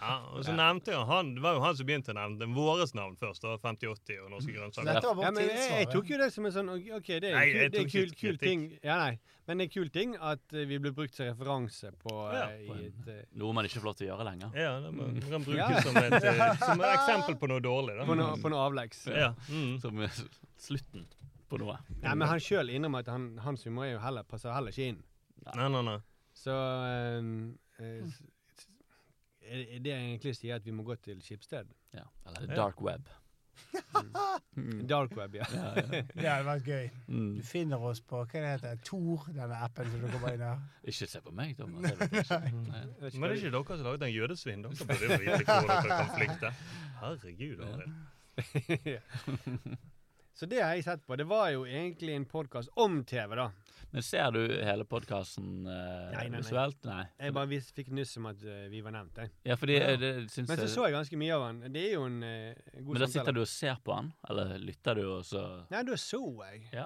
C: Ja, og så nevnte jo han Det var jo han som begynte å nevne våres navn først, da. 5080 og Norske Grønnsaker.
B: Dette var
A: Ja, men jeg, jeg tok jo det som en sånn OK, det er
C: Nei,
A: en kul, det er kul, kul ting. Ja, nei. Men det er en kul ting at eh, vi ble brukt som referanse på,
C: Ja,
A: eh,
D: på en-
A: et, eh,
D: Noe man ikke får lov til å gjøre lenger.
C: Ja, det må, kan brukes
A: Ja.
C: som, et, *laughs* som et eksempel på noe dårlig. Da.
A: på, noe, på noe avleggs.
C: Ja. Mm.
D: Som slutten på noe.
A: Nei, men han sjøl innrømmer at han, hans humor er jo heller, passer heller ikke inn.
C: Nei, nei, nei.
A: Så s- s- er det egentlig sier at vi må gå til Skipsted?
D: Ja. Eller
C: Ja.
D: dark web. *laughs*
A: Dark web, ja.
D: Ja, ja. *laughs*
B: Det hadde vært gøy.
D: Mm.
B: Du finner oss på hva det heter, Tor, denne appen som du kommer inn her. *laughs*
D: Ikke se på meg, Thomas. Ikke. Nei.
C: Men det er ikke dere som laget den jødesvinn? Dere burde jo vite hvor dere kan flykte. Herregud, Arild.
A: Så det har jeg sett på. Det var jo egentlig en podkast om TV, da.
D: Men ser du hele podkasten uh,
A: Nei, nei, nei.
D: visuelt? Nei.
A: Jeg bare vis, fikk nyss om at uh, vi var nevnt. Jeg.
D: Ja, fordi
A: Ja.
D: eh, det syns
A: Men så så jeg ganske mye av han. Det er jo en eh, god
D: Men da sitter du og ser på han, eller lytter du, og så
A: Nei, da så jeg.
D: Ja.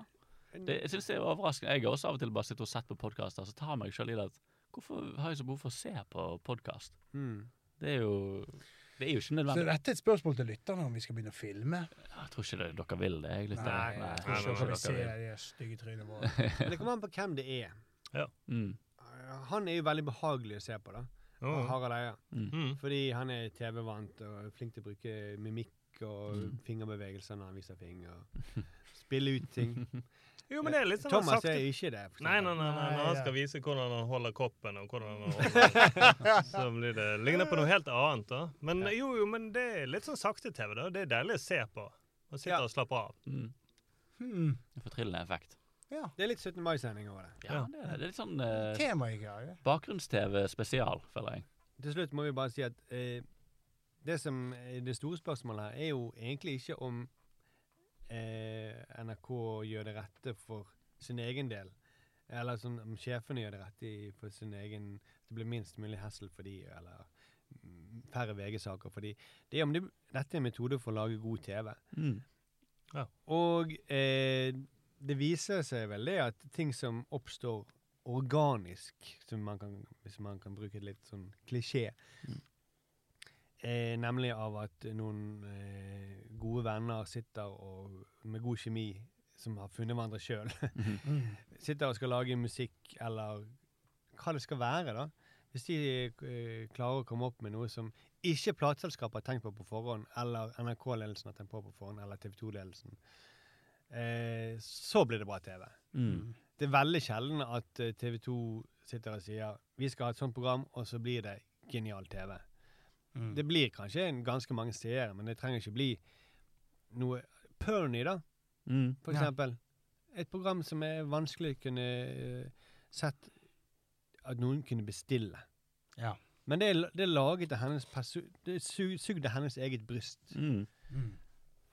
D: Det, jeg synes det er overraskende. Jeg har også av og til bare sittet og sett på podkaster, så tar meg selv i det at Hvorfor har jeg så behov for å se på podkast?
A: Mm.
D: Det er jo Det er jo ikke nødvendig.
B: Så dette er et spørsmål til lytterne om vi skal begynne å filme.
D: Jeg tror ikke det, dere vil det. Jeg lytter.
B: Nei,
D: Nei,
B: jeg tror
C: nei,
B: ikke dere vil se de stygge trynene våre. *laughs*
A: Men det kommer an på hvem det er.
D: Mm.
A: Eh, Han er jo veldig behagelig å se på, da.
C: Oh.
A: Harald Eia.
C: Mm.
A: Fordi han er TV-vant og er flink til å bruke mimikk og
D: Mm.
A: fingerbevegelser når han viser finger. Spille ut ting. *laughs*
C: Jo, men det er litt sånn
A: Thomas er ikke det. for
C: Nei, nei, nei, nei, når
B: Nei,
C: han skal vise hvordan han holder koppen, og hvordan han *laughs* holder Så blir det ligner på noe helt annet, da. Men jo, jo, men det er litt sånn sakte-TV, da. Det er deilig å se på. Og sitte
A: Ja.
C: og slappe av.
D: Mm.
B: Hmm.
D: Fortryllende effekt.
B: Ja.
A: Det er litt 17. mai-sending over det.
D: Ja, det, er, det er litt sånn eh,
B: Tema i greie.
D: bakgrunns-TV spesial, føler jeg.
A: Til slutt må vi bare si at eh, det som er det store spørsmålet her, er jo egentlig ikke om eh, NRK gjør det rette for sin egen del. Eller sånn, om sjefene gjør det rette for sin egen Det blir minst mulig hessel for de, eller mm, færre VG-saker for de. Det er om det, dette er en metode for å lage god TV.
D: Mm.
A: Og eh, det viser seg vel det at ting som oppstår organisk, som man kan, hvis man kan bruke et litt sånn klisjé,
D: Mm.
A: Eh, nemlig av at noen eh, gode venner sitter og med god kjemi, som har funnet hverandre sjøl,
B: Mm. *laughs*
A: sitter og skal lage musikk, eller hva det skal være, da. Hvis de eh, klarer å komme opp med noe som ikke plateselskapet har tenkt på på forhånd, eller NRK-ledelsen har tenkt på på forhånd, eller TV 2-ledelsen, eh, så blir det bra TV.
D: Mm.
A: det er veldig sjelden at eh, TV 2 sitter og sier vi skal ha et sånt program, og så blir det genial TV.
B: Mm.
A: Det blir kanskje en ganske mange seere, men det trenger ikke bli noe Perny, da,
D: Mm.
A: for
B: Ja.
A: eksempel. Et program som er vanskelig kunne uh, sett at noen kunne bestille.
B: Ja.
A: Men det er, det er laget av hennes Det er su- sugd av hennes eget bryst.
D: Mm.
B: Mm.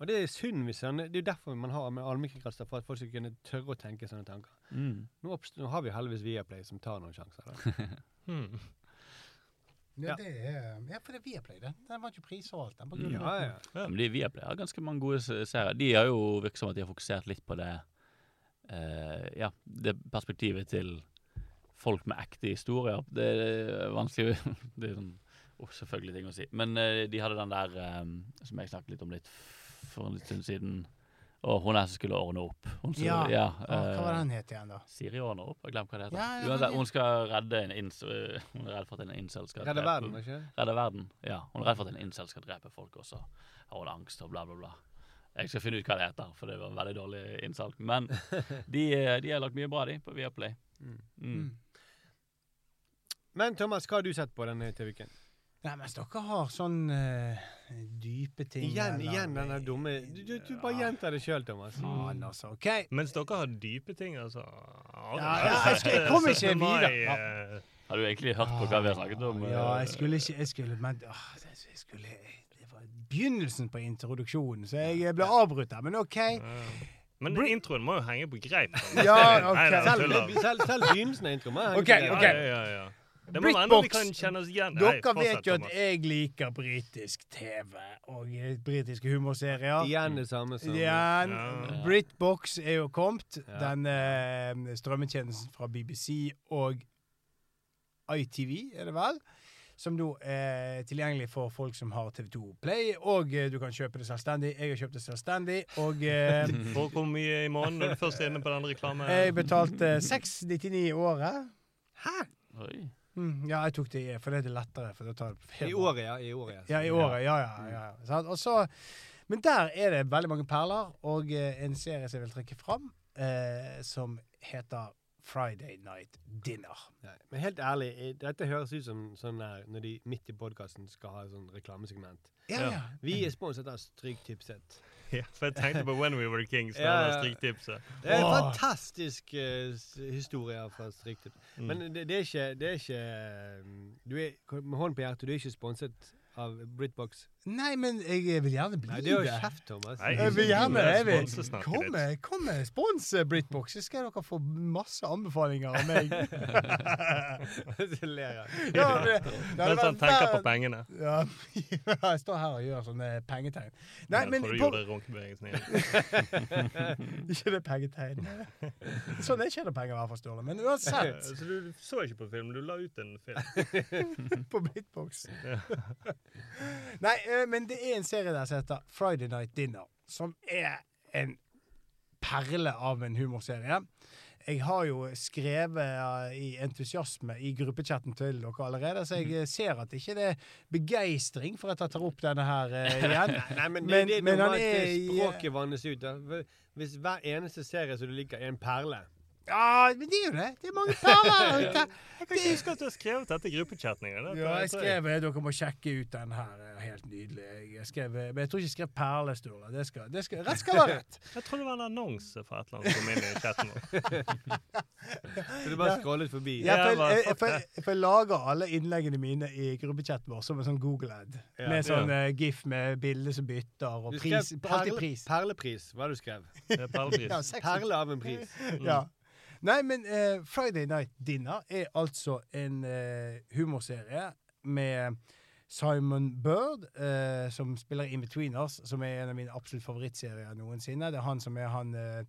A: Og det er synd hvis han Det er jo derfor man har med allmennkringkaster, for at folk skal kunne tørre å tenke sånne tanker.
D: Mm.
A: Nå, nå har vi heldigvis Viaplay som tar noen sjanser. Da. *laughs* *laughs*
B: Ja, det er, ja, for det er Viaplay, det. Den vant jo pris og alt. Den på grunn av-
A: Ja, ja.
D: Ja, men de Viaplay har ganske mange gode serier. De har jo virket som at de har fokusert litt på det uh, Ja, det perspektivet til folk med ekte historier. Det er vanskelig *laughs* Det er sånn oh, selvfølgelig ting å si. Men uh, de hadde den der um, som jeg snakket litt om litt for en stund siden. Og hun er som skulle ordne opp. Hun skulle,
B: Ja.
D: ja
B: uh, hva var
D: eh,
B: den het igjen, da?
D: Siri ordner opp. Jeg glemte hva det heter.
B: Ja, ja,
D: Uansett, hun skal redde en ins... øh, Hun er redd for at en incel skal
A: Redde
D: drepe-
A: verden, ikke?
D: Redde verden, ja. Hun er redd for at en incel skal drepe folk, og så har hun angst og bla, bla, bla. Jeg skal finne ut hva det heter, for det var en veldig dårlig innsalg. Men *laughs* de, eh, de har lagt mye bra, de, på Viaplay.
A: Mm.
D: Mm.
A: Men Thomas, hva har du sett på denne TV-uken?
B: Nei, mens dere har sånn uh, dype ting
A: Igjen,
B: eller-
A: igjen denne dumme Du, du, du bare gjentar det sjøl, Thomas.
B: Faen, altså. OK.
C: Mens dere har dype ting, altså.
B: Ja, ja, jeg skal- jeg kommer ikke videre.
C: Ja.
D: Har du egentlig hørt på hva vi har snakket om?
B: Ja,
D: eh,
B: jeg skulle ikke Jeg skulle, men åh, jeg skulle Det var begynnelsen på introduksjonen, så jeg ble avbrutt der. Men OK.
C: Men introen må jo henge på greip.
B: Ja, ok.
C: Nei,
A: Selv, selv, selv begynnelsen av introen må jeg
B: okay,
A: henge på
B: ok.
A: greip.
C: Ja, ja, ja. Det må være noe vi kan kjenne oss igjen
B: Dere
C: Nei,
B: vet jo at
C: Thomas.
B: jeg liker britisk TV og eh, britiske humorserier.
A: Igjen det samme som
B: Igjen.
C: Ja.
B: Britbox er jo kommet.
A: Ja.
B: Den eh, strømmetjenesten fra BBC og ITV, er det vel? Som nå er tilgjengelig for folk som har TV2 Play. Og eh, du kan kjøpe det selvstendig. Jeg har kjøpt det selvstendig. Og eh, *laughs*
C: For hvor mye i måneden når du først er inne på den reklamen?
B: jeg betalte 699 i året. Hæ?
D: Oi.
B: Mm, ja, jeg tok det i, for det er lettere. For det
A: I året, ja. I året,
B: Ja, i året. Ja, ja. ja, ja. Sant? Og så, men der er det veldig mange perler, og eh, en serie som jeg vil trekke fram, eh, som heter Friday Night Dinner.
A: Ja, men helt ærlig, eh, dette høres ut som sånn der når de midt i podkasten skal ha et sånn reklamesegment.
B: Ja, ja.
A: Vi er sponset av Stryktipset.
C: Ja, for jeg tenkte på When We Were Kings.
A: Ja,
C: Ja. Striktipset.
A: Det er en
B: Åh.
A: fantastisk uh, historie fra Stryktip.
C: Mm.
A: Men det, det er ikke, det er ikke eh, du er, Med hånden på hjertet, du er ikke sponset av Britbox.
B: Nei, men jeg vil gjerne bli
A: Nei, det er jo kjeft, Thomas.
C: Nei,
B: Jeg vil gjerne jeg vil. Kom med, kom med spons Britbox, så skal dere få masse anbefalinger av meg. *laughs*
A: Så ler jeg. *laughs*
B: Ja, men det-
C: Mens han tenker på pengene.
B: Ja, *laughs* jeg står her og gjør sånne pengetegn. Nei, men
C: tror du gjøre runkebevegelsen igjen.
B: Ikke det pengetegn. Sånn er ikke det penger, i hvert fall, Ståle. Men uansett,
C: Så du så ikke på film, du la ut en film.
B: på Britbox. Nei, men det er en serie der som heter Friday Night Dinner, som er en perle av en humorserie. Jeg har jo skrevet eh, i entusiasme i gruppechatten til dere allerede, så jeg eh, ser at ikke det er begeistring for at jeg tar opp denne her eh, *laughs* igjen.
A: Nei, men det,
B: Men-
A: det er
B: men han er
A: språket vannes ut. Hvis hver eneste serie som du liker, er en perle
B: Ja, men det er jo det. Det er mange perler *laughs* ute.
C: Jeg kan ikke huske at du har skrevet dette i gruppechatten engang.
B: Ja, jeg skrev eh, dere må sjekke ut den her. Er Helt nydelig. Jeg skrev, eh, men jeg tror ikke jeg skrev perle, Sturle. Det skal, det skal, rett skal være rett. *laughs*
C: Jeg tror det var en annonse fra et eller annet som kom inn i chatten vår. *laughs*
A: Så du bare scrollet forbi.
B: Ja, for, jeg, for, jeg, for jeg lager alle innleggene mine i gruppechatten vår som en sånn Google-ad.
A: Ja.
B: med sånn ja. gif med bilder som bytter, og pris.
A: skrev
B: Alltid pris.
A: perlepris, hva du skrev?
C: Er perlepris.
B: Ja.
A: Perle av en pris.
B: Ja. Nei, men eh, Friday Night Dinner er altså en eh, humorserie med Simon Bird, eh, som spiller In Betweeners, som er en av mine absolutt favorittserier noensinne. Det er han som er han eh,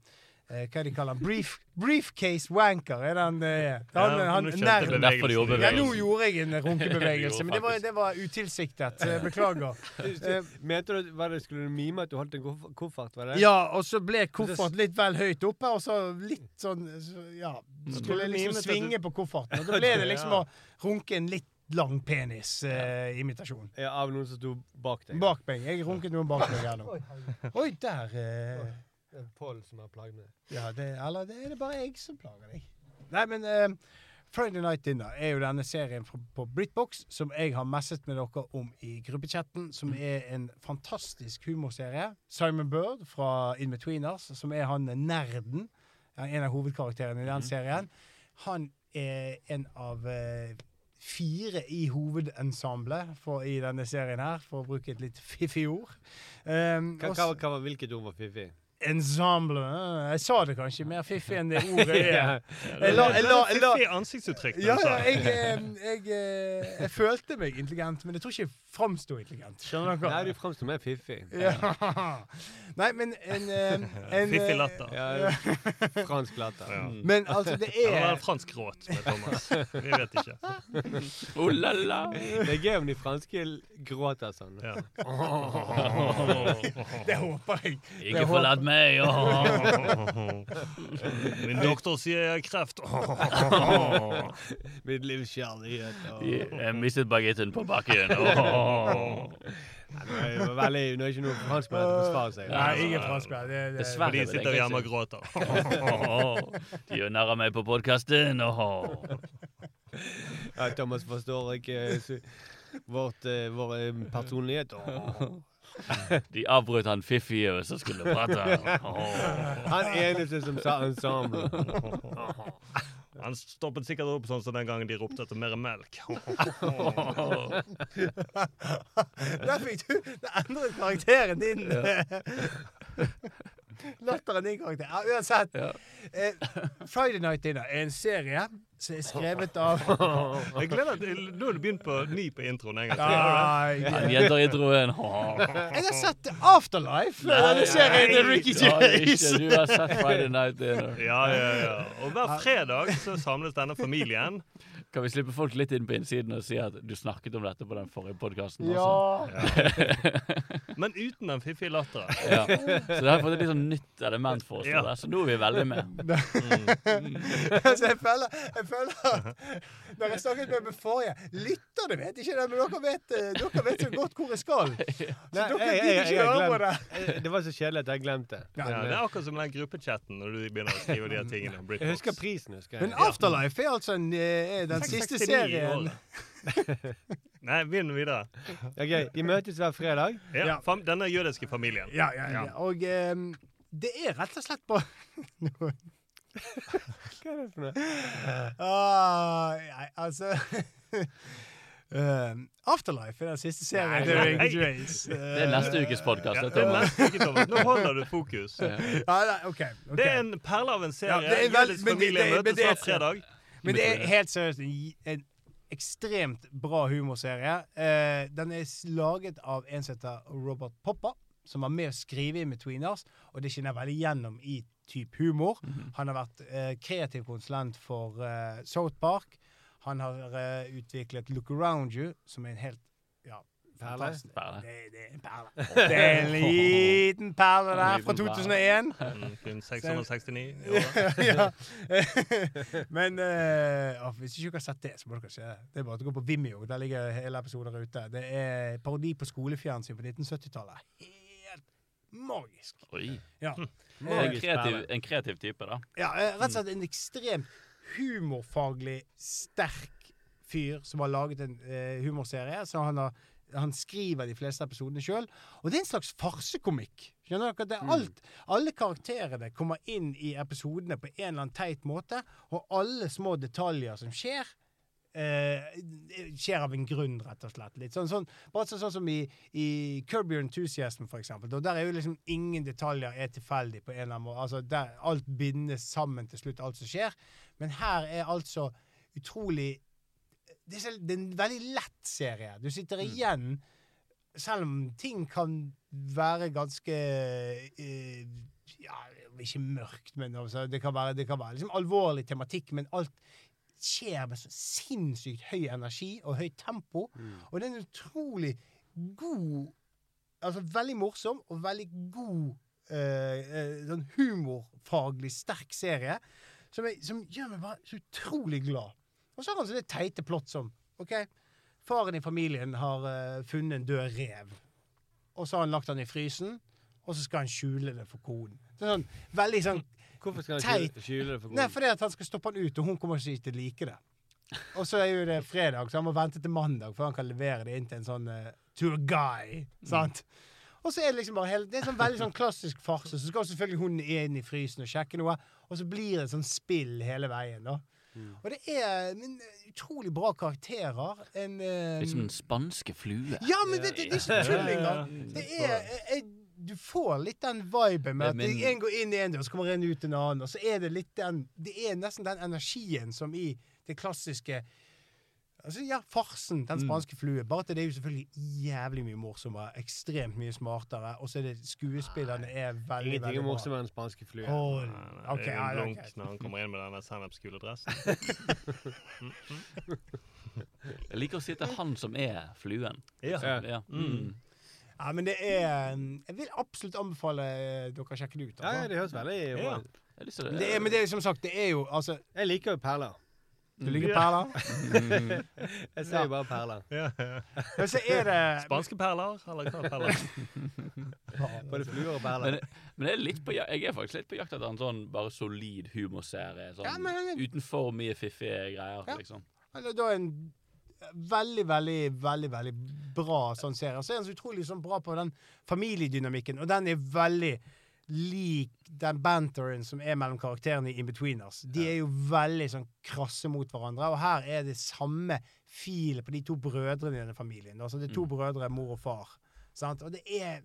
B: eh, Hva de kaller han? Brief, briefcase wanker, er det han eh, er? Han,
C: Ja,
B: han, nerden.
D: Derfor de gjorde
C: bevegelsen.
B: Ja, nå gjorde jeg en runkebevegelse, *laughs* men det var, det var utilsiktet. eh, Beklager. *laughs* Eh,
A: Mente du hva det skulle du mime at du holdt en koffert? var det?
B: Ja, og så ble koffert litt vel høyt oppe, og så litt sånn så, Ja. Så skulle jeg liksom svinge på kofferten, og da *laughs* ble det liksom å runke en litt lang penis-imitasjon.
A: Ja, av noen som sto bak deg.
B: Bak meg. Jeg runket noen bak meg her nå. Oi, der eh,
A: Pål som har plaget meg.
B: Ja, det, eller det er det bare jeg som plager deg. Nei, men eh, Friday Night Dinner er jo denne serien fra, på Britbox som jeg har messet med dere om i gruppechatten, som er en fantastisk humorserie. Simon Bird fra Inbetweeners, som er han nerden, en av hovedkarakterene i den serien. Han er en av uh, fire i hovedensemblet i denne serien her, for å bruke et litt fiffig ord. Um,
A: Hva, hva, hva, hvilket ord var fiffig?
B: Ensemble eh, Jeg sa det kanskje mer fiffig enn det *laughs* ordet er.
A: Ja.
B: Jeg la, jeg la, jeg la,
C: Fiffig ansiktsuttrykk.
B: ja,
C: du sa
B: jeg, jeg, følte meg intelligent, men jeg tror ikke jeg framsto intelligent. Skjønner dere?
A: Nei, du framsto mer fiffig.
B: Ja. Nei, men en, en
C: Fiffig
B: eh,
C: latter.
A: Ja, fransk latter.
C: Ja. *laughs*
B: Men altså, det
C: var
B: er
C: det fransk gråt med Thomas? Vi vet ikke.
D: Oh la la!
A: Det er gøy om de franske gråter sånn.
C: Ja. *laughs*
B: Det håper jeg.
D: Ikke forlat meg! Åh. *laughs*
C: Min doktor sier jeg har kreft. *laughs*
A: Mitt livs kjærlighet. Oh.
D: Jeg mistet bagetten på bakken. Oh. *laughs*
A: Nei, nå er det veldig, nå er ikke noe franskmenn til å forsvare seg.
B: Nei, ingen franskmenn. Det, det,
D: Dessverre.
C: De sitter hjemme og gråter.
D: De gjør narr av meg på podkasten.
A: Ja, Thomas forstår ikke eh, vårt, eh, vår eh, personlighet. Åh. *laughs*
D: De avbrøt han fiffige som skulle prate. *laughs*
A: Han eneste som sa ensemble. *laughs*
C: Han stoppet sikkert opp sånn som den gangen de ropte etter mer melk.
B: Der fikk du Det endret karakteren din. Latteren din karakter. Ja, uansett.
D: Ja.
B: Eh, Friday Night Dinner er en serie som er skrevet av *laughs*
C: Jeg gleder meg til Nå har du begynt på ny på introen en gang til.
B: Nei,
D: Han gjentar introen.
B: Jeg har sett Afterlife, denne serien til Ricky
D: Ja, ikke du har sett Friday Night Dinner.
C: Ja, ja, ja. Og hver fredag så samles denne familien.
D: Kan vi slippe folk litt inn på innsiden og si at du snakket om dette på den forrige podkasten?
B: Ja.
C: Men uten den fiffige latteren.
D: Ja. Så det har fått et litt sånn nytt element for oss.
C: Ja.
D: der, Så nå er vi veldig med. *laughs*
B: Altså, jeg føler, jeg føler Når jeg snakket med meg forrige Lytterne vet ikke det, men dere vet, eh, dere vet så godt hvor jeg skal. *laughs* Så dere gidder ikke høre på det.
A: eh, Det var så kjedelig at jeg glemte. det.
C: Ja, det er akkurat som den gruppechatten når du begynner å skrive de her tingene.
A: Jeg husker prisen. husker jeg. Men.
B: Afterlife er altså en, er den siste serien. *laughs*
C: Nei, begynn videre.
A: Ok, De møtes hver fredag.
C: Ja,
B: Ja.
C: fam denne jødiske familien.
B: Ja, ja, ja. Og um, det er rett og slett på *laughs*
A: Hva er det for noe?
B: ah, nei, Altså *laughs* ehm, Afterlife er den siste serien
C: Nei, nei,
B: nei. Gervais.
D: Det er neste ukes podkast.
C: Ja, det er neste uke, Thomas. Nå holder du fokus.
B: Ja, nei, OK. okay.
C: Det er en perle av en serie.
B: Ja, det er vel-
C: Jødisk
B: men det-
C: familie
B: det- men
C: møtes
B: det er-
C: hver fredag.
B: Men det er helt seriøst en, en ekstremt bra humorserie. Eh, den er laget av en som heter Robert Popper, som var med å skrive i Betweeners, og det skinner veldig gjennom i type humor. Han har vært eh, kreativ konsulent for eh, South Park. Han har eh, utviklet Look Around You, som er en helt ja,
A: Perle?
D: Perle.
B: Det, det er en perle. *laughs* Det er en liten perle der fra 2001.
C: Mm, kun 669 i året. *laughs*
B: ja. *laughs* Men uh, hvis ikke dere har sett det, så må dere se det. Det er bare å gå på Vimeo. Der ligger hele episoder ute. Det er parodi på skolefjernsyn på 1970-tallet. Helt magisk.
D: Oi.
B: Ja.
D: Det er En kreativ, en kreativ type, da.
B: ja, eh, rett og slett en ekstremt humorfaglig sterk fyr som har laget en eh, humorserie. Så han, har, han skriver de fleste episodene sjøl. Og det er en slags farsekomikk. Skjønner dere? Det er alt, Alle karakterene kommer inn i episodene på en eller annen teit måte, og alle små detaljer som skjer, eh, skjer av en grunn, rett og slett. Litt sånn, sånn, bare sånn, som i, i Curb Your Enthusiasm, for eksempel. Der er jo liksom ingen detaljer er tilfeldig på en eller annen måte. Altså, der alt bindes sammen til slutt, alt som skjer. Men her er altså utrolig det er, en veldig lett serie. Du sitter igjen Selv om ting kan være ganske eh, Ja, ikke mørkt, men altså, det kan være, det kan være liksom alvorlig tematikk, men alt skjer med så sinnssykt høy energi og høyt tempo. Og det er en utrolig god Altså veldig morsom og veldig god eh, eh, sånn humorfaglig sterk serie. Som, jeg, som gjør meg bare så utrolig glad. Og så har han sånne teite plott som OK, faren i familien har uh, funnet en død rev. Og så har han lagt den i frysen. og så skal han skjule det for konen. Det er sånn veldig sånn
A: Hvorfor skal han
B: teit.
A: skjule, det for
B: Nei,
A: konen?
B: fordi at han skal stoppe han ut, og hun kommer ikke til å like det. Og så er jo det fredag, så han må vente til mandag før han kan levere det inn til en sånn uh, to a guy. Sant? Og så er det liksom bare hele, det er sånn veldig sånn klassisk farse. Så skal selvfølgelig hun inn i frysen og sjekke noe, og så blir det sånn spill hele veien. da. Og det er men, utrolig bra karakterer. En, um,
D: Litt som den spanske flue.
B: ja, men det, det, det er ikke tull engang. *laughs* Det er jeg, jeg, Du får litt den viben med at en går inn i en dør, så kommer en ut en annen. Og så er det litt den Det er nesten den energien som i det klassiske Altså, ja, farsen. Den spanske flue. Bare at det er jo selvfølgelig jævlig mye morsommere. Ekstremt mye smartere. Og så er det skuespillerne er veldig,
A: Ingenting er morsommere enn spanske flue.
B: Hold.
C: Det er
B: jo
C: en blunk når han kommer inn med den sennepsgule dressen. *laughs*
D: Jeg liker å si at det er han som er fluen.
C: Ja.
D: Ja. Mm.
B: Ja, men det er Jeg vil absolutt anbefale eh, dere å sjekke det ut.
A: Ja, ja,
B: Altså.
A: det høres veldig bra ut.
D: Ja.
B: Men det er, men det er som sagt, det er jo altså
A: Jeg liker jo perler.
B: Du liker perler? *laughs*
A: Jeg sier bare perler.
C: Ja, ja.
B: Men så er det
C: Spanske perler, eller hva perler? *laughs*
A: Både fluer og perler.
D: Men, men er litt på, jeg er faktisk litt på jakt etter en sånn bare solid humorserie. Sånn,
B: Ja, men-
D: uten for mye fiffige greier,
B: Ja.
D: liksom.
B: Eller da en veldig, veldig, veldig veldig bra sånn serie. Og så er den så utrolig sånn bra på den familiedynamikken, og den er veldig lik den banteren som er mellom karakterene i In-Betweeners. De er jo veldig sånn krasse mot hverandre, og her er det samme filet på de to brødrene i denne familien. Altså det er to brødre, mor og far. Sant? Og det er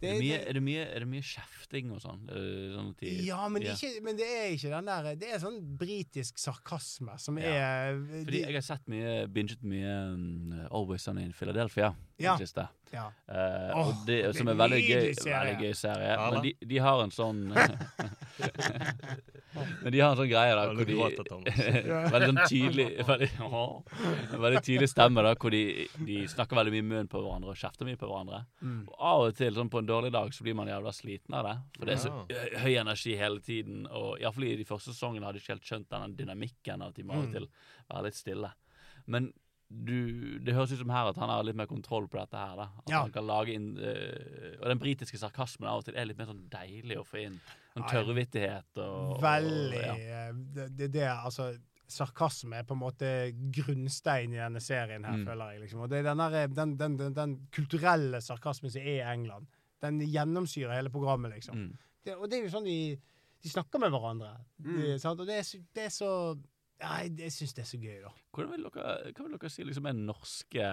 D: Er det, mye, er, det mye, er det mye kjefting og sånn? Eh, sånn
B: Ja, men,
D: ja.
B: Ikke, men det er ikke den der Det er sånn britisk sarkasme som
D: Ja.
B: er
D: Fordi
B: de,
D: jeg har sett mye, binget mye um, Always Sunny in Philadelphia
B: Ja.
D: det siste.
B: ja. Uh,
D: oh, det,
B: er
D: som er veldig gøy,
B: serie.
D: veldig gøy serie.
C: Ja,
D: men de, de har en sånn *laughs* *laughs* Men de har en sånn greie da hvor de. *laughs* Veldig sånn tydelig veldig, veldig tydelig stemme da Hvor de, de snakker veldig mye i munnen på hverandre og kjefter mye på hverandre.
B: Mm.
D: Og av og til, sånn på en dårlig dag, så blir man jævla sliten av det. For det er så høy energi hele tiden. Og iallfall i de første sesongene hadde de ikke helt skjønt den dynamikken av at de må av og
B: Mm.
D: til være litt stille. Men du, det høres ut som her at han har litt mer kontroll på dette her. da At
B: Ja.
D: han kan lage inn øh, Og den britiske sarkasmen av og til er litt mer sånn deilig å få inn.
B: Ja.
D: tørrvittighet og
B: Veldig
D: og, ja.
B: eh, det, det, altså Sarkasme er på en måte grunnstein i denne serien her,
D: Mm.
B: føler jeg. liksom. Og det er den, der, den, den, den, den kulturelle sarkasmen som er i England. Den gjennomsyrer hele programmet, liksom.
D: Mm.
B: Det, og det er jo sånn de, de snakker med hverandre. De, sant? Og det er, det er så ja, Jeg, syns det er så gøy, da.
D: Hvordan vil dere, hva vil dere si liksom er norske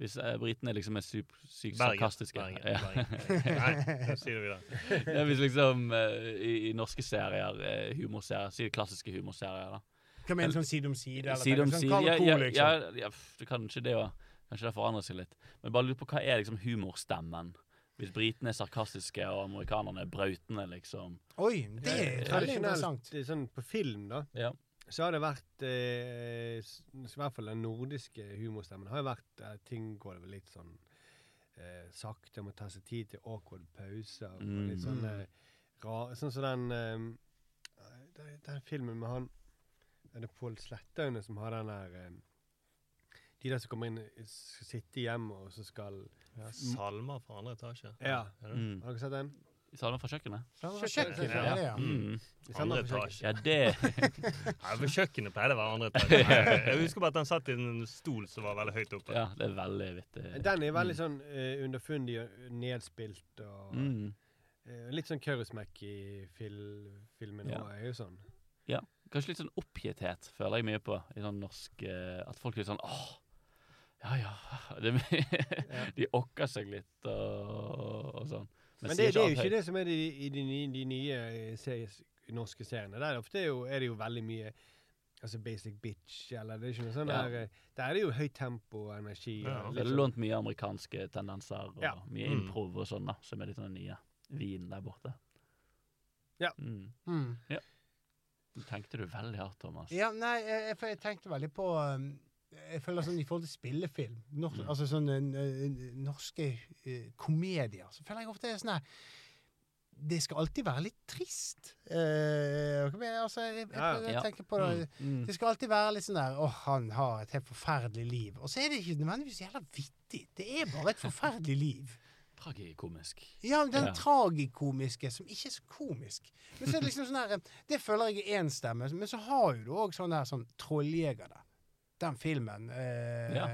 D: Hvis eh, britene liksom er sykt syk sarkastiske?
C: Bergen,
D: Ja.
C: Bergen. *laughs* Nei, da sier vi det.
D: ja, hvis liksom eh, i, i norske serier, eh, humorserier, si klassiske humorserier, da.
B: Hva mener du sånn side om side? eller
D: Side om
B: sånn
D: side.
B: Carl
D: Ja, ja,
B: liksom?
D: ja, ja, pff, det kanskje det òg. Kanskje det forandrer seg litt. Men bare lurer på hva er liksom humorstemmen? Hvis britene er sarkastiske og amerikanerne er brautende, liksom.
B: Oi, det er veldig
A: Tradisjonelt,
B: interessant.
A: det er sånn på film, da,
D: Ja.
A: Så har det vært eh, I hvert fall den nordiske humorstemmen har jo vært eh, Ting går vel litt sånn eh, sakte, må ta seg tid til awkward pauser. Og
D: Mm.
A: litt sånn rar ra, Sånn som den eh, den, den filmen med han Er det Pål Slettaune som har den der eh, De der som kommer inn, skal sitte hjemme, og så skal
C: Salmer fra andre etasje.
A: Ja.
D: Mm.
A: Har dere sett den?
D: Fra kjøkkenet?
B: Fra kjøkkenet,
C: Ja.
B: ja. ja.
D: Mm.
C: Andre etasje.
D: Ja, det *laughs*
C: Nei, for kjøkkenet pleide å være andre etasje. *laughs* Jeg husker bare at han satt i en stol som var veldig høyt oppe.
D: Ja, det er veldig vittig.
A: Den er veldig sånn uh, underfundig og nedspilt og
D: Mm.
A: uh, Litt sånn Kaurismäki i fil, filmen
D: Ja.
A: òg er jo sånn.
D: Kanskje litt sånn oppgitthet føler jeg mye på i sånn norsk uh, At folk er litt sånn åh, ja ja. *laughs* De okker seg litt og, og sånn.
A: Men det, det er jo ikke det som er de, i de, nye- de nye eh, series, norske seriene. Der ofte er, jo, er det jo veldig mye Altså Basic Bitch, eller det er ikke noe sånt
D: Ja.
A: der eh, Der er det jo høyt tempo og energi.
C: Ja,
A: og
D: Det er
A: sånn-
D: lånt mye amerikanske tendenser og
A: Ja.
D: mye
C: Mm.
D: improv og sånn, da, som er litt sånn nye vin der borte.
A: Ja.
D: Mm.
B: Mm.
D: ja. Tenkte du veldig hardt, Thomas.
B: Ja, nei, jeg, jeg, jeg tenkte veldig på um, Jeg føler sånn i forhold til spillefilm, norsk,
D: Mm.
B: altså sånne uh, norske uh, komedier, så føler jeg ofte det er sånn her Det skal alltid være litt trist. Eh, altså, jeg? jeg, jeg,
D: jeg,
B: tenker på det.
D: Mm.
B: Det skal alltid være litt sånn der Å, han har et helt forferdelig liv. Og så er det ikke nødvendigvis jævla vittig. Det er bare et forferdelig liv. *laughs*
D: Tragikomisk.
B: Ja, den
D: Ja.
B: tragikomiske som ikke er så komisk. Men så er det liksom sånn her, Det føler jeg er én stemme. Men så har jo du òg sånn her sånn Trolljegerne. Den filmen eh,
D: Ja.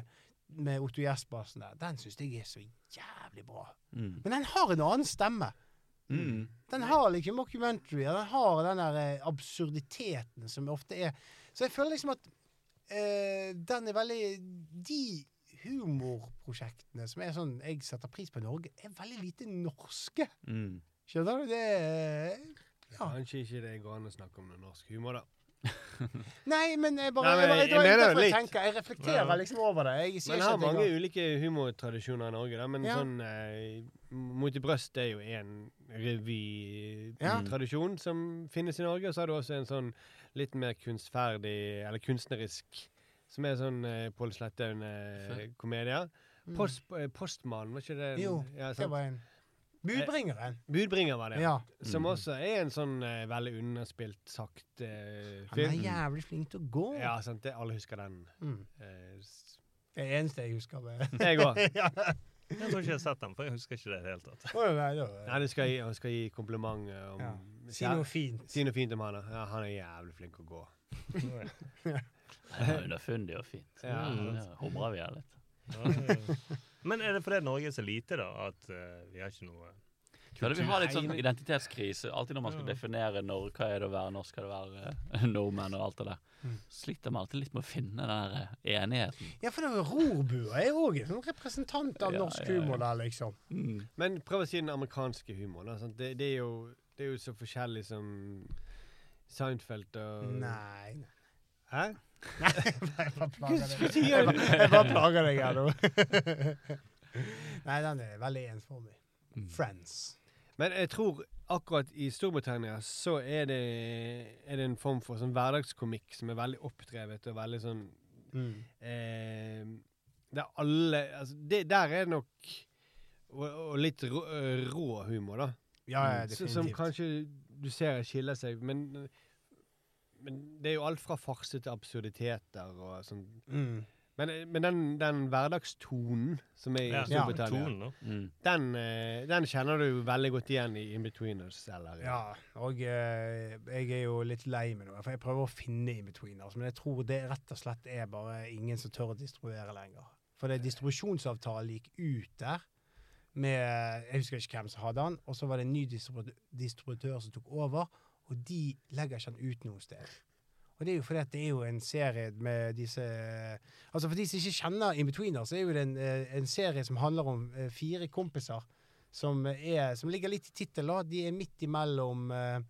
B: med Otto Jespersen der, den syns jeg er så jævlig bra.
D: Mm.
B: Men den har en annen stemme.
D: Mm.
B: Den har liksom mockumentary, den har den der eh, absurditeten som ofte er Så jeg føler liksom at eh, den er veldig De humorprosjektene som er sånn jeg setter pris på i Norge, er veldig lite norske.
D: Mm.
B: Skjønner du? Det er ja.
A: Kanskje ikke det går an å snakke om noe norsk humor, da. *laughs*
B: Nei, men jeg bare
A: Nei, men
B: jeg,
A: jeg
B: jeg, jeg, jeg tenker, jeg reflekterer
A: Ja.
B: liksom over det. Jeg
A: Man har mange
B: har-
A: ulike humortradisjoner i Norge, da, men
B: Ja.
A: sånn eh, Mot i brøst er jo en
B: Ja.
A: revytradisjon som finnes i Norge. Og så har du også en sånn litt mer kunstferdig, eller kunstnerisk, som er sånn eh, Pål Slettaune-komedie.
B: Mm.
A: Post, eh, Postmannen, var ikke det?
B: Jo,
A: ja,
B: det var en Budbringeren.
A: Budbringeren, var det,
B: Ja.
A: Som
D: Mm.
A: også er en sånn uh, veldig underspilt, sakte film.
B: Han er jævlig flink til å gå.
A: Ja, sant, det, alle husker den.
B: Mm.
A: Uh,
B: Det det eneste jeg husker. Med. *laughs*
A: Jeg òg. *laughs*
B: ja.
C: Jeg tror ikke jeg har sett den, for jeg husker ikke det i det hele tatt.
B: Oh, nei, da-
A: Nei, du skal gi, han skal gi kompliment eh, om
B: Ja. Si noe fint.
A: Si noe fint om han. Ja, han er jævlig flink å gå. *laughs*
D: Det er underfundig og fint.
A: Ja.
D: Mm. Ja, Humrer vi her litt.
C: Men er det fordi Norge er så lite, da, at uh, vi har ikke noe
D: Jeg vi har litt sånn identitetskrise. Alltid når man skal definere når, hva er det å være norsk, hva er det å være eh, *laughs* nordmenn og alt det der.
B: Mm.
D: Sliter man alltid litt med å finne den der eh, enigheten.
B: Ja, for rorbua er òg en sånn representant av norsk
D: ja, ja.
B: humor der, liksom.
D: Mm.
A: Men prøv å si den amerikanske humoren. Det, det, er jo, det er jo så forskjellig som Seinfeld og
B: Nei, nei.
A: Hæ?
B: Nei, *laughs* jeg bare plager deg. Jeg bare, plager deg her nå. Nei, den er veldig ensformig.
A: Mm.
B: Friends.
A: Men jeg tror akkurat i Storbritannia så er det, er det en form for sånn hverdagskomikk som er veldig oppdrevet og veldig sånn
B: Mm.
A: eh, Der alle altså det, Der er det nok og, og litt rå, rå humor, da.
B: Ja, ja,
A: definitivt. Som
B: som
A: kanskje du ser skiller seg, men men det er jo alt fra farse til absurditeter og sånn.
B: Mm.
A: Men, men den, den hverdagstonen som er i
C: Ja,
A: Storbritannia,
C: tonen.
D: Mm.
A: den, eh, den kjenner du veldig godt igjen i In-Betweeners. Eller,
B: Ja, og eh, jeg er jo litt lei meg nå, for jeg prøver å finne in-betweeners, men jeg tror det rett og slett er bare ingen som tør å distribuere lenger. For det distribusjonsavtalen gikk ut der med Jeg husker ikke hvem som hadde den, og så var det en ny distributør som tok over, og de legger ikke den ut noe sted. Og det er jo fordi at det er jo en serie med disse Altså For de som ikke kjenner In-Betweeners, så er jo det en, eh, en serie som handler om eh, fire kompiser som, er, som ligger litt i tittelen. De er midt imellom eh,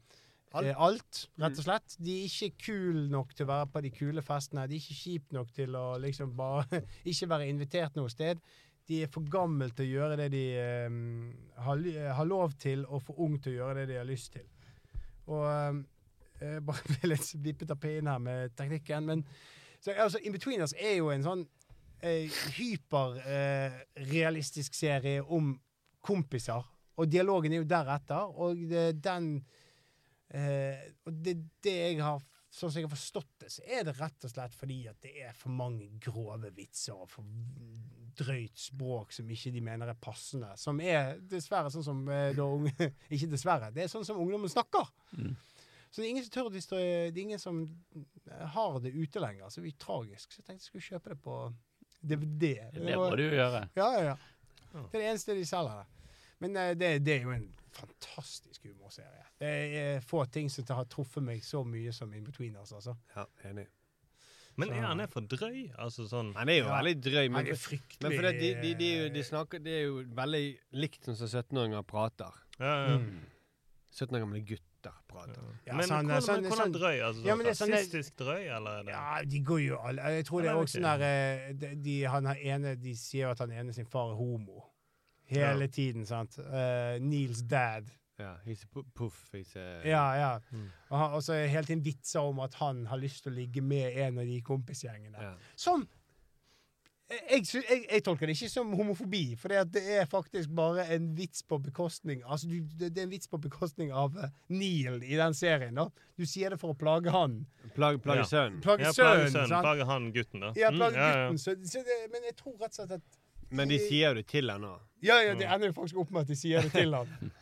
A: Alt.
B: eh, alt, rett og slett. De er ikke kule nok til å være på de kule festene. De er ikke kjipe nok til å liksom bare *laughs* ikke være invitert noe sted. De er for gammel til å gjøre det de um, har, har lov til, og for ung til å gjøre det de har lyst til. Og eh, jeg bare *laughs* ble litt vippet av pinnen her med teknikken. Men så, altså, In-Betweeners er jo en sånn eh, hyperrealistisk serie om kompiser. Og dialogen er jo deretter. Og det, den eh, Og det, det jeg har Sånn som jeg har forstått det, så er det rett og slett fordi at det er for mange grove vitser og for drøyt språk som ikke de mener er passende. Som er dessverre sånn som eh, unge *laughs* Ikke dessverre, det er sånn som ungdommen snakker.
D: Mm.
B: Så det er ingen som tør å Det er ingen som har det ute lenger. Så det blir tragisk. Så jeg tenkte jeg skulle kjøpe det på DVD.
D: Det må du gjøre.
B: Ja, ja, ja. Det er det eneste de selger. Men eh, det, det er jo en fantastisk humorserie. Det er få ting som har truffet meg så mye som In-Betweeners, altså.
A: Ja, enig.
C: Men er han er for drøy? Altså sånn
A: Han er jo
B: Ja.
A: veldig drøy. Men,
B: Han er
A: men
B: fryktelig
A: fordi at de, de, de, de, snakker, det er jo veldig likt sånn som 17-åringer prater.
C: ja, ja.
B: Mm.
A: 17 år gamle gutter prater.
B: Ja,
C: Men
B: sånn-
C: hvordan,
B: sånn-
C: hvordan
B: sånn-
C: drøy? Altså
B: Ja,
C: sånn
B: men det
C: rasistisk drøy, eller er det
B: Ja, de går jo alle Jeg tror det er også sånn der eh, de, han er ene, de sier jo at han ene sin far er homo. Hele
C: Ja.
B: tiden, sant. Uh, Neils dad.
A: Ja, he's a pu- puff. He's a,
B: Ja, ja.
C: Mm.
B: Og, han, og så er det hele tiden vitser om at han har lyst til å ligge med en av de kompisgjengene.
A: Ja.
B: Som jeg, jeg, jeg, tolker det ikke som homofobi, for det er faktisk bare en vits på bekostning Altså, du, det, det er en vits på bekostning av eh, Neil i den serien. da. Du sier det for å plage han.
A: Plage, plage
C: Ja.
A: sønnen.
B: Plage
C: Ja, plage
B: sønnen.
C: sønnen. Plage han gutten, da.
B: Ja,
C: Mm,
B: plage
C: ja, ja.
B: gutten. Så, så det, men jeg tror rett og slett at
A: Men de sier jo det til han nå.
B: Ja, ja, det ender jo faktisk opp med at de sier det til han. *laughs*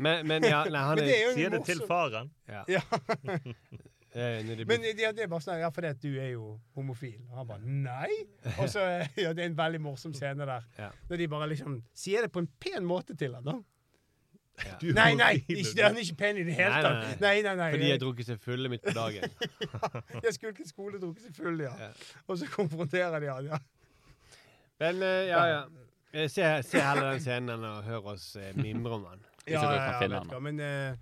A: Men, men ja, nei, han
B: Men det er jo
C: Sier det til faren.
A: Ja.
B: Ja. *laughs* *laughs*
A: Eh,
B: Men ja, det er bare sånn, ja, fordi at du er jo homofil. Og han bare nei. Og så, ja, det er en veldig morsom scene der.
A: Ja.
B: Når de bare liksom sier det på en pen måte til han da.
A: Ja.
B: Nei, nei, ikke, han er ikke pen i det hele
A: Nei,
B: tatt.
A: nei,
B: Nei, nei, nei.
A: Fordi jeg har drukket seg fulle midt på dagen.
B: Jeg skulle ikke skole, drukket seg full, ja.
A: Ja.
B: Og så konfronterer de han, ja.
A: Men eh, ja, ja. Eh, Se, se heller den scenen enn å høre oss eh, mimre om den.
D: Hvis
B: Ja, ja,
D: kan
B: ja,
D: finne
B: vet
D: den,
B: du hva, Men eh,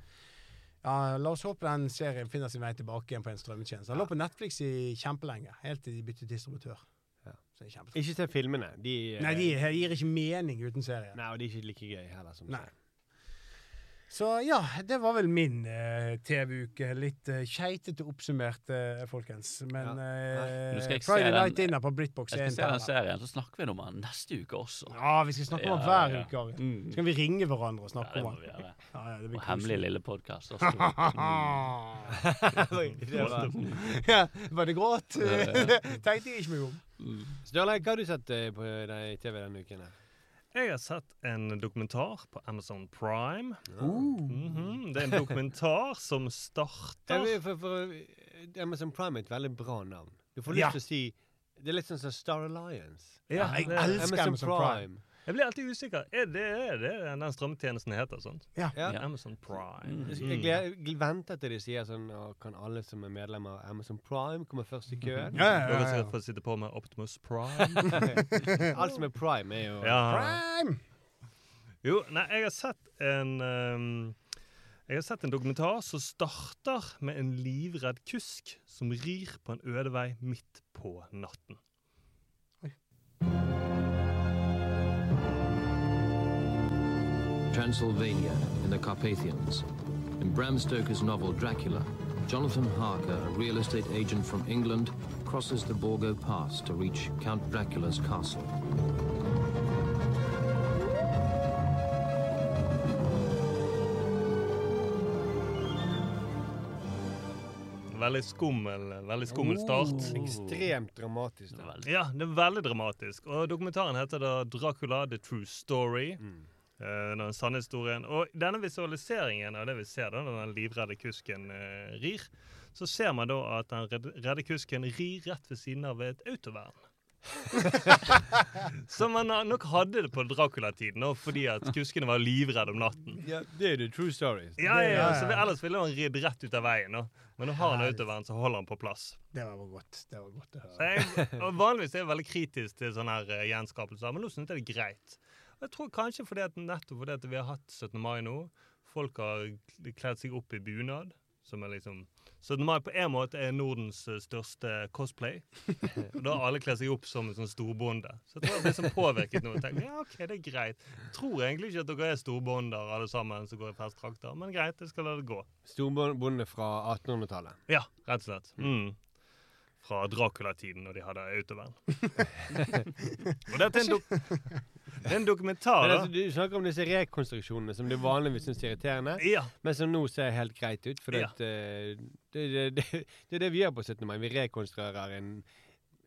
B: ja, la oss håpe den serien finner sin vei tilbake igjen på en strømmetjeneste. Den lå på Netflix i kjempelenge, helt til de byttet distributør.
A: Ja.
B: Så det er kjempetrist.
A: Ikke se filmene. De, eh,
B: Nei, de gir ikke mening uten serien.
A: Nei, og de er ikke like gøy heller. som
B: Nei.
A: serien.
B: Så ja, det var vel min eh, TV-uke. Litt uh, keitete oppsummert, eh, folkens. Men
A: Ja.
B: eh, Friday
D: den-
B: Night Dinner på Britbox
D: Jeg
B: er
D: skal se den serien, så snakker vi om den neste uke også.
B: Ja, vi skal snakke om den
D: Ja,
B: hver
D: ja, ja.
B: uke.
D: Mm.
B: Skal vi ringe hverandre og
D: Ja,
B: snakke
D: det
B: om den? Ja, ja, det blir
D: Og hemmelig lille podkast.
A: Var- *laughs*
B: ja, var det gråt? *laughs* Tenkte jeg ikke meg om.
A: Sturle, hva har du sett på TV denne uken? her?
C: Jeg har sett en dokumentar på Amazon Prime.
B: Uh.
C: -hmm. Det er en dokumentar som
A: Ja,
C: starter
A: vi- for, for, eh, Amazon Prime er et veldig bra navn. Du får lyst
B: Ja.
A: til å si Det er litt sånn som Star Alliance.
C: Ja,
B: jeg elsker Amazon Prime.
C: Jeg blir alltid usikker. Er det er det den strømmetjenesten heter? sånt?
B: Ja.
A: Ja.
C: Amazon Prime.
D: Mm.
A: Jeg, venter til de sier sånn og Kan alle som er medlem av Amazon Prime komme først i køen?
B: Ja, ja, ja,
C: ja,
B: ja.
C: få sitte på med Optimus Prime. *laughs*
A: Alt som er Prime, er jo
C: Ja.
B: Prime!
C: Jo, nei, jeg har sett en um, Jeg har sett en dokumentar som starter med en livredd kusk som rir på en øde vei midt på natten.
L: Transylvania in the Carpathians. In Bram Stoker's novel Dracula, Jonathan Harker, a real estate agent from England, crosses the Borgo Pass to reach Count Dracula's castle.
C: Veldig skummel, veldig skummel start.
A: ekstremt dramatisk. Da.
C: Ja, det er veldig dramatisk. Og dokumentaren heter da 'Dracula the True Story'.
A: Mm.
C: Eh, den sanne historien. Og denne visualiseringen av det vi ser da, den livredde kusken eh, rir, så ser man da at den redde, kusken rir rett ved siden av et autovern. *laughs* Som man nok hadde det på Dracula-tiden, fordi at kuskene var livredde om natten.
A: Ja, det er the true story.
C: Ja, ja, ja, så. Ellers ville han ridd rett ut av veien. Da. Men nå har han autovern, så holder han på plass.
B: Det var godt. Det var godt å høre.
C: Jeg, og vanligvis er jeg veldig kritisk til sånne her eh, gjenskapelser, men nå syns jeg det er greit. Jeg tror kanskje fordi at nettopp fordi at vi har hatt 17. mai nå, folk har kl- kledd seg opp i bunad, som er liksom 17. mai på en måte er Nordens eh, største cosplay. *laughs* Og da har alle kledd seg opp som en sånn storbonde. Så jeg tror jeg blir liksom påvirket nå. tenker, ja, ok, det er greit. Jeg tror egentlig ikke at dere er storbonder alle sammen som går i festdrakter, men greit, jeg skal la det gå.
A: Storbonde fra 1800-tallet.
C: Ja, rett og slett. Mm. Fra Dracula-tiden, når de hadde autovern. *laughs* og dette er en, do det er en dokumentar,
A: Men altså, du snakker om disse rekonstruksjonene som du vanligvis syns er irriterende,
C: Ja.
A: men som nå ser helt greit ut. For
C: Ja.
A: at, eh, det, det, det, det er det vi gjør på 17. mai. Vi rekonstruerer en,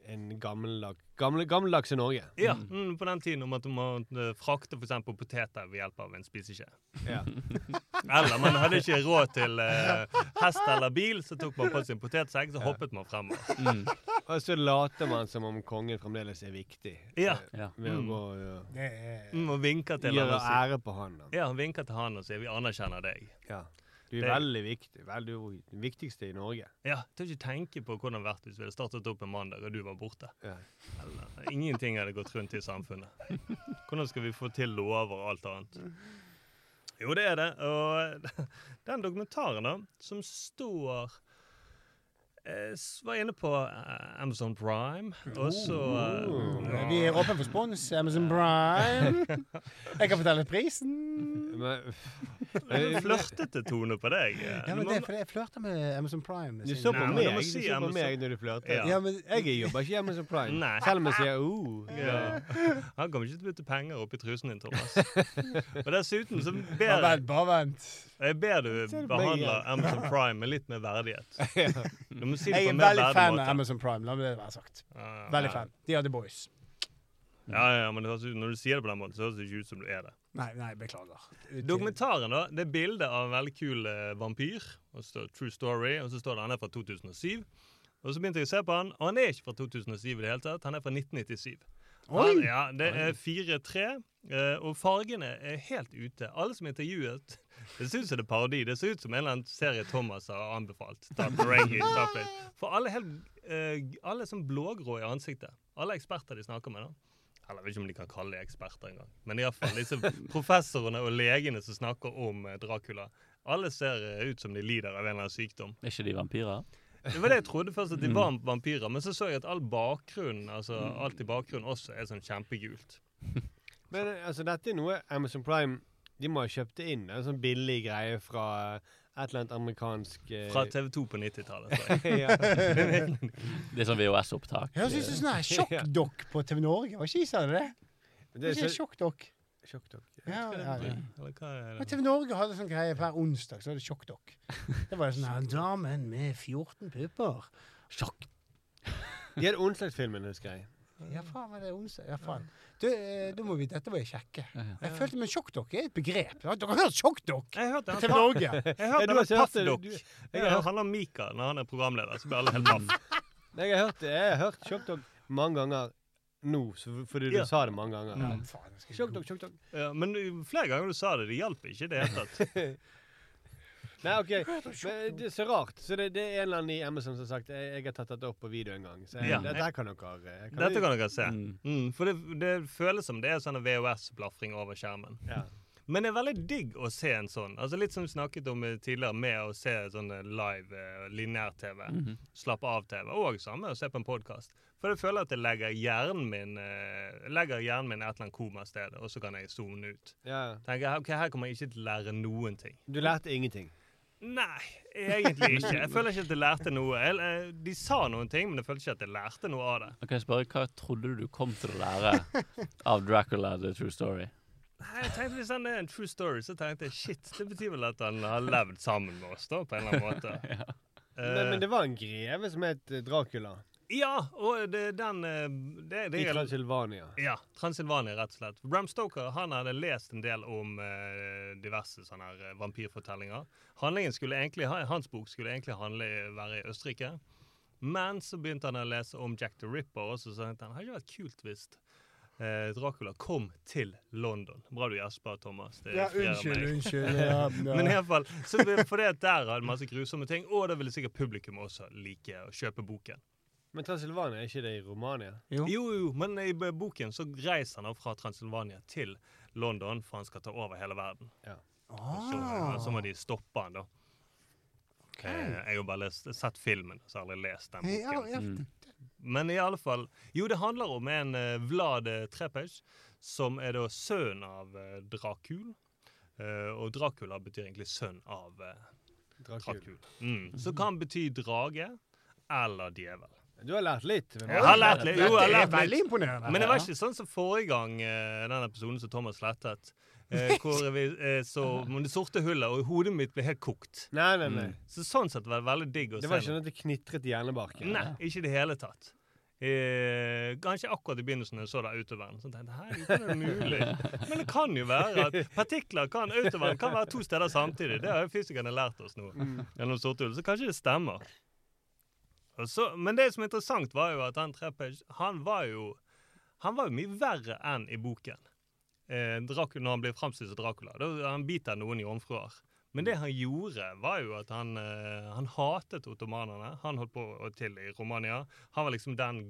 A: en gammeldag, gammel, i Norge.
C: Ja, mm, på den tiden om at man måtte frakte for eksempel poteter ved hjelp av en spiseskje.
A: Ja. *laughs*
C: Eller man hadde ikke råd til eh, hest eller bil, så tok man på sin potetsekk, så hoppet man fremover.
D: Mm. *laughs*
A: Og så later man som om kongen fremdeles er viktig.
C: Ja.
D: Ja.
A: Ved å
C: Mm.
A: gå og
C: Mm, og vinke til han
A: gjøre
C: og sier
A: ære på han. Da.
C: Ja, vinker til han og sier 'vi anerkjenner deg'.
A: Ja. Du er
C: Det-
A: veldig viktig. Veldig, det viktigste i Norge.
C: Ja, Tør ikke tenke på hvordan det hadde vært hvis vi hadde startet opp en mandag og du var borte.
A: Ja.
C: Eller, ingenting hadde gått rundt i samfunnet. Hvordan skal vi få til lover og alt annet? Jo, det er det. Og *laughs* den dokumentaren da, som står var inne på eh, Amazon Prime, og så
B: uh, Vi er åpne for spons. Amazon Prime. Jeg kan fortelle prisen.
A: Men, *laughs*
C: eh, Flørtete tone på deg. eh.
B: Ja, men
C: må-
B: det er fordi jeg flørter med Amazon Prime.
A: du så på meg,
C: du si
A: så på meg når du flørter.
C: Ja.
B: Ja, men
A: Jeg jobber ikke i Amazon Prime.
C: Nei.
A: Selv om jeg sier oh.
C: Ja. Han kommer ikke til å putte penger oppi trusen din, Thomas. Og dessuten så
B: Bare vent, bare vent.
C: jeg ber du
A: Ser du på meg
C: behandle
A: igjen?
C: Amazon Prime med litt mer verdighet. *laughs* Du må si det
B: Jeg
C: på
B: er
C: en mer
B: veldig fan
C: måte.
B: av Amazon Prime. La meg det være sagt.
C: Ja,
B: Veldig
C: ja.
B: fan. De har The Boys.
C: Ja, ja, men det høres ut, når du sier det på den måten, så høres det ikke ut som du er det.
B: Nei, nei, beklager. Ut-
C: Dokumentaren da, det er bilde av en veldig kul eh, vampyr. Og så står det True Story, og så står det han er fra 2007. Og så begynte jeg å se på han, og han er ikke fra 2007 i det hele tatt. Han er fra 1997.
B: Oi!
C: Han, ja, Det er 4-3, eh, og fargene er helt ute. Alle som er intervjuet Det ser ut som det er parodi. Det ser ut som en eller annen serie Thomas har anbefalt. For alle helt, eh, alle er sånn blågrå i ansiktet. Alle eksperter de snakker med. da. Eller jeg vet ikke om de kan kalle de eksperter engang. Men iallfall disse professorene og legene som snakker om eh, Dracula. Alle ser eh, ut som de lider av en eller annen sykdom.
D: Er ikke de vampyrer?
C: Det var det jeg trodde først, at de var vampyrer. Men så så jeg at all bakgrunnen, altså alt i bakgrunnen også er sånn kjempegult.
A: Men altså, dette er noe Amazon Prime De må ha kjøpt det inn. En sånn billig greie fra et eller annet amerikansk eh,
C: Fra TV 2 på 90-tallet. tror jeg.
D: Det er sånn VHS-opptak.
B: Høres ut som sånn her *laughs* sjokkdokk på TV Norge. Var ikke sa det det?
A: Det
B: Det
A: er
B: ikke
A: så-
B: sjokkdokk.
A: Sjokkdokk.
B: Ja, ja, ja. TV Norge hadde sånn greie hver onsdag, så var det sjokkdokk. Det var sånn her Damen med 14 pupper. Sjokk.
A: De hadde onsdagsfilmen, husker jeg.
B: Ja, faen, var det onsdag? Ja, faen. Du, eh, da må vi, dette må jeg sjekke. Jeg følte meg sjokkdokk er et begrep. Dere har hørt sjokkdokk?
C: Jeg har hørt den
B: TV Norge.
C: Jeg har
A: Ja,
C: hørt
A: du
C: Jeg
A: har hørt
C: Paffdokk. Han har Mika når han er programleder, så blir alle helt paff. *laughs*
A: Jeg har hørt, det. jeg har hørt Sjokkdokk mange ganger nå, så, fordi du
C: Ja.
A: sa det mange ganger.
B: Ja, faen, jeg skal-
A: Sjokkdokk, sjokkdokk.
C: Ja, men flere ganger du sa det, det hjalp ikke i det hele tatt. *laughs*
A: Nei, OK. Men det er så rart. Så det, det er en eller annen i Amazon som har sagt jeg, jeg har tatt dette opp på video en gang. Så jeg,
C: Ja.
A: dette her kan dere kan
C: Dette
A: vi-
C: kan dere se.
D: Mm.
C: Mm, for det, det føles som det er sånn VHS-blafring over skjermen.
A: ja.
C: Men det er veldig digg å se en sånn. Altså Litt som vi snakket om eh, tidligere, med å se sånn eh, live eh, lineær-TV.
D: Mhm.
C: Slappe av-TV. Og samme å se på en podkast. For jeg føler at det legger hjernen min eh, legger hjernen min et eller annet komasted, og så kan jeg zone ut.
A: ja.
C: Tenker jeg, ok, Her kommer jeg ikke til å lære noen ting.
A: Du lærte ingenting.
C: Nei, egentlig ikke. Jeg føler ikke at jeg lærte noe. Jeg, eh, de sa noen ting, men jeg følte ikke at jeg lærte noe av det.
D: Kan jeg spørre, Hva trodde du du kom til å lære av Dracula The True Story?
C: Nei, jeg tenkte Hvis han er en true story, så tenkte jeg shit, det betyr vel at han har levd sammen med oss, da, på en eller annen måte. *laughs*
A: Men, men det var en greve som het eh, Dracula
C: Ja, og det, den eh, det, det,
A: i Transylvania.
C: Ja, Transylvania, rett og slett. Bram Stoker han hadde lest en del om eh, diverse sånne her eh, vampyrfortellinger. Handlingen skulle egentlig, Hans bok skulle egentlig handle, være i Østerrike. Men så begynte han å lese om Jack the Ripper også, så tenkte han hadde ikke vært kult hvis eh, Dracula kom til London. Bra du gjesper, Thomas. Det
B: Ja, unnskyld,
C: meg.
B: unnskyld. *laughs* Ja, ja.
C: Men i hvert fall, så fordi at der hadde masse grusomme ting, og da ville sikkert publikum også like å kjøpe boken.
A: Men Transylvania, er ikke det i Romania?
B: Jo.
C: Jo, jo, men i boken så reiser han fra Transylvania til London, for han skal ta over hele verden. Ja. så,
B: Ah.
C: så må de stoppe han da. Okay. jeg har bare lest, sett filmen, så har jeg aldri lest den boken.
B: ja.
D: Mm.
C: Men i alle fall Jo, det handler om en uh, Vlad eh, Trepej, som er da sønn av uh, Dracul. Uh, og Dracula betyr egentlig sønn av uh,
A: Dracul.
C: Dracul. Mm. Så kan bety drage eller djevel.
A: Du har lært litt.
C: Jeg har lært litt. Jo, jeg har
B: Det er
C: lært
B: veldig imponerende.
C: Men det var ikke sånn som forrige gang, eh, den episoden som Thomas slettet. Eh, hvor vi eh, så om det sorte hullet, og hodet mitt ble helt kokt.
A: Nei, nei, nei.
C: Så sånn sett var det veldig digg å
A: Det var ikke sånn at det knitret i hjernebarken.
C: Nei, ikke i det hele tatt. Eh, kanskje akkurat i begynnelsen jeg så det utover Så tenkte jeg, det er mulig? *laughs* Men det kan jo være at partikler kan utover kan være to steder samtidig. Det har jo fysikerne lært oss nå gjennom sorte hull. Så kanskje det stemmer. Så, men det som er interessant, var jo at han Trepej han var jo han var jo mye verre enn i boken. Eh, Dracula, når han blir framstilt som Dracula. Da, han biter noen jomfruer. Men det han gjorde, var jo at han, eh, han hatet ottomanerne. Han holdt på til i Romania. Han var liksom den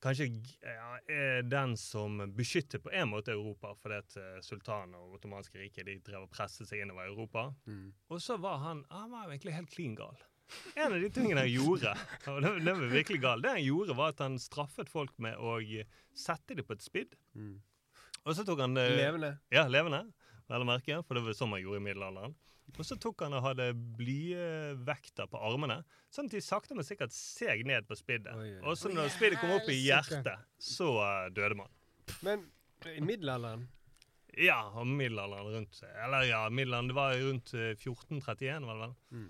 C: Kanskje ja, eh, den som beskyttet på en måte Europa, fordi at eh, sultanen og ottomanske riket de drev og presset seg innover Europa. Europa. Og så var han han var jo egentlig helt klin gal. En av de tingene han gjorde, og det, det var virkelig galt, det han gjorde var at han straffet folk med å sette dem på et spidd. Og så tok han eh,
A: Levende.
C: Ja, levende. Vel å merke, for det var sånn man gjorde i middelalderen. Og så tok han og hadde blyvekter på armene, sånn at de sakte, men sikkert seg ned på spiddet. Og så når spiddet kom opp i hjertet, så eh, døde man.
A: Men i middelalderen
C: Ja, og middelalderen rundt Eller ja, middelalderen, det var rundt eh, 1431, var det vel?
A: Mm.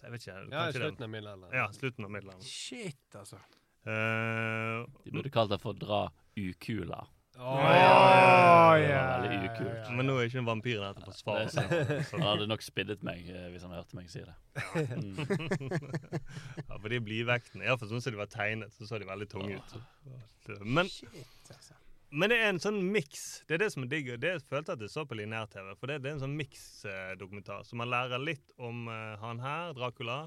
C: Så jeg vet ikke.
A: Ja, slutten av middelalderen.
C: Ja, slutten av middelalderen.
B: Shit, altså.
C: Uh,
D: De burde kalt det for Dra ukula.
A: Åh,
D: Det var veldig ukult.
C: Men nå er ikke en vampyr der til å forsvare seg.
D: Han hadde nok spiddet meg eh, hvis han hørte meg si det. Mm. *laughs*
C: ja, for de blidvektene Iallfall sånn som de var tegnet, så så de veldig tunge ut. Men, men det er en sånn miks. Det er det som er digg. Det jeg følte at jeg så på lineær-TV. For det, det er en sånn miks-dokumentar. Så man lærer litt om uh, han her, Dracula.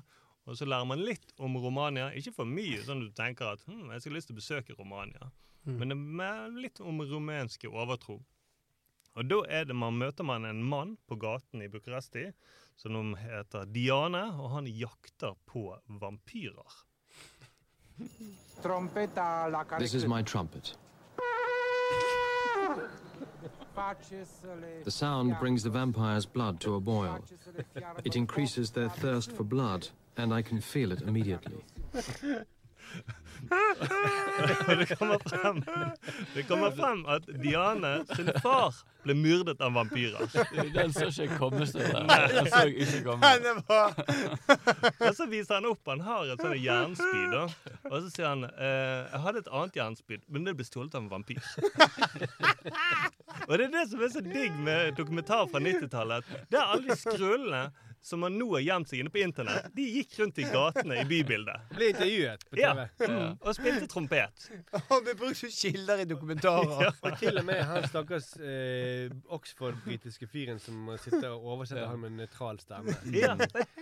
C: Og så lærer man litt om Romania. Ikke for mye, sånn at du tenker at hm, jeg skal lyst til å besøke Romania.
B: Mm.
C: Men det er litt om rumenske overtro. Og da er det man møter man en mann på gaten i Bucuresti som heter Diane, og han jakter på vampyrer.
H: Trompeta la
L: This is my trumpet. The sound brings the vampire's blood to a boil. It increases their thirst for blood, and I can feel it immediately.
C: Det kommer frem Det kommer frem at Diane sin far ble myrdet av vampyrer.
D: Den så ikke komme, Sturle. Den så jeg ikke komme.
C: Og så viser han opp Han har et sånt jernspyd. Og så sier han eh, Jeg hadde et annet jernspyd, men det ble stjålet av en vampyr. Og det er det som er så digg med dokumentar fra 90-tallet. Det er alle de skrullene som man nå har gjemt seg inne på internett. De gikk rundt i gatene i bybildet.
A: Ble intervjuet på
C: Ja,
A: TV.
C: mm, og spilte trompet. *laughs*
B: Og vi brukte som kilder i dokumentarer.
A: Og til og med han stakkars eh, Oxford-britiske fyren som sitter sitte og oversetter han med en nøytral stemme. *laughs*
C: Ja.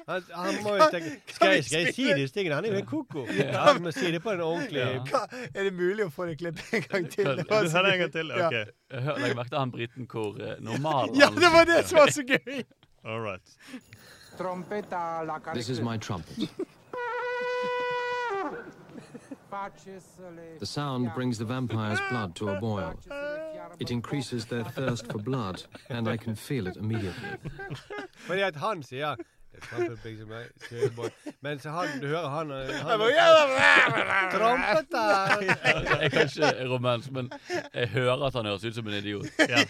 A: Han, han må jo tenke Skal jeg, skal jeg si disse tingene? Han er jo en koko. Ja, vi må si det på en ordentlig
B: Hva, er det mulig å få det klippet en gang til? Det
C: Du det en gang til? OK.
D: Jeg hør- legger merke til han briten hvor eh, normal
B: Ja, det var det som var så gøy!
C: All right.
H: Trompeta la care
L: This is my trumpet. The sound brings the vampire's blood to a boil. It increases their thirst for blood, and I can feel it immediately.
A: Fordi at han meg, kjørebåt. Mens han, du hører han, han Trompeta!
D: Jeg kan ikke romansk, men jeg hører at han høres ut som en idiot.
C: Ja,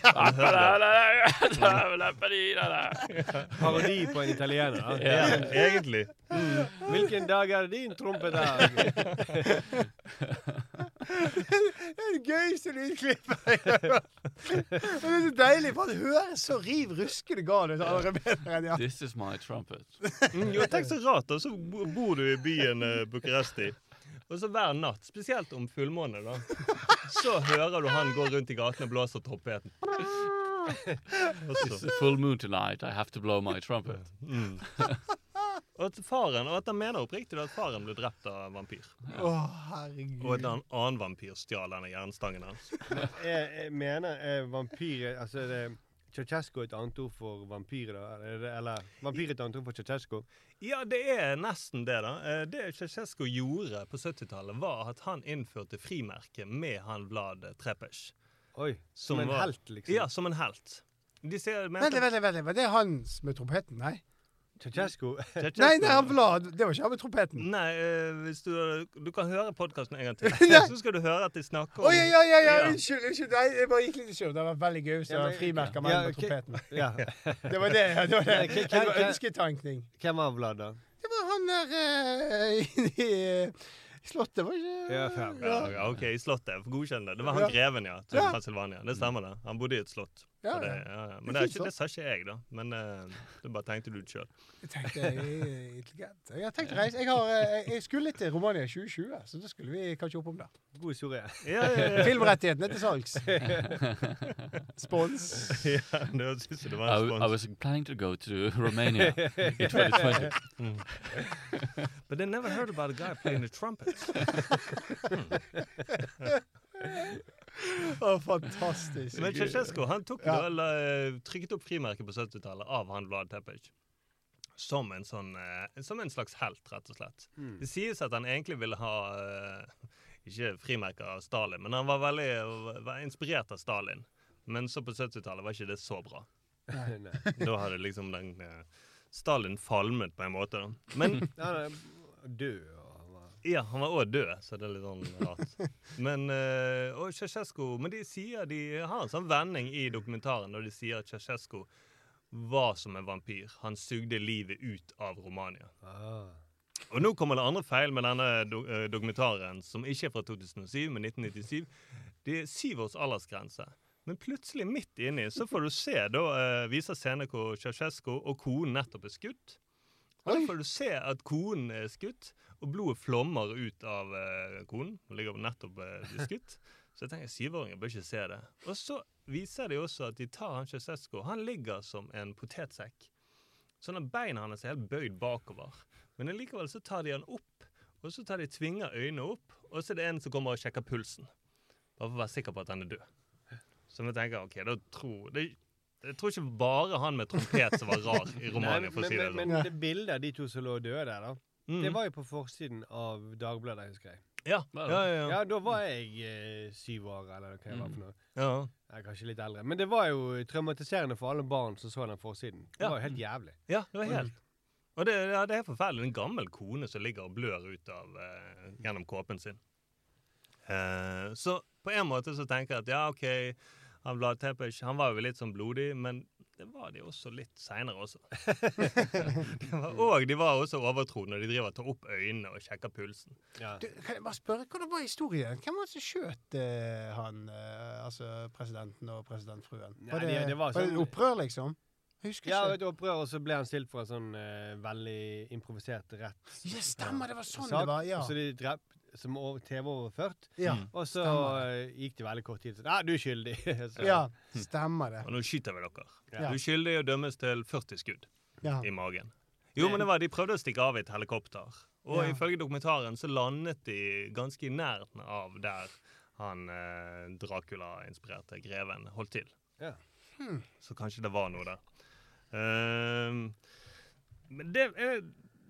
A: Parodi på en italiener.
C: Ja, egentlig.
A: Mm. *laughs* Hvilken dag er din trompedag? *laughs*
B: Det er det gøyeste lydklippet jeg har hørt. Det er så deilig, for han høres så riv ruskende gal ut. Han er bedre enn ja.
D: This is my trumpet.
C: Mm, jo, tenk så rart, da. Så bor du i byen uh, Bucuresti. Og så hver natt, spesielt om fullmåne, da, så hører du han gå rundt i gatene og blåser trompeten.
D: It's a full moon tonight. I have to blow my trumpet.
C: Mm. Og at faren, og at han mener oppriktig at faren ble drept av vampyr. vampyr.
B: Å, herregud.
C: Og at en annen vampyr stjal denne jernstangen hans.
A: Jeg, jeg mener er vampyr Altså, er det Ceaucescu et annet ord for vampyr, da? Er eller vampyr et annet ord for Ceaucescu?
C: Ja, det er nesten det, da. Eh, Det Ceaucescu gjorde på 70-tallet, var at han innførte frimerket med han Vlad Trepes.
A: Oi, som en helt, liksom?
C: Ja, som en helt. De ser,
B: Vent litt, vent litt, vent litt. Var det hans med trompeten? Nei?
A: Ceaucescu?
B: Nei, nei, han Vlad. Det var ikke han med trompeten.
C: Nei, eh, hvis du, du kan høre podkasten en gang til. *laughs* Så skal du høre at de snakker
B: Å
C: oh,
B: ja, ja, ja, ja, unnskyld. unnskyld. Nei, jeg bare gikk litt i surr. Det var veldig gøy hvis det
A: Ja,
B: var
A: men-
B: frimerker
A: ja,
B: med med trompeten.
A: Ja.
B: Det var det. ja, det var det. Det var ønsketankning.
A: Hvem var Vlad, da?
B: Det var han der inni eh, *laughs* Slottet, var ikke
A: Ja,
C: ja, ja, OK, i Slottet. Godkjenn det. Det var han
B: Ja.
C: greven, ja. Til
B: Ja.
C: Det stemmer, det. Han bodde i et slott.
B: Ja,
C: det,
B: ja.
C: ja.
B: Det
C: Men det, er ikke, det sa ikke jeg, da. Men uh, det bare tenkte du ut sjøl.
B: Jeg tenkte jeg er intelligent. Jeg har tenkt å reise. Jeg, har, eh, jeg skulle til Romania 2020, så da skulle vi kanskje opp om det.
A: God historie.
C: Ja, ja, ja.
B: Filmrettighetene til salgs. *laughs* Spons.
C: ja, det synes jeg det var en spons.
D: I
C: I
D: was planning to go to Romania in 2020.
C: Mm. But I never heard about a guy playing the trumpet. *laughs*
B: Å, fantastisk.
C: Men Ceaucescu han tok
B: Ja.
C: da, trykket opp frimerket på 70-tallet av han Vlad Tepic. Som en, sånn, eh, som en slags helt, rett og slett.
A: Mm.
C: Det sies at han egentlig ville ha eh, ikke frimerker av Stalin, men han var veldig var inspirert av Stalin. Men så på 70-tallet var ikke det så bra.
A: Nei, nei. *laughs*
C: Da hadde liksom den eh, Stalin falmet på en måte. Men *laughs*
A: nei, er død.
C: Ja, han var òg død, så det er litt sånn rart. *laughs* Men uh, og Ceaucescu Men de sier de har en sånn vending i dokumentaren når de sier at Ceaucescu var som en vampyr. Han sugde livet ut av Romania.
A: Ah.
C: Og nå kommer det andre feil med denne do eh, dokumentaren, som ikke er fra 2007, men 1997. Det er syv års aldersgrense. Men plutselig, midt inni, så får du se, da uh, viser scenen hvor Ceaucescu og konen nettopp er skutt. Og da får du se at konen er skutt, og blodet flommer ut av eh, konen. Hun ligger nettopp eh, skutt. *laughs* Så jeg tenker syvåringer bør ikke se det. Og så viser de også at de tar han Ceaucescu. Han ligger som en potetsekk. Sånn at beina hans er helt bøyd bakover. Men likevel så tar de han opp, og så tar de tvinger øynene opp, og så er det en som kommer og sjekker pulsen. Bare for å være sikker på at han er død. Så vi tenker OK, da tror det, Jeg tror ikke bare han med trompet som var *laughs* rar i Romania, for å si det
A: men,
C: sånn.
A: men det bildet av de to som lå døde der, da,
C: Mm.
A: det var jo på forsiden av Dagbladet, husker jeg.
C: Ja, ja, ja, ja.
A: Ja, da var jeg eh, syv år, eller hva jeg var for noe.
C: Ja.
A: Jeg er kanskje litt eldre. Men det var jo traumatiserende for alle barn som så den forsiden. Det
C: Ja.
A: var jo helt jævlig.
C: Ja, det var helt Og det, ja, det er forferdelig. En gammel kone som ligger og blør ut av eh, gjennom kåpen sin. Eh, så på en måte så tenker jeg at ja, OK, han Vlad Tepes han var jo litt sånn blodig, men det var de også litt seinere også. *laughs* var, og de var også overtro når de driver tar opp øynene og sjekker pulsen.
B: Du, kan jeg bare spørre, Hvordan var historien? Hvem var det som skjøt eh, han, eh, altså presidenten og presidentfruen?
A: Nei,
B: Var det,
A: det- det var
B: var det
A: sånn-
B: et opprør, liksom? Husker
A: Ja, et opprør, og så ble han stilt for en sånn uh, veldig improvisert rett.
B: Ja, stemmer, det var sånn
A: sak,
B: det var, ja.
A: Så de drept som TV-overført.
B: Ja,
A: Og så
B: stemmer
A: eh, gikk det veldig kort tid. Så, ja, du er skyldig. *laughs* så,
B: Ja, stemmer det.
C: Og nå skyter vi dere.
B: Ja.
C: Du er skyldig og dømmes til 40 skudd
B: Ja.
C: i magen. Jo, men det var, de prøvde å stikke av i et helikopter. Og
B: Ja.
C: ifølge dokumentaren så landet de ganske i nærheten av der han eh, Dracula-inspirerte greven holdt til.
A: Ja.
B: Hmm.
C: Så kanskje det var noe der. Uh, men, det er,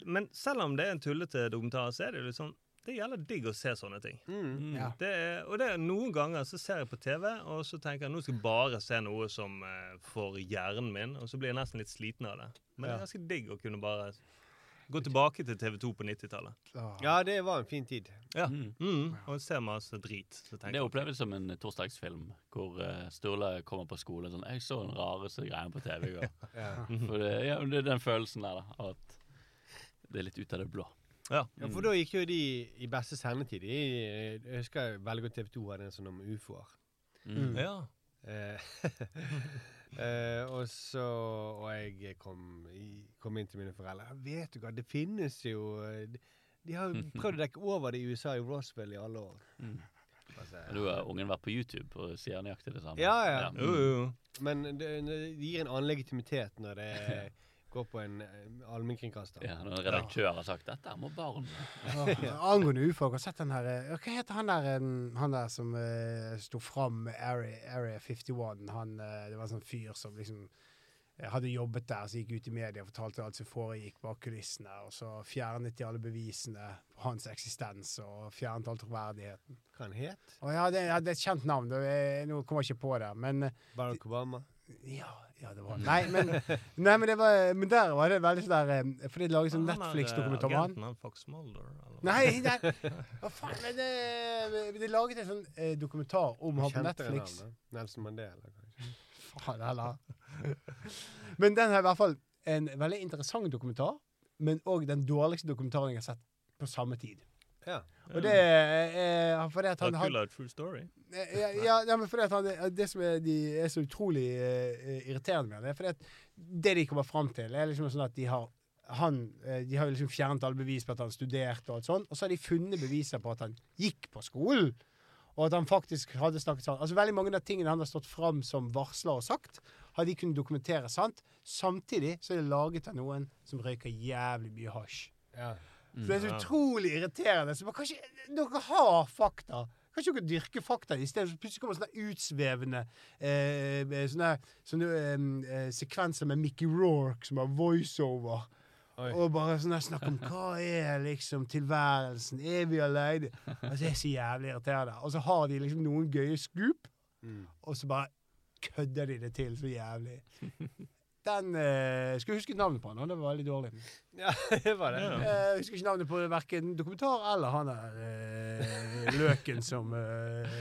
C: men selv om det er en tullete dokumentar, så er det jo liksom det gjelder digg å se sånne ting.
A: Mm.
B: Ja.
C: Det er, og det er Noen ganger så ser jeg på TV, og så tenker jeg nå skal jeg bare se noe som eh, får hjernen min, og så blir jeg nesten litt sliten av det. Men det er ganske digg å kunne bare gå tilbake til TV2 på 90-tallet.
A: Ja, det var en fin tid.
C: Ja. Mm. Og se masse drit. Så
D: Det
C: er
D: oppleves som en torsdagsfilm hvor uh, Sturle kommer på skolen sånn 'Jeg så den rareste greien på TV i går'. *laughs*
A: Ja.
D: For det, ja, det er den følelsen der, da. At det er litt ut av det blå.
C: Ja.
A: Ja, for da gikk jo de i beste sendetid. Jeg husker veldig godt TV 2 hadde en sånn om ufoer.
B: Mm.
C: Ja.
A: Eh, *laughs* eh, og så Og jeg kom, kom inn til mine foreldre. «Ja, Vet du hva, det finnes jo eh, De, de har jo *laughs* prøvd å dekke over det i USA, i Roswell, i alle år.
D: Mm.
A: Altså,
D: Du har ungen vært på YouTube og sier nøyaktig det samme.
A: Ja, ja.
C: Jo, jo, jo.
A: Men det, det gir en annen legitimitet når det *laughs* går på en eh, allmennkringkaster.
D: Ja, når en redaktør har sagt 'dette må barn'.
B: Ja, Angående ufolk, har du sett den her eh, Hva heter han der, han der som uh, sto fram med Area, Area 51? Han, eh, det var en sånn fyr som liksom eh, hadde jobbet der, så gikk ut i media og fortalte alt som foregikk bak kulissene. Og så fjernet de alle bevisene på hans eksistens og fjernet all troverdigheten.
A: Hva han het?
B: Og ja, det, ja, det er et kjent navn. Det, er- nå kommer jeg ikke på det. Men eh,
A: Barack Obama?
B: ja, ja, det var Nei, men, *laughs* nei, men, det var, men der var det veldig sånn der eh, For de laget sånn
C: Han eh,
B: Netflix-dokumentar om han.
C: Fox Mulder, eller?
B: Nei, nei, hva faen er det, De laget en sånn eh, dokumentar om han på Netflix.
A: Nelson Mandela, kanskje.
B: Faen heller. Men den er i hvert fall en veldig interessant dokumentar, men òg den dårligste dokumentaren jeg har sett på samme tid.
A: Ja.
B: Og det er fordi at han, han
C: Dracula, true story.
B: Ja, ja, ja, men for det, det som er, de er så utrolig uh, irriterende med det, fordi at det de kommer fram til, er liksom sånn at de har han, eh, De har liksom fjernet alle bevis på at han studerte, og alt sånt, og så har de funnet beviser på at han gikk på skolen. Og at han faktisk hadde snakket sant. Altså Veldig mange av tingene han har stått fram som varsler og sagt, har de kunnet dokumentere sant. Samtidig så er det laget av noen som røyker jævlig mye hasj.
A: Ja.
B: Så det er så utrolig irriterende. Så man kan ikke, dere har fakta. Kan ikke dere dyrke fakta i stedet? Så plutselig kommer sånne utsvevende eh, eh, sånne, sånne eh, eh, sekvenser med Mickey Rourke som har voiceover.
A: Oi.
B: Og bare sånn snakk om hva er liksom tilværelsen? Er vi aleine? Altså, det er så jævlig irriterende. Og så har de liksom noen gøye scoop,
A: Mm.
B: og så bare kødder de det til så jævlig. Den eh, Skulle huske navnet på han, det var veldig dårlig.
A: Ja, *laughs* det var det.
C: Ja.
B: Eh, Jeg husker ikke navnet på verken dokumentar eller han der eh, løken som eh,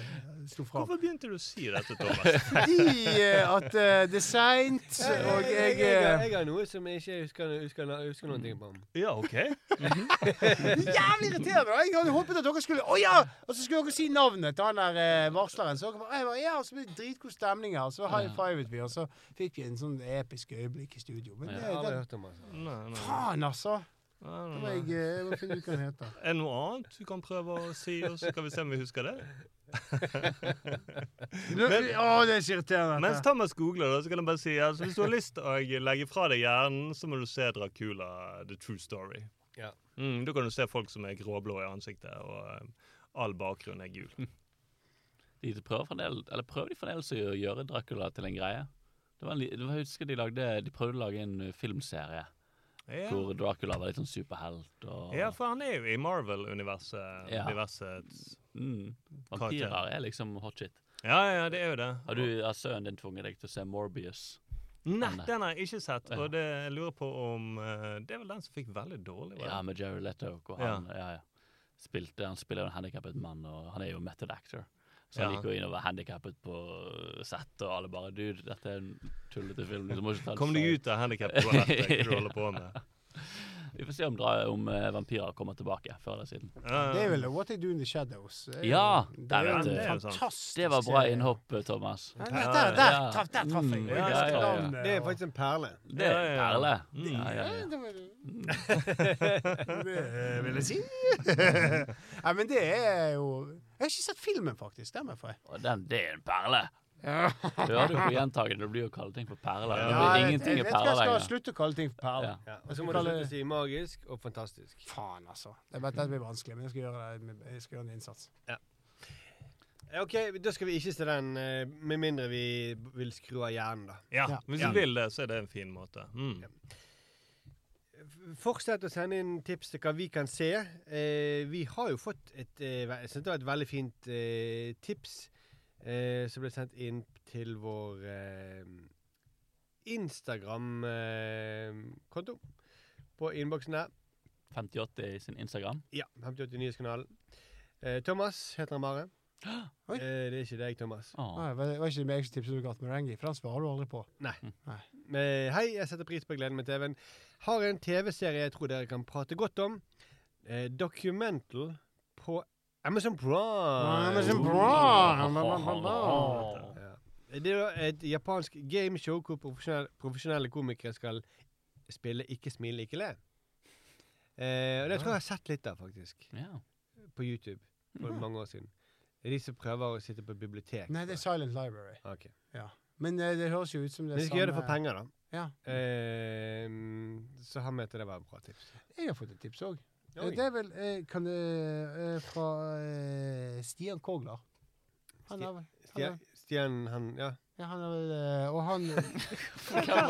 B: sto fram.
C: Hvorfor begynte du å si dette, Thomas? *laughs*
B: Fordi eh, at eh, det er seint, og jeg,
A: jeg,
B: eh,
A: jeg har noe som jeg ikke husker, husker, husker noen ting på.
C: Ja, OK. *laughs*
B: Jævlig irriterende! da. Jeg hadde håpet at dere skulle Å ja! Og så skulle dere si navnet til han der eh, varsleren. Så dere bare, jeg bare, ja, og så ble det dritgod stemning her. Så high fivet vi, og så fikk vi en sånn episk øyeblikk i studio. Men det,
A: Jeg har aldri
B: det,
A: hørt om altså.
C: Nei, nei.
B: faen, altså!
C: Det
B: må jeg, eh, jeg må finne ut hva den heter. *laughs*
C: Er det noe annet du kan prøve å si, og så skal vi se om vi husker det? *laughs*
B: men, å, det er så irriterende.
C: Mens. Thomas googler, det, så kan jeg bare si altså, hvis du har lyst å legge fra deg hjernen, så må du se Dracula The True Story.
A: Ja.
C: Mm, da kan du se folk som er gråblå i ansiktet, og eh, all bakgrunn er gul. *laughs*
D: De prøver, fremdeles, eller prøver de fremdeles å gjøre Dracula til en greie? Det var, en det var, jeg husker de, lagde, de prøvde å lage en uh, filmserie
C: Ja.
D: hvor Dracula var litt sånn superhelt. Og,
C: Ja, for han er jo i Marvel-universet.
D: Ja.
C: universets-
D: mm, Vampyrer er liksom hot shit.
C: Ja, ja, det er jo det.
D: Har, du, har sønnen din tvunget deg til å se Morbius?
C: Nei,
D: Den,
C: har jeg ikke sett.
D: Ja.
C: Og det, jeg lurer på om eh, Det er vel den som fikk veldig dårlig? var det?
D: Ja, med Jerry Letto. Hvor han, ja. Ja, Spilte, han spiller jo en handikappet mann, og han er jo method actor. Så han
C: Ja.
D: gikk jo inn og var handikappet på sett, og alle bare Dude, dette er en tullete film. Du må ikke ta det
C: Kom deg ut av handikap-toalettet, hva du holder på med. *laughs*
D: Vi får se om, dra, om eh, vampyrer kommer tilbake før eller siden.
B: Det er vel What They Do In The Shadows. Er
D: Ja!
B: det er jo en fantastisk
D: Det var bra innhopp, eh, Thomas.
B: Ja, der, der, der,
D: Ja.
B: traff, der traff jeg.
D: Mm,
B: Jeg
D: ja, ja, ja.
A: Det er faktisk en perle.
D: Det er en perle. Ja, ja,
B: Ja, det *laughs* vil jeg si. *laughs* Nei, men det er jo Jeg har ikke sett filmen, faktisk. Den
D: den, det er en perle.
B: Ja.
D: Hører du på gjentagende? Det blir jo å kalle ting for perler. Det
B: Ja,
D: blir
B: jeg,
D: ingenting
B: jeg
D: perler
B: jeg skal slutte å kalle ting for perler.
D: Ja.
A: Ja. Og så må du slutte å si magisk og fantastisk.
B: Faen, altså. Jeg vet, det blir vanskelig, men jeg skal gjøre, det, jeg skal gjøre en innsats.
A: OK, da skal vi ikke se den, eh, med mindre vi vil skru av hjernen, da.
C: Ja,
B: Ja.
C: hvis
A: Ja.
C: du vil det, så er det en fin måte. Mm.
A: Fortsett å sende inn tips til hva vi kan se. Eh, vi har jo fått et, eh, et veldig fint eh, tips eh, som ble sendt inn til vår eh, Instagram-konto på innboksen der.
D: 58 i sin Instagram.
A: Ja, 58 Nyhetskanalen. Eh, Thomas heter han bare.
B: Oi.
A: Eh, det er ikke deg, Thomas.
D: Ah.
B: Nei, var det var ikke meg som tipset du ga til Merengi, for den svarer du aldri på.
A: Nei.
B: Nei.
A: Hei, jeg setter pris på gleden med TV-en. Har en TV-serie jeg tror dere kan prate godt om. Eh, documental på Amazon Prime.
B: Amazon Prime.
A: Ja. Det er et japansk gameshow hvor profesjonelle, profesjonelle komikere skal spille Ikke smile, ikke le. Eh, og Det tror jeg jeg har sett litt av, faktisk.
D: Ja.
A: På YouTube for mange år siden. Det er de som prøver å sitte på bibliotek.
B: Nei, det er Silent Library.
A: Ok.
B: Men eh, det høres jo ut som det
A: Men
B: er
A: de skal gjøre det for penger, da.
B: Ja.
A: Eh, så han mente det var et bra tips.
B: Jeg har fått et tips òg. Det er vel eh, kan det, eh, fra eh, Stian Kogler. Han er han er,
A: Stian han Ja.
B: ja, han er vel eh, Og han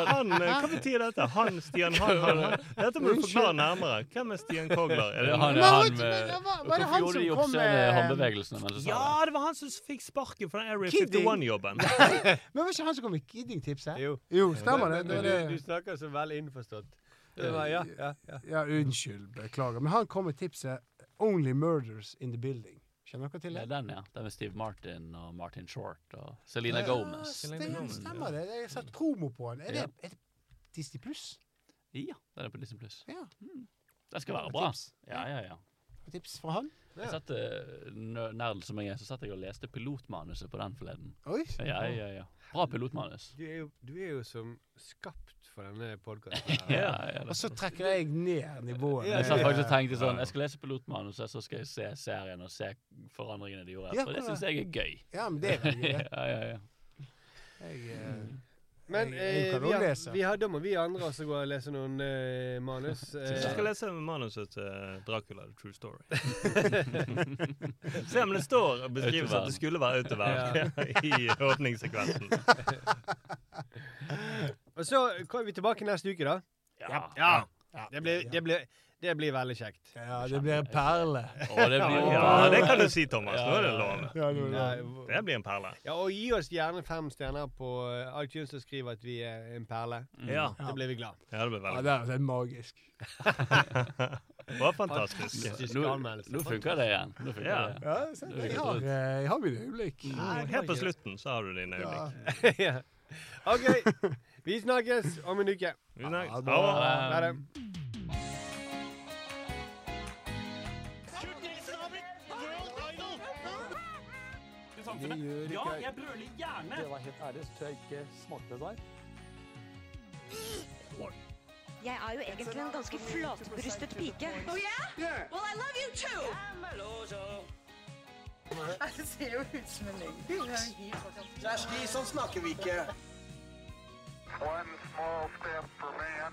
C: Han, hva betyr dette? Han, Stian, han, han, han. Dette må du forklare nærmere. Hvem er Stian Kogler? Er det
D: Han er han med Hvorfor
B: han
D: gjorde de
B: med-
D: håndbevegelsene
C: Ja,
D: det?
C: var han som fikk sparken fra den Area 51-jobben. *laughs*
B: Men var ikke han som kom med Kidding-tipset?
A: Jo.
B: Jo, stemmer det. Det,
A: du, du snakker så veldig innforstått. Ja, ja, ja.
B: Ja, unnskyld. Beklager. Men han kom med tipset 'Only Murders in the Building'. Kjenner dere til
D: Det
B: det?
D: er den, ja. Den med Steve Martin og Martin Short og Selena Gomez.
B: Stemmer, stemmer det. Jeg har sett promo på den. Er det,
D: Ja.
B: er det Disney Pluss?
D: Ja, den er på Disney Pluss.
B: Ja.
D: Den skal være bra.
B: tips.
D: Ja, ja, ja.
B: Tips fra han?
D: Jeg satt, eh, nerd som jeg er, så satt jeg og leste pilotmanuset på den forleden.
B: Oi.
D: Ja, ja, ja. Bra pilotmanus.
A: Du er, jo, du er jo som skapt for denne podkasten. *laughs*
D: Ja, ja,
B: Og så trekker jeg ned nivået.
A: Ja,
D: Jeg satt faktisk og tenkte sånn Jeg skal lese pilotmanuset, så skal jeg se serien og se forandringene de gjorde.
B: Ja,
D: For det syns jeg er gøy.
B: Ja, men det er gøy. *laughs*
D: ja, ja, ja.
B: Jeg, uh...
A: Men eh, vi, har, vi har, da må vi andre også gå og lese noen eh, manus. *laughs*
C: Jeg skal
A: Eh,
C: lese manuset til Dracula, The True Story. Se om det står og beskrives at det skulle være autovern i åpningssekvensen.
A: Og så kommer vi tilbake neste uke, da.
D: Ja.
A: Ja.
B: ja,
A: Det blir, det blir, det blir veldig kjekt.
B: ja, det blir en perle.
D: Oh, det blir
C: Ja, det kan du si, Thomas. Nå er det
D: Ja, ja,
C: lov.
B: Det blir-
C: en perle.
A: ja, og gi oss gjerne fem stjerner på eh, iTunes og skriv at vi er en perle.
C: Ja,
A: Da blir vi glad.
C: ja det blir veldig
B: det er, det er magisk. *laughs*
C: Det var fantastisk.
D: Nå, nå funker det igjen. Funker
C: Ja.
D: det.
B: Ja, jeg, har, eh, jeg har mine øyeblikk.
C: Helt på slutten så har du dine øyeblikk.
A: ja. *laughs* OK. *laughs* Vi snakkes om en uke.
C: Vi snakkes.
B: Ha det.
C: Ha det.
A: Det.
E: Det gjør ikke
M: Ja, jeg brøler gjerne.
E: Det var helt ærlig, så tror jeg ikke smakte der.
F: Jeg er jo egentlig en ganske flatbrystet pike.
G: Oh yeah? Well, I love you too. Det ser jo ut som en løgn.
N: Kjersti, sånn snakker vi ikke.
I: One small step for man,